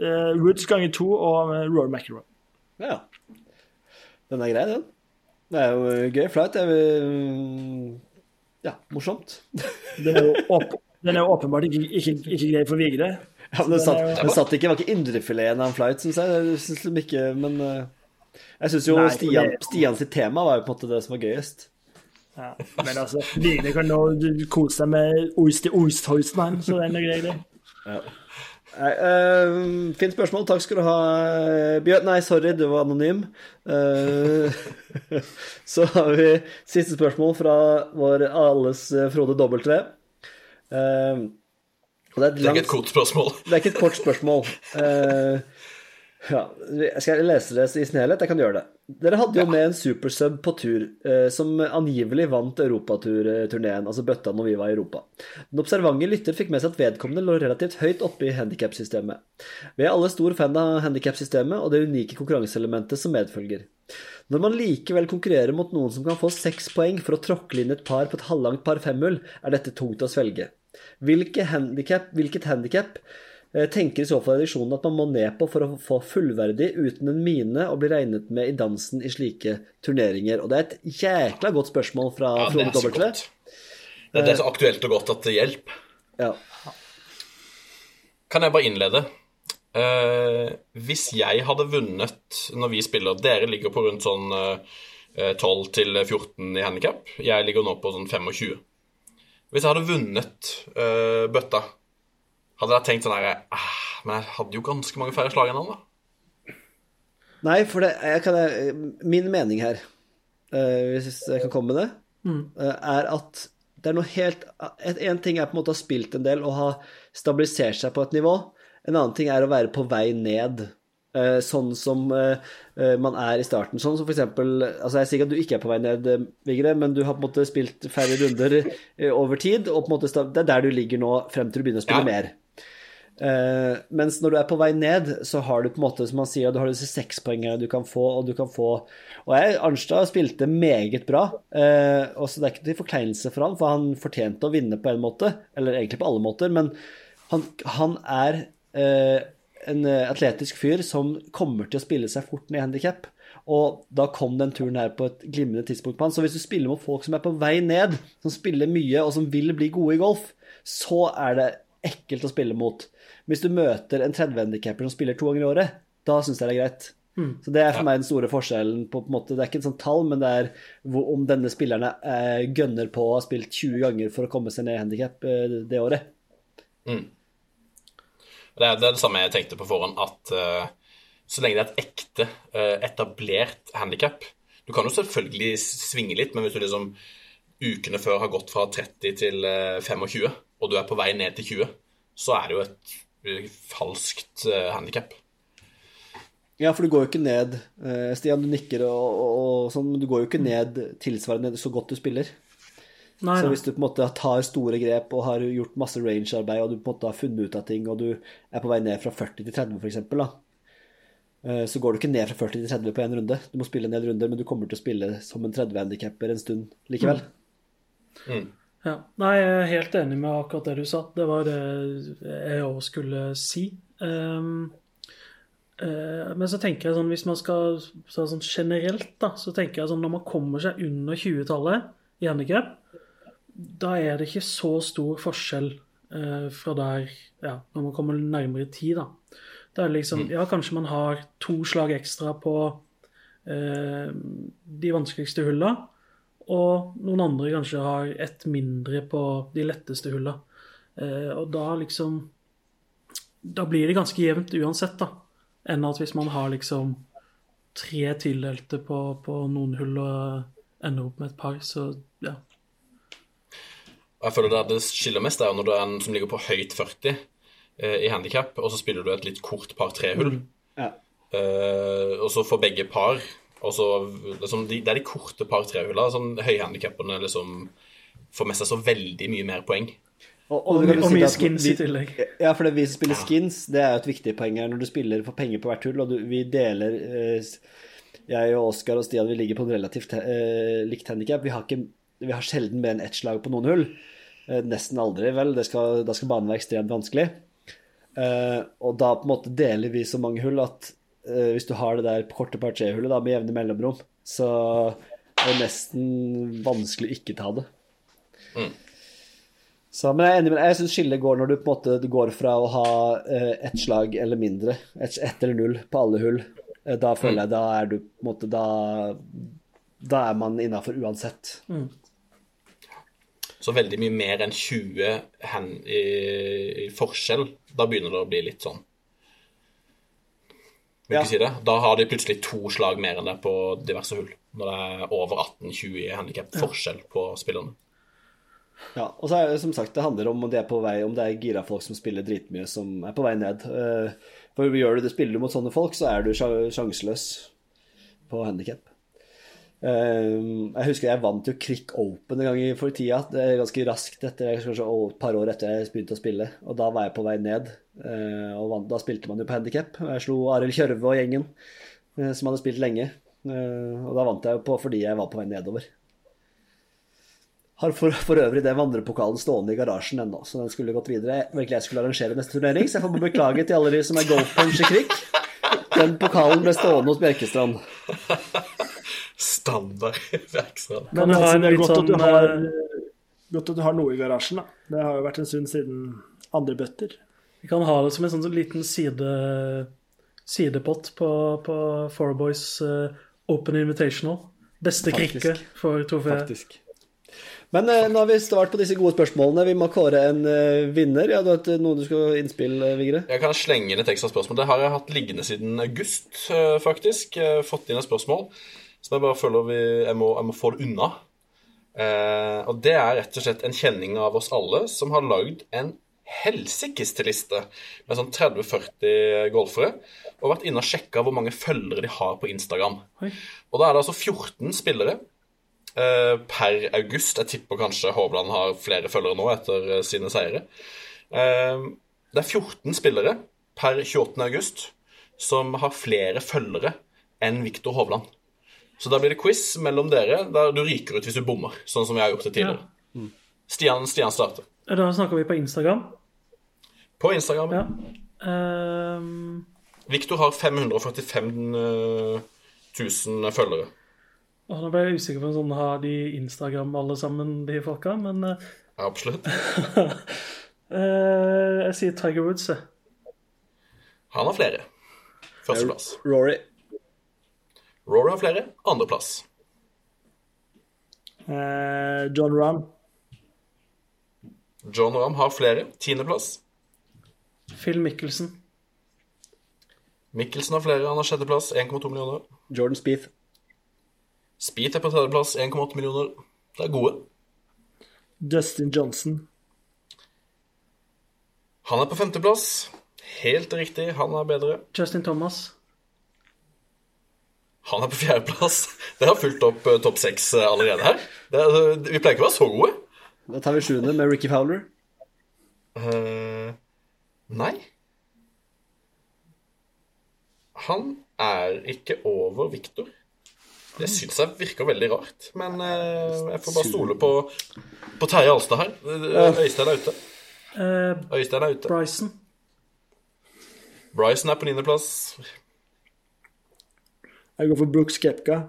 eh, Woods ganger to og eh, Rory McIlroy. Ja. Den er grei, den. Det er jo gøy flight. Det er jo Ja, morsomt. Det er jo, åp den er jo åpenbart ikke, ikke, ikke grei for Vigre. Ja, men den satt, Den jo- den satt ikke, var ikke indrefileten av en flight, syns jeg. Jeg synes de ikke, men eh, jeg syns jo Nei, Stian, det- Stian sitt tema var jo på en måte det som var gøyest. Ja. Men altså, Vigre kan nå kose seg med oist i Oysthoisten her, så den er grei, det. Nei, eh, fint spørsmål. Takk skal du ha, eh, Bjørn. Nei, sorry, du var anonym. Uh, så har vi siste spørsmål fra vår alles Frode W. Og det er et Det er ikke et kort spørsmål. Det er ikke et kort spørsmål. Uh, ja, skal jeg lese det i sin helhet? Jeg kan gjøre det. Dere hadde jo med en supersub på tur, eh, som angivelig vant europaturneen, altså bøtta når vi var i Europa. Den observante lytter fikk med seg at vedkommende lå relativt høyt oppe i handikapsystemet. Vi er alle stor fan av handikapsystemet og det unike konkurranseelementet som medfølger. Når man likevel konkurrerer mot noen som kan få seks poeng for å tråkle inn et par på et halvlangt par femhull, er dette tungt å svelge. Hvilke handicap, hvilket handikap eh, tenker i så fall redaksjonen at man må ned på for å få fullverdig uten en mine og bli regnet med i dansen i slike turneringer? Og det er et jækla godt spørsmål fra Ja, Frode godt. Det, det er så aktuelt og godt at det hjelper. Ja. Kan jeg bare innlede? Uh, hvis jeg hadde vunnet når vi spiller Dere ligger på rundt sånn uh, 12 til 14 i handikap. Jeg ligger nå på sånn 25. Hvis jeg hadde vunnet uh, bøtta, hadde jeg tenkt sånn her ah, Men jeg hadde jo ganske mange færre slag enn han, da. Nei, for det jeg kan, Min mening her, uh, hvis jeg kan komme med det, uh, er at det er noe helt En ting er på en måte å ha spilt en del og ha stabilisert seg på et nivå. En annen ting er å være på vei ned, eh, sånn som eh, eh, man er i starten. Sånn som for eksempel altså Jeg sier ikke at du ikke er på vei ned, eh, Vigre, men du har på en måte spilt færre runder eh, over tid, og på en måte det er der du ligger nå, frem til du begynner å spille Ja. mer. Uh, mens når du er på vei ned, så har du på en måte, som man sier, du har disse sekspoengene du kan få, og du kan få Og jeg, Arnstad spilte meget bra, uh, og så det er ikke til forkleinelse for han, for han fortjente å vinne på en måte, eller egentlig på alle måter, men han, han er eh, en eh, atletisk fyr som kommer til å spille seg fort ned i handikap. Og da kom den turen her på et glimrende tidspunkt på han. Så hvis du spiller mot folk som er på vei ned, som spiller mye og som vil bli gode i golf, så er det ekkelt å spille mot. Hvis du møter en 30-handikapper som spiller to ganger i året, da syns jeg det er greit. Så Det er for meg den store forskjellen. på, på en måte, Det er ikke et sånt tall, men det er hvor, om denne spilleren eh, gønner på å ha spilt 20 ganger for å komme seg ned i handikap eh, det året. Det er, det er det samme jeg tenkte på forhånd, at uh, så lenge det er et ekte, uh, etablert handikap Du kan jo selvfølgelig svinge litt, men hvis du liksom ukene før har gått fra 30 til eh, 25, og du er på vei ned til 20, så er det jo et eh, falskt handikap. Ja, for du går jo ikke ned eh, Stian, du nikker og, og, og sånn, men du går jo ikke ned tilsvarende så godt du spiller. Nei, Så hvis du på en måte tar store grep og har gjort masse range-arbeid, og du på en måte har funnet ut av ting, og du er på vei ned fra 40 til 30 f.eks., eh, så går du ikke ned fra 40 til 30 på én runde. Du må spille en del runder, men du kommer til å spille som en 30-handikapper en stund likevel. Ja. Nei, jeg er helt enig med akkurat det du sa. Det var det jeg òg skulle si. Um, uh, men så tenker jeg sånn, hvis man skal så sånn generelt, da, så tenker jeg sånn når man kommer seg under 20-tallet i handikap, da er det ikke så stor forskjell eh, fra der ja, når man kommer nærmere tid, da. Da er det liksom Ja, kanskje man har to slag ekstra på eh, de vanskeligste hulla, og noen andre kanskje har ett mindre på de letteste hulla. Eh, og da liksom Da blir det ganske jevnt uansett, da. Enn at hvis man har liksom tre tildelte på, på noen hull og ender opp med et par, så ja. Jeg føler det, det skiller mest er når du er en som ligger på høyt 40 eh, i handikap, og så spiller du et litt kort par tre-hull. Ja. Eh, og så får begge par og så, liksom, de, Det er de korte par tre-hullene. Sånn, Høyhandikappene liksom får med seg så veldig mye mer poeng. Og, Og, og, og mye skins vi- i tillegg. Ja, for det vi som spiller skins, det er jo et viktig poeng her når du spiller for penger på hvert hull, og du, vi deler eh, Jeg og Oskar og Stian vi ligger på en relativt eh, likt handikap. Vi, har ikke- vi har sjelden mer enn ett slag på noen hull. Eh, nesten aldri, vel. Det skal, da skal banen være ekstremt vanskelig. Eh, og da på en måte deler vi så mange hull at eh, hvis du har det der korte par tre-hullet med jevne mellomrom, så er det nesten vanskelig å ikke ta det. Så, men jeg er enig med deg. Jeg syns skillet går når du på en måte du går fra å ha eh, ett slag eller mindre, ett et eller null på alle hull. Eh, da føler jeg da er du på en måte Da, da er man innafor uansett. Så veldig mye mer enn 20 hen, i, i forskjell. Da begynner det å bli litt sånn Vil Ja. ikke si det. Da har de plutselig to slag mer enn det på diverse hull. Når det er over 18-20 i handikap forskjell på spillerne. Ja, og så er det som sagt, det handler om om det er på vei, om det er gira folk som spiller dritmye, som er på vei ned. Eh, For gjør du det, spiller du mot sånne folk, så er du sja- sjanseløs på handikap. Jeg husker jeg vant jo Crick Open en gang for tida. Ganske raskt etter, kanskje et par år etter jeg begynte å spille. Og da var jeg på vei ned. eh, Og da spilte man jo på handikap. Jeg slo Arild Kjørve og gjengen, eh, som hadde spilt lenge. Eh, Og da vant jeg jo på fordi jeg var på vei nedover. Har for, for øvrig den vandrepokalen stående i garasjen ennå, så den skulle gått videre. Virkelig jeg skulle arrangere neste turnering, så jeg får beklage til alle de som er golfpunch i Krik. Den pokalen ble stående hos Bjerkestrand. Standard ekstra. Men altså, det er godt, at du sånn, har, eh, godt at du har noe i garasjen, da. Det har jo vært en stund siden andre bøtter. Vi kan ha det som en sånn liten side, sidepott på, på Four Boys uh, Open Invitational. Beste krikke for trofeet. Faktisk. Men eh, nå har vi svart på disse gode spørsmålene. Vi må kåre en eh, vinner. Ja, du har noe du skal innspill, eh, Vigre? Jeg kan slenge inn et ekstra spørsmål. Det har jeg hatt liggende siden august, eh, faktisk. Eh, Fått inn et spørsmål som jeg bare føler vi, jeg, må, jeg må få det unna. Eh, og det er rett og slett en kjenning av oss alle som har lagd en helsikes til liste med sånn 30-40 golfere, og vært inne og sjekka hvor mange følgere de har på Instagram. Oi. Og da er det altså 14 spillere eh, per august. Jeg tipper kanskje Hovland har flere følgere nå etter eh, sine seire. Eh, det er 14 spillere per 28. august som har flere følgere enn Viktor Hovland. Så da blir det quiz mellom dere der du ryker ut hvis du bommer, sånn som vi har gjort det tidligere. Stian, Stian starter. Da snakker vi på Instagram. På Instagram. Ja. Um... Viktor har 545 000 følgere. og nå ble jeg usikker på om sånn har de Instagram alle sammen, de folka, men eh, absolutt. eh, jeg sier Tiger Woods, jeg. Han har flere. Førsteplass. Rory. Rory har flere. Andreplass. Eh, John Rahm. John Rahm har flere. Tiendeplass. Phil Mickelson. Mikkelsen har flere. Han har sjetteplass. 1,2 millioner. Jordan Speeth. Speeth er på tredjeplass. 1,8 millioner. Det er gode. Dustin Johnson. Han er på femteplass. Helt riktig, han er bedre. Justin Thomas. Han er på fjerdeplass. Det har fulgt opp eh, topp seks eh, allerede her. Det er, eh, vi pleier ikke å være så gode. Da tar vi sjuende med Ricky Fowler. Uh, nei. Han er ikke over Victor. Det syns jeg virker veldig rart, men uh, jeg får bare stole på, på Terje Alstad her. Øystein er ute. Eh, Øystein er ute. Bryson. Bryson er på niendeplass. Jeg går for Brooks Kepka.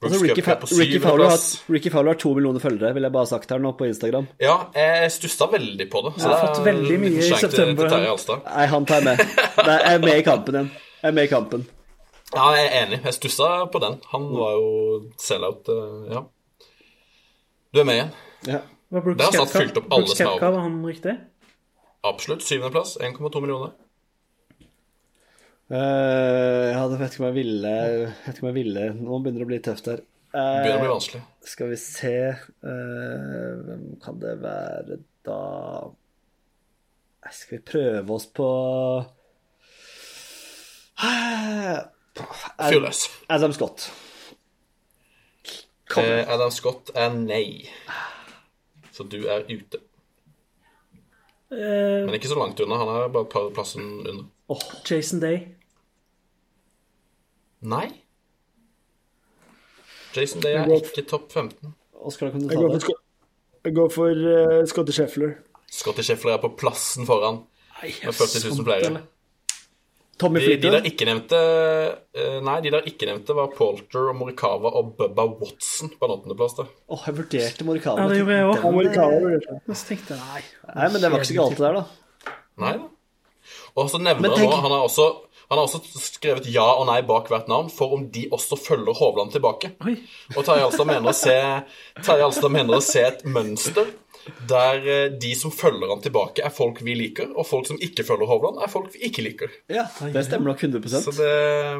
Altså, Ricky, Fa Ricky, Fowler har. Ricky Fowler har to millioner følgere, vil jeg bare ha sagt her nå på Instagram. Ja, jeg stussa veldig på det. Så Jeg har fått veldig mye i september. til-. Til Nei, han tar jeg med. Nei, jeg er med i kampen igjen. Jeg er med i kampen. Ja, jeg er enig. Jeg stussa på den. Han var jo sell-out, eh, ja. Du er med igjen. Ja. Var Brooks Det har satt fylt opp alle er Koepka, var han riktig? Absolutt. Syvendeplass. 1,2 millioner. Eh, ja, det vet ikke om jeg ville Vet ikke om jeg ville Nå begynner det å bli tøft her. Det begynner å bli Eh, vanskelig. skal vi se uh, Hvem kan det være da Skal vi prøve oss på Fyr løs. Adam Scott. Adam Scott er nei. Så du er ute. Eh, Men ikke så langt unna. Han er bare et par plassen under. Jason Day. Nei. Jason Day er ikke topp 15. Oskar, kan du Jeg går for, det? Jeg går for uh, Scotty Sheffler. Scotty Sheffler er på plassen foran Nei, med 40 000 playere. Tommy De, de der ikke nevnte uh, Nei, de der ikke nevnte var Polter og Morikawa og Bubba Watson på en åttendeplass. Åh, Åh, jeg vurderte Morikawa. Ja, det gjorde jeg òg. Jeg nei. Nei, men det var ikke så galt det der, da. Nei da. Og så nevner han nå Han har også han har også skrevet ja og nei bak hvert navn for om de også følger Hovland tilbake. Oi. Og Terje Alstad mener mener å se et mønster der eh, de som følger han tilbake, er folk vi liker, og folk som ikke følger Hovland, er folk vi ikke liker. Ja, det stemmer nok 100 Så det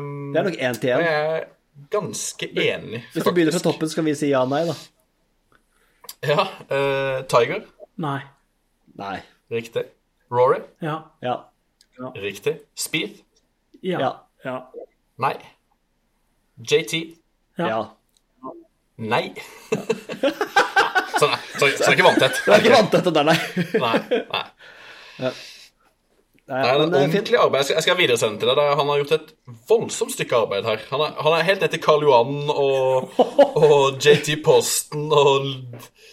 mm, Det er nok én til Jeg er ganske enig, Hvis du begynner fra toppen, så kan vi si ja nei, da. Ja. Uh, Tiger. Nei. Nei. Riktig. Rory. Ja. Ja. Riktig. Speed. Ja. Ja. Ja. Nei. JT. Ja. ja. Nei. så, nei, så, så det er ikke vanntett. Du er ikke vanntett, til dette der, nei. Nei, nei. nei Det er en det fint. ordentlig arbeid. Jeg skal, jeg skal videresende til deg. Han har gjort et voldsomt stykke arbeid her. Han er, han er helt ned til Karl Johan og, og JT Posten og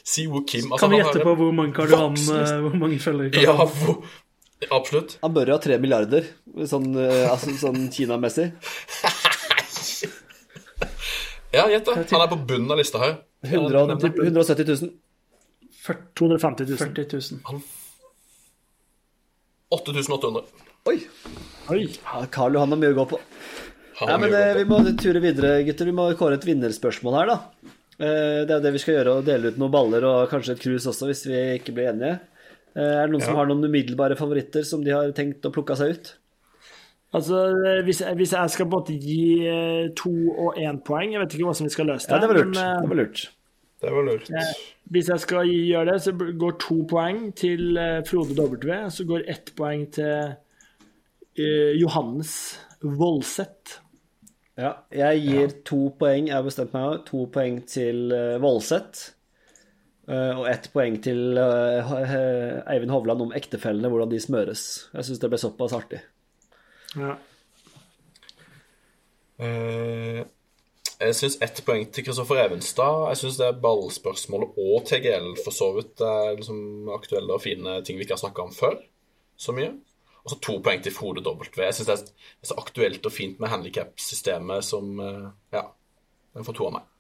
Siwo Kim. Altså, Kan vi gjette på hvor mange Karl voksen- eh, Hvor mange følger Karl Ja, hvor, absolutt. Han bør jo ha tre milliarder, sånn, eh, altså, sånn Kina-messig. Ja, gjett det. Han er på bunnen av lista her. 100 170 000. 250 000. 40 000. 8800. Oi! Oi. Ja, Karl Johan har mye å gå på. Ja, men eh, Vi må ture videre, gutter. Vi må kåre et vinnerspørsmål her, da. Eh, Det er jo det vi skal gjøre, å dele ut noen baller og kanskje et krus også, hvis vi ikke blir enige. Eh, Er det noen som har noen umiddelbare favoritter som de har tenkt å plukke seg ut? Altså, hvis jeg, hvis jeg skal måte gi eh, to og én poeng Jeg vet ikke hvordan vi skal løse det. Ja, det var lurt. men, eh, Det var lurt. Det var lurt. Hvis jeg skal gjøre det, så går to poeng til eh, Frode W. Så går ett poeng til uh, Johannes Voldseth. Ja, jeg gir to poeng, jeg har bestemt meg to poeng til uh, Voldseth. Eh, og ett poeng til uh, Eivind Hovland om ektefellene, hvordan de smøres. Jeg syns det ble såpass artig. Ja. Uh, jeg syns ett poeng til Kristoffer Evenstad. Jeg syns det er ballspørsmålet og TGL for så vidt er liksom aktuelle og fine ting vi ikke har snakka om før så mye. Og så to poeng til Frode W. Jeg syns det er så aktuelt og fint med handikap-systemet som Ja, den får to av meg.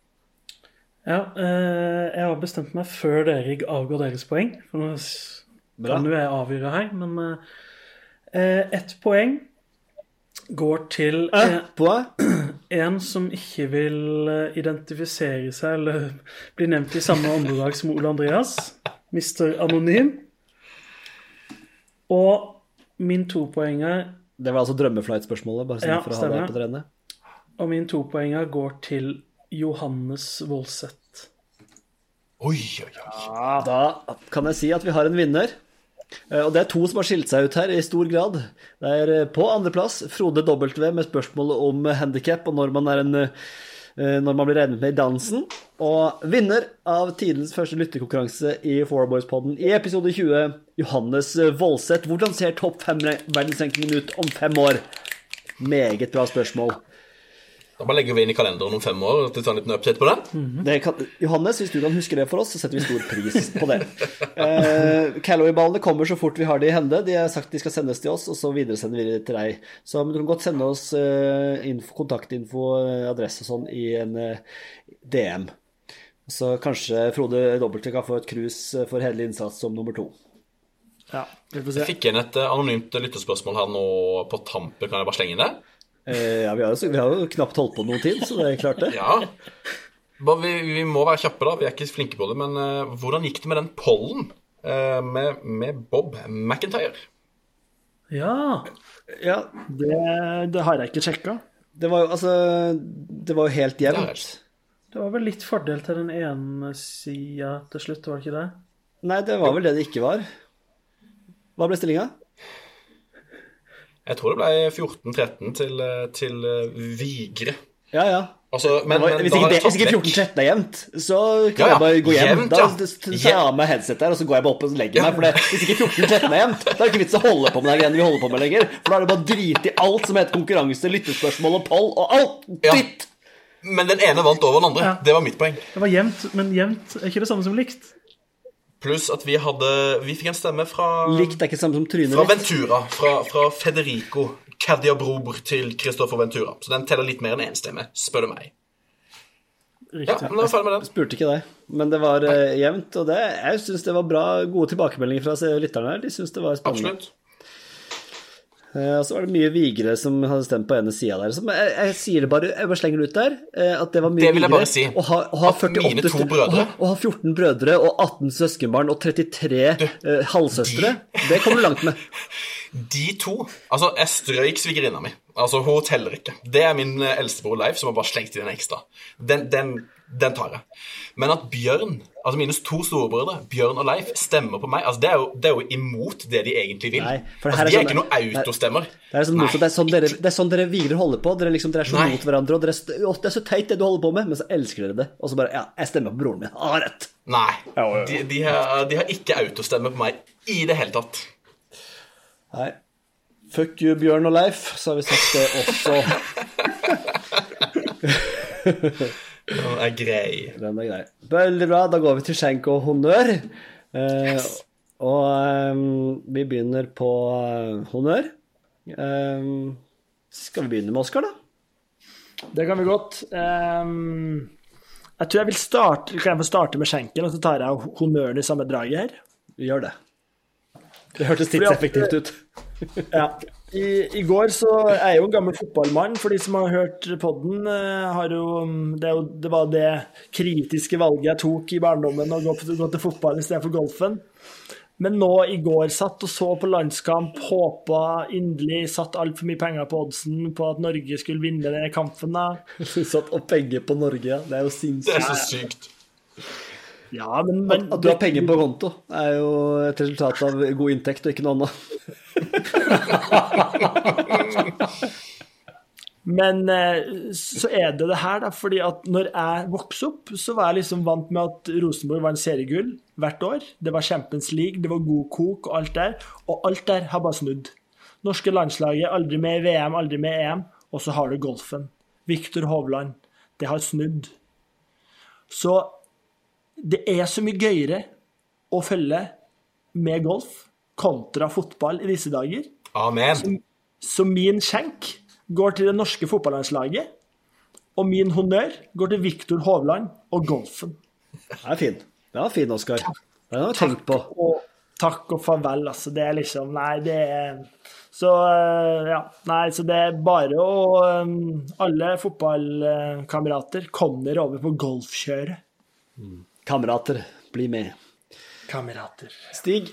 Ja, eh, jeg har bestemt meg før dere avgår deres poeng. For nå kan jo jeg avgjøre her, men eh, ett poeng går til Eh, eh, en som ikke vil eh, identifisere seg eller bli nevnt i samme åndedrag som Ole Andreas. Mr. Anonym. Og min topoenger Det var altså drømmeflight-spørsmålet, bare sånn Ja, for å ha det på det. Og min topoenger går til Johannes Voldseth. Oi, oi, oi. Da kan jeg si at vi har en vinner. Eh, Og det er to som har skilt seg ut her i stor grad. Det er eh, på andreplass Frode W med spørsmålet om handikap og når man, er en, eh, når man blir regnet med i dansen. Og vinner av tidenes første lytterkonkurranse i Fourboys-podden i episode 20, Johannes Voldseth. Hvordan ser topp fem verdensrenkingen ut om fem år? Meget bra spørsmål. Da bare legger vi inn i kalenderen om fem år. til å ta en liten update på den. Det kan, Johannes, hvis du kan huske det for oss, så setter vi stor pris på det. uh, Callaway-ballene kommer så fort vi har de i hende. De har sagt de skal sendes til oss, og så videresender vi det til deg. Så men du kan godt sende oss uh, info, kontaktinfo, eh, adresse og sånn i en uh, DM. Så kanskje Frode Dobbelte kan få et krus eh, for hederlig innsats som nummer to. ja, vi får Jeg fikk inn et eh, anonymt lyttespørsmål her nå på tampen. Kan jeg bare slenge inn det? Eh, ja, vi har, jo, vi har jo knapt holdt på noen tid, så det er klart det. Ja. Vi, vi må være kjappe, da. Vi er ikke flinke på det. Men uh, hvordan gikk det med den pollen uh, med, med Bob McIntyre? Ja. Ja, Det, det har jeg ikke sjekka. det var jo altså Det var jo helt jevnt. Det var vel litt fordel til den ene sida til slutt, var det ikke det? Nei, det var vel det det ikke var. Hva ble stillinga? Jeg tror det ble 14-13 til, eh, til eh, Vigre. Ja, ja. Altså, men, men hvis ikke, ikke 14-13 er jevnt, så kan Ja, ja. jeg bare gå hjem. Jevnt, da ja. tar jeg av meg headsetet her, og så går jeg bare opp og legger meg. For det, hvis ikke 14-13 er jevnt, da er det ikke vits å holde på med det greiene vi holder på med lenger. For da er det bare drit i alt som heter konkurranse, lyttespørsmål og poll og alt Ja. dritt. Men den ene vant over den andre. Ja. Det var mitt poeng. Det var jevnt, men jevnt er ikke det samme som likt. Pluss at vi hadde Vi fikk en stemme fra Likt er ikke samme som trynet Fra. Ventura. Fra, fra Federico Caddia-bror til Christoffer Ventura. Så den teller litt mer enn én stemme, spør du meg. Ja, Riktig. men da var ferdig med den. Spurte ikke deg, men det var uh, jevnt. Og det, jeg syns det var bra, gode tilbakemeldinger fra se- lytterne her. De syns det var spennende. Absolutt. Eh, Og så var det mye vigere som hadde stemt på ene sida der. Så jeg, jeg sier det bare, jeg bare slenger det ut der. eh, At det var mye Det vil jeg vigere. bare si. Å ha, å ha 48 mine to brødre- Å å ha 14 brødre og 18 søskenbarn og 33 eh, halvsøstre, det kommer du langt med. De to Altså, jeg strøyk svigerinna mi. Altså, hun teller ikke. Det er min eldstebror Leif som har bare slengt inn en ekstra. Den, den den tar jeg. Men at Bjørn, altså mine to storebrødre, Bjørn og Leif, stemmer på meg, altså det er jo, det er jo imot det de egentlig vil. Nei, for altså, er de er sånn- ikke noe autostemmer. Det er, sånn, det, er sånn dere, det er sånn dere Vigre holder på. Dere, liksom, dere er så Nei. mot hverandre, og dere, er «Å, det er så teit det du holder på med, men så elsker dere det. Og så bare Ja, jeg stemmer på broren min. Han har rett. Nei. De, de, har, de har ikke autostemme på meg i det hele tatt. Nei. Fuck you, Bjørn og Leif, så har vi sagt det også. Den er grei. Den er grei. Veldig bra. Da går vi til skjenk og honnør. Eh, og um, vi begynner på uh, honnør. Um, skal vi begynne med Oskar, da? Det kan vi godt. Um, jeg tror jeg vil starte Kan jeg få starte med skjenken, og så tar jeg honnøren i samme draget her? Gjør det. Det hørtes tidseffektivt ut. Ja. I, I går så er jeg jo en gammel fotballmann. For de som har hørt podden, eh, har jo det, er jo det var det kritiske valget jeg tok i barndommen, å gå, gå til fotball istedenfor golfen. Men nå i går satt og så på landskamp, håpa inderlig, satt altfor mye penger på oddsen på at Norge skulle vinne denne kampen. da. Du satt og penger på Norge. Det er jo sinnssykt. Det er så sykt. Ja, men, men At du har penger på konto, er jo et resultat av god inntekt og ikke noe annet. Men eh, så er det det her, da. fordi at når jeg vokste opp, så var jeg liksom vant med at Rosenborg var en seriegull hvert år. Det var Champions League, det var god kok og alt der. Og alt der har bare snudd. Norske landslaget aldri med i VM, aldri med i EM. Og så har du golfen. Viktor Hovland. Det har snudd. Så det er så mye gøyere å følge med golf kontra fotball i disse dager. Amen. Så min skjenk går til det norske fotballandslaget, og min honnør går til Viktor Hovland og golfen. Den er fin. Den var fin, Oskar. Den har jeg tenkt på. Og takk og farvel, altså. Det er liksom Nei, det er Så eh, ja. Nei, så det er bare å eh, Alle fotballkamerater, kom dere over på golfkjøret. Kamerater, bli med. Kamerater. Stig?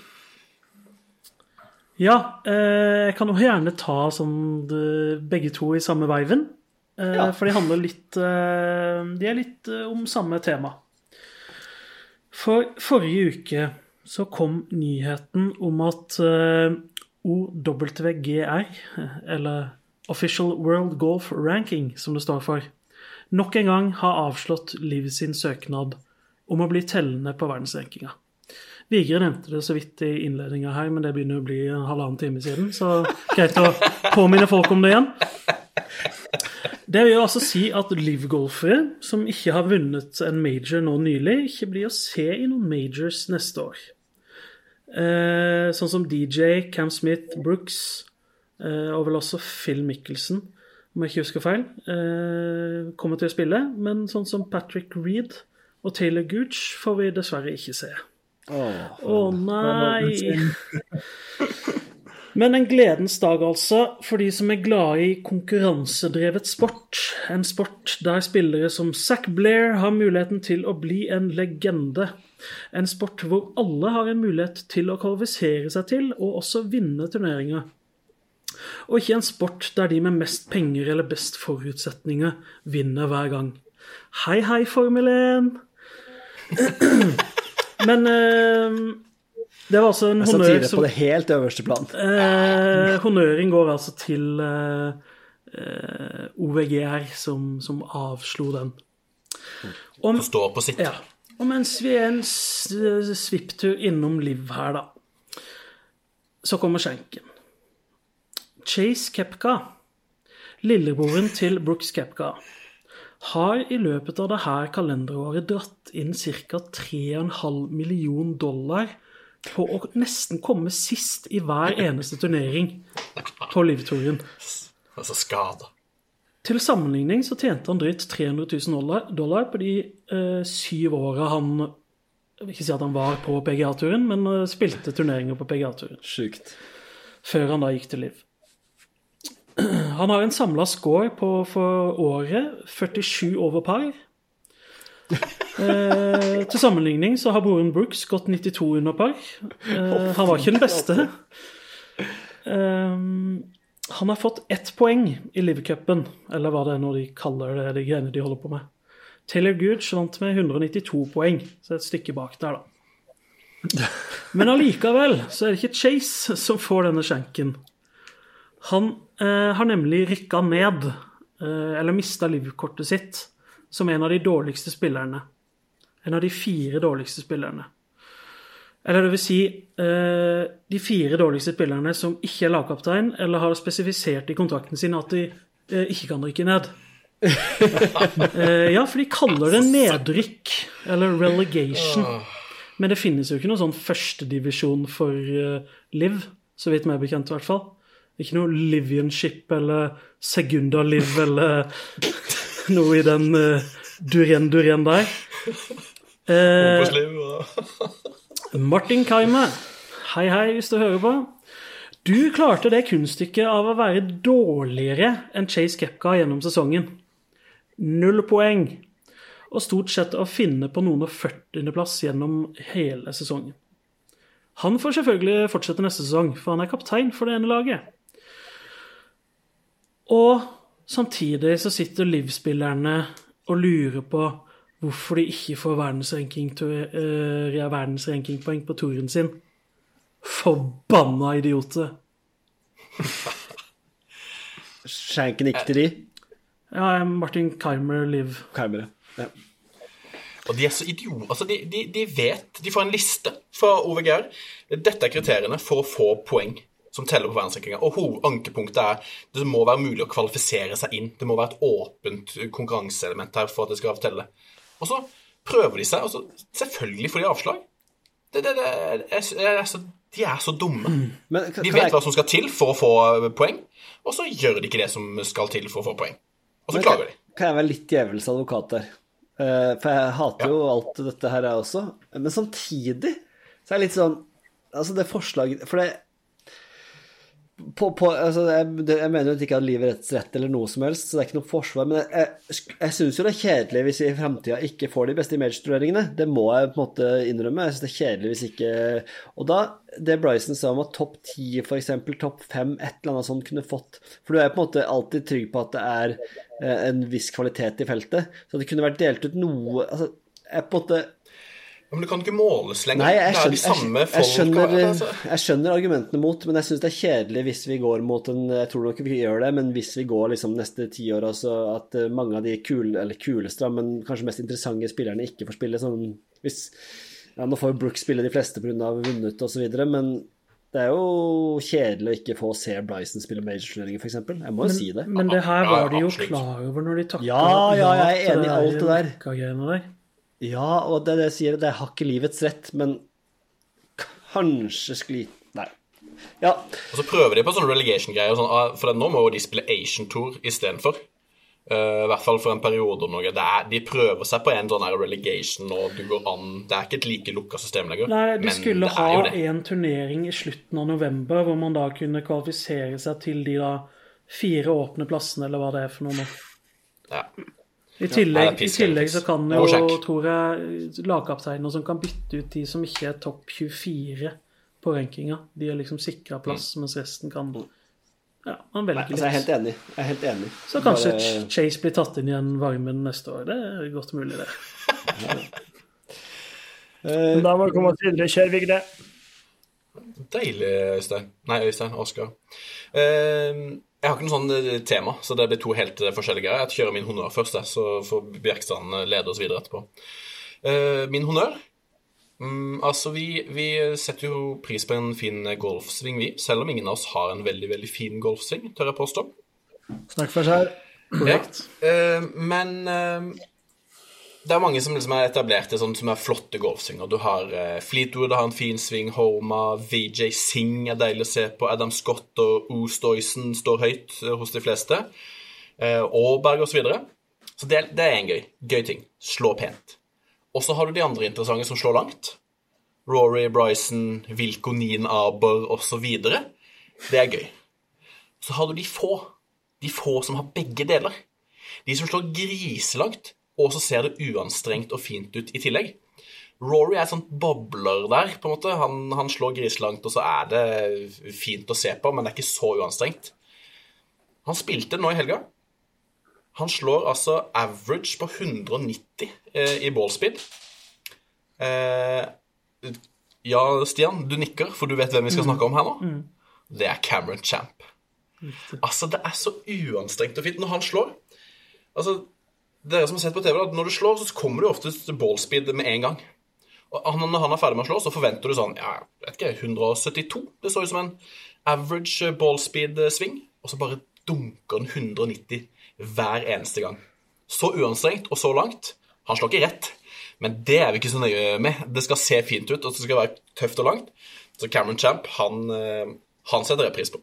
Ja, eh, jeg kan jo gjerne ta sånn begge to i samme veiven. Eh, Ja. For de handler litt eh, De er litt eh, om samme tema. For forrige uke så kom nyheten om at eh, OWGR, eller Official World Golf Ranking, som det står for, nok en gang har avslått Liv sin søknad om å bli tellende på verdensrankinga. Vigre nevnte det så vidt i innledninga her, men det begynner å bli en halvannen time siden, så greit å påminne folk om det igjen. Det vil jo altså si at livgolfere, som ikke har vunnet en major nå nylig, ikke blir å se i noen majors neste år. Eh, sånn som DJ, Cam Smith, Brooks eh, og vel også Phil Mickelson, om jeg ikke husker feil, eh, kommer til å spille. Men sånn som Patrick Reed og Taylor Gooch får vi dessverre ikke se. Å nei! Men en gledens dag, altså, for de som er glade i konkurransedrevet sport. En sport der spillere som Zack Blair har muligheten til å bli en legende. En sport hvor alle har en mulighet til å kvalifisere seg til og også vinne turneringer. Og ikke en sport der de med mest penger eller best forutsetninger vinner hver gang. Hei, hei, Formel 1! Men eh, det var altså en Jeg honnør satire på det helt øverste plan. Eh, honnøren går altså til eh, eh, OVGR, som, som avslo den. Om, Står på sitt. ja. Og mens vi er en svipptur innom Liv her, da, så kommer skjenken. Chase Kepka, lillebroren til Brooks Kepka, har i løpet av dette kalenderåret dratt inn ca. 3,5 million dollar på å nesten komme sist i hver eneste turnering på Liv-touren. Altså skada. Til sammenligning så tjente han drøyt 300 000 dollar, dollar på de eh, syv åra han Jeg vil ikke si at han var på PGA-turen, men eh, spilte turneringer på PGA-turen. Sjukt. Før han da gikk til Liv. Han har en samla score på, for året 47 over par. Eh, til sammenligning så har broren Brooks gått 92 under par. Eh, han var ikke den beste. Eh, han har fått ett poeng i Liv-cupen, eller hva det er når de kaller det de greiene de holder på med. Taylor Gooch vant med 192 poeng, så et stykke bak der, da. Men allikevel så er det ikke Chase som får denne skjenken. Han har nemlig rykka ned, eh, eller mista livkortet sitt, som en av de dårligste spillerne. En av de fire dårligste spillerne. Eller det vil si eh, de fire dårligste spillerne som ikke er lagkaptein, eller har spesifisert i kontrakten sin at de eh, ikke kan rykke ned. Eh, ja, for de kaller det nedrykk, eller relegation. Men det finnes jo ikke noen sånn førstedivisjon for Liv, så vidt meg bekjent i hvert fall. Ikke noe Livianship eller Segunda Liv eller noe i den uh, durien-durien der. Eh, Martin Kaime, hei hei hvis du hører på. Du klarte det kunststykket av å være dårligere enn Chase Kepka gjennom sesongen. Null poeng. Og stort sett å finne på noen og 40.-plass gjennom hele sesongen. Han får selvfølgelig fortsette neste sesong, for han er kaptein for det ene laget. Og samtidig så sitter Liv-spillerne og lurer på hvorfor de ikke får verdensranking, uh, på turen sin. Forbanna idioter. Skjenken ikke til de. Ja, Martin Keimer, Liv. Keimer, Ja. Og de er så idioter. Altså, de, de, de vet De får en liste fra OVGR. Dette er kriteriene for å få poeng som teller på verdensrankinga. Og hovedankepunktet er det må være mulig å kvalifisere seg inn. Det må være et åpent konkurranseelement her for at det skal telle. Og så prøver de seg, og så selvfølgelig får de avslag. Det, det, det jeg, jeg, jeg, de er så dumme. Men De vet hva som skal til for å få poeng, og så gjør de ikke det som skal til for å få poeng. Og så men klager de. kan jeg være litt djevelens advokat der? Eh, for jeg hater jo alt dette her, jeg også. Men samtidig så er det litt sånn Altså, det forslaget For det på, på, altså jeg, jeg mener jo ikke at livet er rett eller noe som helst, så det er ikke noe forsvar. Men jeg, jeg, jeg syns jo det er kjedelig hvis vi i framtida ikke får de beste image-turneringene. Det må jeg på en måte innrømme. Jeg syns det er kjedelig hvis ikke Og da, det Bryson sa om at topp ti, f.eks., topp fem, et eller annet sånt kunne fått For du er på en måte alltid trygg på at det er eh, en viss kvalitet i feltet. Så det kunne vært delt ut noe Altså, jeg på en måte men det kan ikke måles lenger. Nei, jeg det er de skjønner, samme jeg, jeg, skjønner, altså. jeg skjønner argumentene mot, men jeg syns det er kjedelig hvis vi går mot en Jeg tror nok vi gjør det, men hvis vi går liksom neste ti år, altså at eh, mange av de kule, eller kuleste, men kanskje mest interessante spillerne ikke får spille sånn hvis, ja, Nå får jo Brooks spille de fleste pga. vunnet osv., men det er jo kjedelig å ikke få se Bryson spille major-turneringer, f.eks. Jeg må jo si det. Men det her var de jo klar over når de takka Ja, ja, jeg er enig i alt det der. Ja, og det er det jeg sier, det er ikke livets rett, men kanskje sklit... Nei. Ja, Og så prøver de på sånne relegation-greier, sånn, ah, for nå må jo de spille Asian Tour istedenfor. Uh, I hvert fall for en periode. og Noe. Det er, de prøver seg på en sånn her relegation, og du går an Det er ikke et like lukka system lenger. Nei, de men skulle ha en turnering i slutten av november hvor man da kunne kvalifisere seg til de da fire åpne plassene, eller hva det er for noe nå. Ja. I tillegg, det I tillegg så kan Det jo, tror jeg, lagkapteiner som kan bytte ut de som ikke er topp 24 på rankinga. De er liksom sikra plass, Mm. mens resten kan Ja, man nei, velger altså, jeg er helt enig. Jeg er helt enig. Så kanskje Bare- Chase blir tatt inn i en varmen neste år. Det er godt mulig, det. Eh, Men da må vi komme oss videre. Kjør, Vigre. Deilig, Øystein. Nei, Øystein. Oskar. Eh, jeg har ikke noe sånn eh, tema, så det blir to helt eh, forskjellige greier. Jeg kjører min honnør først, jeg, så får Bjerkstrand eh, lede oss videre etterpå. Eh, min honnør mm, Altså, vi, vi setter jo pris på en fin golfsving, vi. Selv om ingen av oss har en veldig, veldig fin golfsving, tør jeg påstå. Snakk for seg. Korrekt. Ja. Eh, men eh, det er mange som liksom er etablerte sånn, som er flotte golfsvinger. Du har eh, Fleetwood har en fin sving, Homa, VJ Singh er deilig å se på, Adam Scott og Oostuysen står høyt eh, hos de fleste. Eh, Aaberg osv. Så, videre. så det, det er en gøy, gøy ting. Slå pent. Og så har du de andre interessante som slår langt. Rory, Bryson, Wilco, Neen, Aber osv. Det er gøy. Så har du de få. De få som har begge deler. De som slår griselangt, og så ser det uanstrengt og fint ut i tillegg. Rory er sånn bobler der, på en måte. Han, han slår griselangt, og så er det fint å se på, men det er ikke så uanstrengt. Han spilte nå i helga. Han slår altså average på 190 eh, i ballspeed. Eh, ja, Stian, du nikker, for du vet hvem vi skal snakke om her nå. Det er Cameron Champ. Altså, det er så uanstrengt og fint når han slår. Altså, dere som har sett på TV, da, når du slår, så kommer du oftest ballspeed med en gang. Og han, når han er ferdig med å slå, så forventer du sånn ja, vet ikke, 172. Det så ut som en average ballspeed-sving, og så bare dunker den 190 hver eneste gang. Så uanstrengt og så langt. Han slår ikke rett, men det er vi ikke så nøye med. Det skal se fint ut, og det skal være tøft og langt. Så Cameron Champ, han, eh, han setter jeg pris på.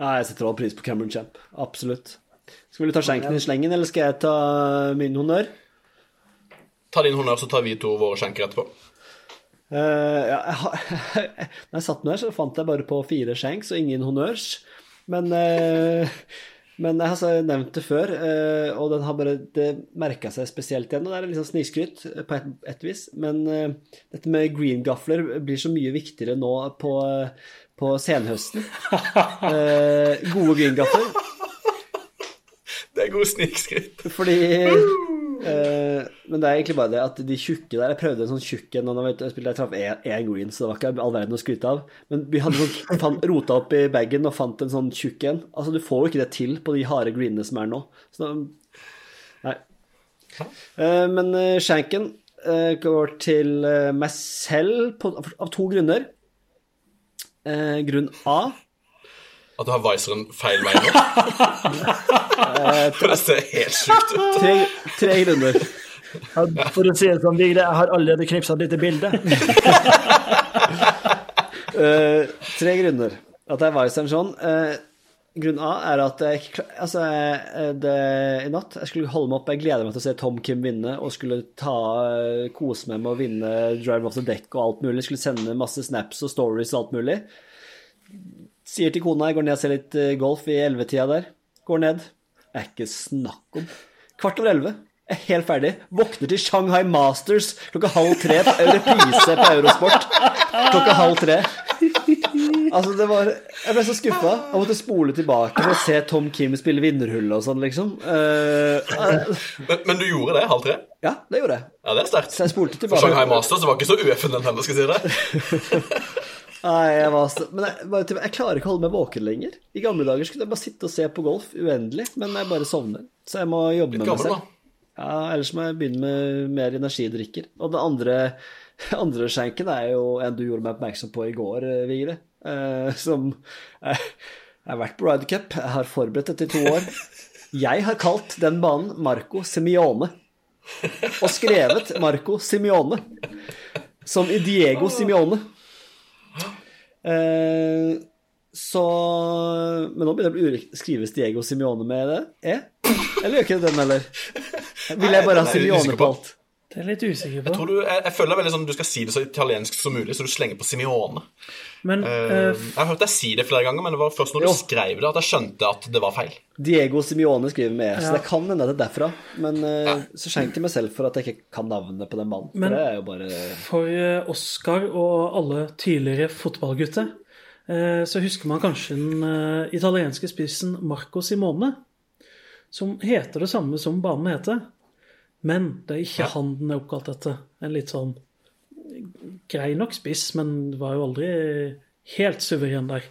Ja, jeg setter også pris på Cameron Champ. Absolutt. Skal du ta skjenken i slengen, eller skal jeg ta min honnør? Ta din honnør, så tar vi to våre skjenker etterpå. Uh, ja, jeg har, når jeg satt med her, så fant jeg bare på fire skjenks og ingen honnørs. Men, uh, men jeg har altså nevnt det før, uh, og den har bare, det merka seg spesielt igjen. og Det er litt sånn snikskryt på et, et vis, men dette med green gafler blir så mye viktigere nå på, på senhøsten. Eh, gode green gafler. Det er god snikskritt. Fordi eh, Men det er egentlig bare det at de tjukke der Jeg prøvde en sånn tjukk en, da jeg spilte- jeg traff én green, så det var ikke all verden å skryte av. Men vi hadde sånn, fant, rota opp i bagen og fant en sånn tjukk en. Altså, du får jo ikke det til på de harde greenene som er nå. Så Nei. Eh, men shanken skjenken eh, går til eh, meg selv på, av to grunner. Eh, grunn A At du har viseren feil vei nå. For det ser helt sjukt ut. Tre, tre grunner. For å si det sånn, Vigre, jeg har allerede knipsa et lite bilde. Eh, tre grunner at jeg viseren sånn. Uh, grunn A er at jeg ikke Altså, eh, det, i natt Jeg skulle holde meg oppe. Jeg gleder meg til å se Tom Kim vinne og skulle ta eh, kose meg med å vinne Drive off the deck og alt mulig. Skulle sende masse snaps og stories og alt mulig. Sier til kona jeg går ned og ser litt eh, golf i ellevetida der. Går ned. Er ikke snakk om. Kvart over elleve. Er helt ferdig. Våkner til Shanghai Masters klokka halv tre på reprise på Eurosport. Klokka halv tre. Altså, det var Jeg ble så skuffa. Jeg måtte spole tilbake for å se Tom Kim spille vinnerhullet og sånn, liksom. Eh, Men, men du gjorde det halv tre? ja, det gjorde jeg. Ja, det er sterkt. For. Shanghai Masters var ikke så ueffen den heller, skal jeg si det. Nei, jeg var så Men jeg, bare, jeg klarer ikke å holde meg våken lenger. I gamle dager skulle jeg bare sitte og se på golf uendelig, men jeg bare sovner. Så jeg må jobbe med meg selv. da. Ja, ellers må jeg begynne med mer energidrikker. Og det andre, andre skjenken er jo en du gjorde meg oppmerksom på i går, eh, Vigre. Eh, som eh, Jeg har vært på Ryder Cup, jeg har forberedt dette i to år. Jeg har kalt den banen Marco Simione. Og skrevet Marco Simione. Som i Diego Simione. Eh, så Men nå begynner det å bli ulikt. Skrives Diego Simione med det? E? Eller gjør ikke det den, eller? Vil jeg bare ha er Simione på alt? Det er jeg litt usikker på. Tror du, jeg, jeg føler veldig sånn du skal si det så italiensk som mulig, så du slenger på Simione. Men Eh, eh, jeg har hørt deg si det flere ganger, men det var først når Jo. du skrev det, at jeg skjønte at det var feil. Diego Simione skriver med E, så Ja. det kan hende det er derfra. Men ja. så skjenk til meg selv for at jeg ikke kan navnet på den mannen For Men- det er jo bare for eh, Oscar og alle tidligere fotballgutter eh, så husker man kanskje den eh, italienske spissen Marco Simone, som heter det samme som banen heter. Men det er ikke han den er oppkalt etter. En litt sånn grei nok spiss, men var jo aldri helt suveren der.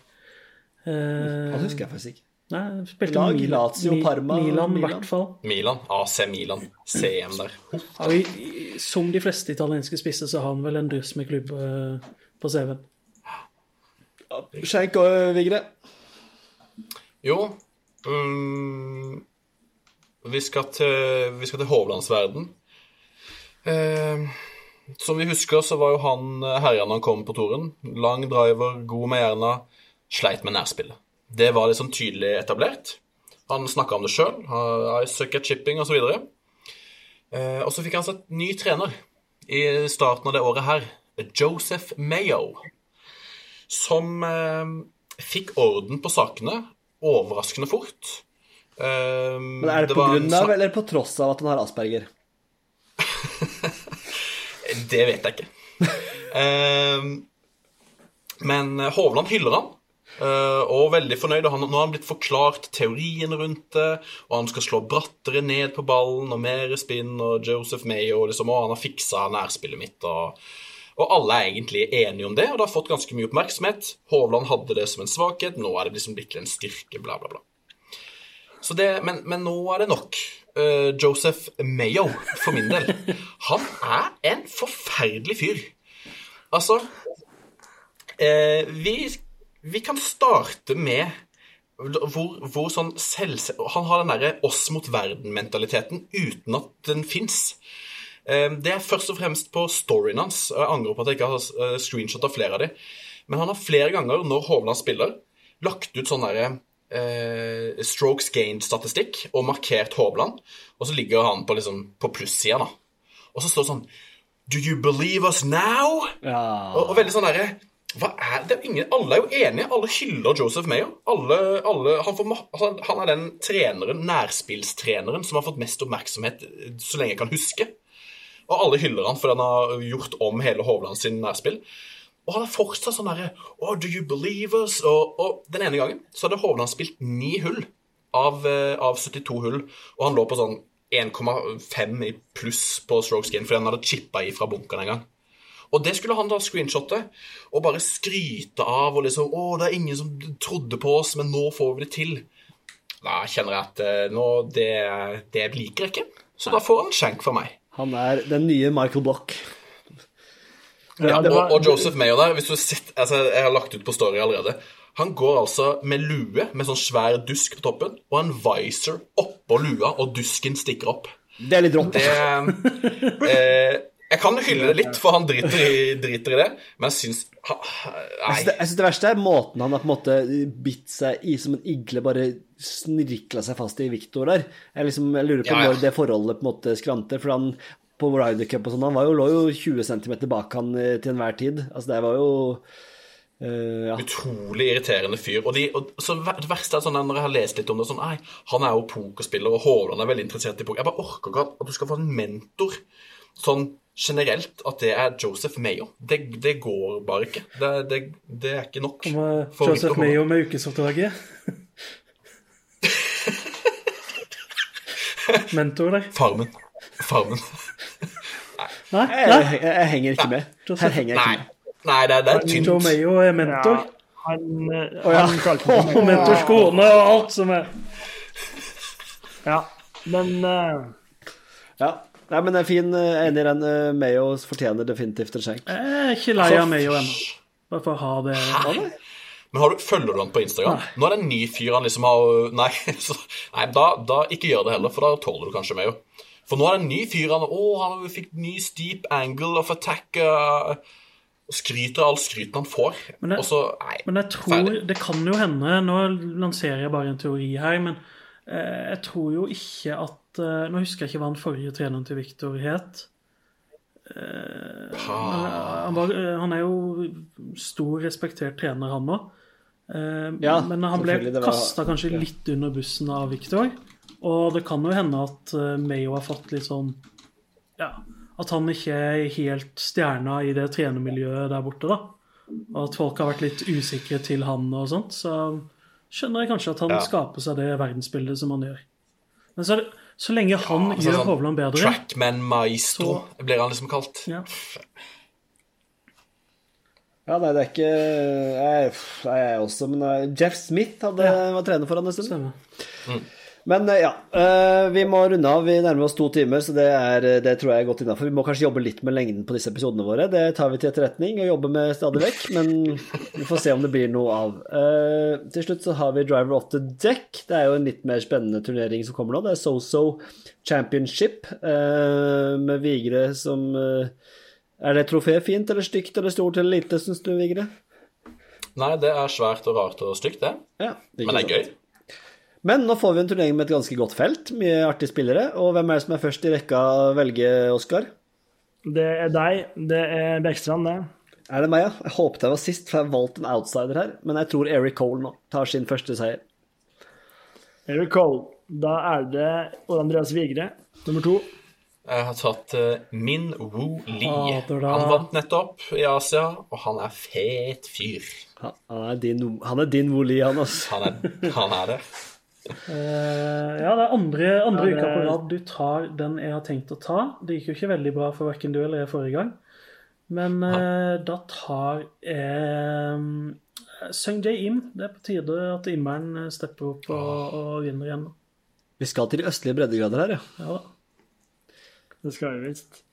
Eh, Det husker jeg faktisk ikke. Nei, spilte Lag, Milan- Lazio, Parma, Milan, i hvert fall. Milan. AC Milan. CM der. I, som de fleste italienske spisser, så har han vel en dryss med klubb eh, på CV-en. Skjenk og Vigre. Jo um, vi, skal til, vi skal til Hovlandsverden. Eh, som vi husker, så var jo han eh, herja når han kom på toren. Lang driver, god med jerna, sleit med nærspillet. Det var liksom tydelig etablert. Han snakka om det sjøl. I suck at chipping osv. Eh, og så fikk han seg ny trener i starten av det året her. Joseph Mayo. Som eh, fikk orden på sakene overraskende fort. Men er det, på grunn av eller på tross av at han har asperger? Det vet jeg ikke. Ehm, men Hovland hyller han. Uh, og veldig fornøyd. Og han, nå har han blitt forklart teorien rundt det, og han skal slå brattere ned på ballen og mer spinn, og Joseph Mayo liksom, og han har fiksa nærspillet mitt. og og alle er egentlig enige om det, og det har fått ganske mye oppmerksomhet. Hovland hadde det som en svakhet, nå er det liksom blitt en styrke, bla, bla, bla. Det, men, men nå er det nok. Uh, Joseph Mayo, for min del, han er en forferdelig fyr. Altså uh, vi, vi, kan starte med hvor, hvor sånn selv, Han har den derre oss mot verden-mentaliteten uten at den fins. Ehm, det er først og fremst på storyen hans. Jeg angrer på at jeg ikke har eh, screenshot flere av dem. Men han har flere ganger, når Hovland spiller, lagt ut sånn derre eh, strokes gained-statistikk og markert Hovland. Og så ligger han på, liksom, på plussida, da. Og så står det sånn Do you believe us now? Ja. Og, og veldig sånn derre hva er det? Ingen, alle er jo enige. Alle hyller Joseph Mayer. Alle, alle, han, får, han, han, er den treneren, nærspillstreneren som har fått mest oppmerksomhet så lenge jeg kan huske. Og alle hyller han fordi han har gjort om hele Hovland sin nærspill. Og han er fortsatt sånn derre oh, Do you believe us? Og, og, den ene gangen så hadde Hovland spilt ni hull av, eh, av 72 hull, og han lå på sånn 1,5 i pluss på strokes gain fordi han hadde chippa i fra bunkeren en gang. Og det skulle han da screenshotte og bare skryte av og liksom 'Å, det er ingen som trodde på oss, men nå får vi det til'. Da kjenner jeg at eh, nå, det, det liker jeg ikke. Så da får han skjenk for meg. Han er den nye Michael Block. Ja, og, og, Joseph Mayo der, hvis du sitter, altså, Jeg har lagt ut på Story allerede. Han går altså med lue med sånn svær dusk på toppen og en visor oppå lua, og dusken stikker opp. Det er litt rått. Det, eh, jeg kan hylle det litt, for han driter i, driter i det, men jeg syns Nei. Jeg syns det, verste er måten han har på en måte bitt seg i som en igle, bare snirkla seg fast i Viktor der. Jeg, liksom, jeg lurer på ja, ja. når det forholdet på en måte skranter, for han på Ryder Cup og sånn, han var jo, lå jo 20 cm bak han eh, til enhver tid. Altså, det var jo Uh, ja. Utrolig irriterende fyr. Og, de, og så Det verste er sånn når jeg har lest litt om det sånn, nei, Han er jo pokerspiller, og Haaland er veldig interessert i poker. Jeg bare orker ikke at du skal få en mentor sånn generelt at det er Joseph Mayo. Det, det går bare ikke. Det, det, det, er ikke nok. Kommer Joseph Mayo med ukesoppdraget? Mentor der. Farmen. Farmen. Nei, Nei? Jeg, jeg, jeg, henger ikke med. Her henger jeg ikke med. Nei, det, det er tynt. Mayo er mentor. Ja, han, oh, ja. han og mentorskoene og alt som er Ja, men uh... Ja. Nei, men det er fin. Er enig i den. Eh, Mayo fortjener definitivt en skjenk. Jeg er ikke lei av Mayo ennå. Bare for å ha det. Hæ? Men du, følger du han på Instagram? Nei. Nå er det en ny fyr han liksom har Nei, så, nei da, da, ikke gjør det heller, for da tåler du kanskje Mayo. For nå er det en ny fyr han Å, han fikk ny steep angle of attack. Uh, skryter av all skryten han får. Men jeg, så, nei, men jeg tror ferdig. Det kan jo hende Nå lanserer jeg bare en teori her, men eh, jeg tror jo ikke at eh, Nå husker jeg ikke hva den forrige treneren til Viktor het. Eh, han, var, uh, han, er jo stor, respektert trener, han òg. Ja, men han ble var... kasta kanskje litt under bussen av Viktor. Og det kan jo hende at Mayo har fått litt sånn Ja, at han ikke er helt stjerna i det trenermiljøet der borte, da. Og at folk har vært litt usikre til han og sånt. Så skjønner jeg kanskje at han ja. skaper seg det verdensbildet som han gjør. Men så er det så lenge han ja, altså, gjør sånn Hovland bedre Trackman maestro så... blir han liksom kalt. Ja. ja, nei, det er ikke Jeg, jeg også, men eh, Jeff Smith hadde, ja. var trener for han en stund. Mm. Men eh, ja, eh, vi må runde av. Vi nærmer oss to timer, så det, er, det tror jeg er godt innafor. Vi må kanskje jobbe litt med lengden på disse episodene våre. Det tar vi til etterretning og jobber med stadig vekk, men vi får se om det blir noe av. Uh, til slutt så har vi Driver of the Deck. Det er jo en litt mer spennende turnering som kommer nå. Det er SoSo Championship uh, med Vigre som uh, Er det trofé fint eller stygt eller stort eller lite, syns du, Vigre? Nei, det er svært og rart og stygt, det. Ja, det men det er gøy. Men nå får vi en turnering med et ganske godt felt, mye artige spillere. Og hvem er det som er først i rekka å velge, Oskar? Det er deg. Det er Bekkstrand, det. Er det meg, ja? Jeg håpet jeg var sist, for jeg har valgt en outsider her. Men jeg tror Eric Cole nå tar sin første seier. Eric Cole. Da er det Ole Andreas Vigre, nummer to. Jeg har tatt eh, Min Woo Lee. Han vant nettopp i Asia, og han er fet fyr. Han er din, han er din Woli, han, altså. Han er, han er det. Eh, ja, det er andre, andre Ja, det- uka på rad du tar den jeg har tenkt å ta. Det gikk jo ikke veldig bra for verken du eller jeg forrige gang. Men eh, da tar jeg Sung Jae Im. Det er på tide at Immeren stepper opp og, og vinner igjen. Vi skal til de østlige breddegrader her, ja. Ja da. Det skal vi visst.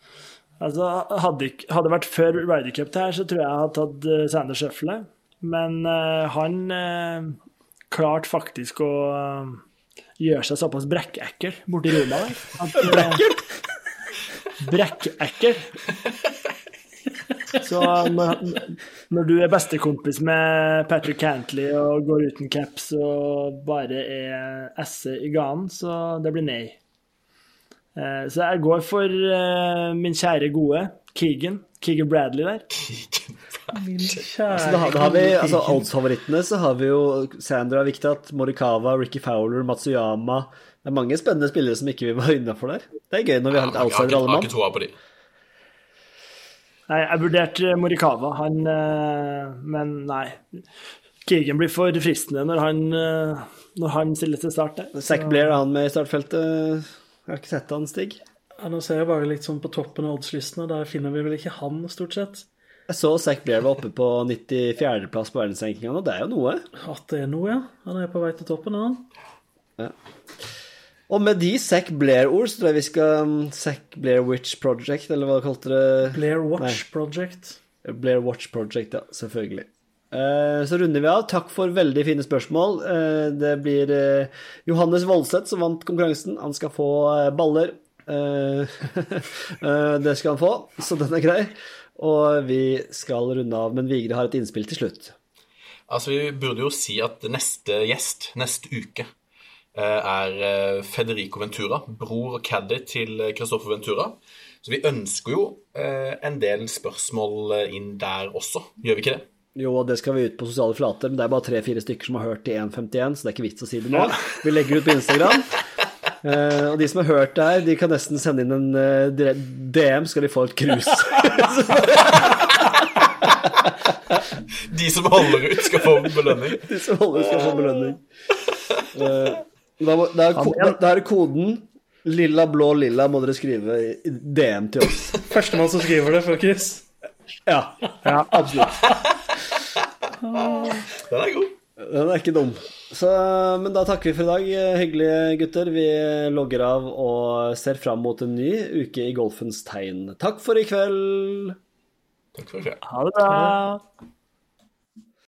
Altså, hadde, det vært før Ryder Cup det her, så tror jeg jeg hadde tatt Sander Sjøfle. Men uh, han uh, klarte faktisk å eh, gjøre seg såpass brekkekkel borti Roma der. At, Brekkel? brekkekkel. Så når, når du er bestekompis med Patrick Cantley og går uten caps og bare er esse i ganen, så det blir nei. Eh, Så jeg går for eh, min kjære gode Keegan. Keegan Bradley der. Min kjære Så da, har- da har vi, altså Odds-favorittene så har vi jo Sandra Viktat, Morikawa, Ricky Fowler, Matsuyama Det er mange spennende spillere som ikke vi var innafor der. Det er gøy når vi har litt outsider alle mann. Nei, jeg vurderte Morikawa, han eh, Men nei. Keegan blir for fristende når han, eh, når han stiller til start der. Zack Blair er han med i startfeltet. Jeg har ikke sett han, Stig. Ja, nå ser jeg bare litt sånn på toppen av oddslistene. Der finner vi vel ikke han, stort sett. Jeg så Zack Blair var oppe på 94.-plass på verdensrankinga nå. Det er jo noe. At det er noe, ja. Han er på vei til toppen, han. Og med de Zack Blair-ord så tror jeg vi skal um, Zack Blair Witch Project, eller hva kalte det? Blair Watch Nei. Project. Blair Watch Project, ja. Selvfølgelig. Eh, Så runder vi av. Takk for veldig fine spørsmål. Eh, Det blir eh, Johannes Voldseth som vant konkurransen. Han skal få baller. Det skal han få, så den er grei. Og vi skal runde av, men Vigre har et innspill til slutt. Altså, Vi burde jo si at neste gjest neste uke eh, er eh, Federico Ventura, bror og caddy til Christoffer Ventura. Så vi ønsker jo eh, en del spørsmål eh, inn der også, gjør vi ikke det? Jo, det skal vi ut på sosiale flater, men det er bare tre-fire stykker som har hørt til 1.51, så det er ikke vits å si det nå. Vi legger ut på Instagram. Eh, og de som har hørt det her, de kan nesten sende inn en uh, DM, skal de få et krus. De som holder ut, skal få belønning. De som holder ut, skal få belønning. Uh, da, må- da, er ko- da, da er koden lilla blå lilla må dere skrive i DM til oss. Førstemann som skriver det, folkens. Ja, ja absolutt. Den er god. Den er ikke dum. Så, men da takker vi for i dag, hyggelige gutter. Vi logger av og ser fram mot en ny uke i golfens tegn. Takk for i kveld. Takk for i kveld. Ha det bra.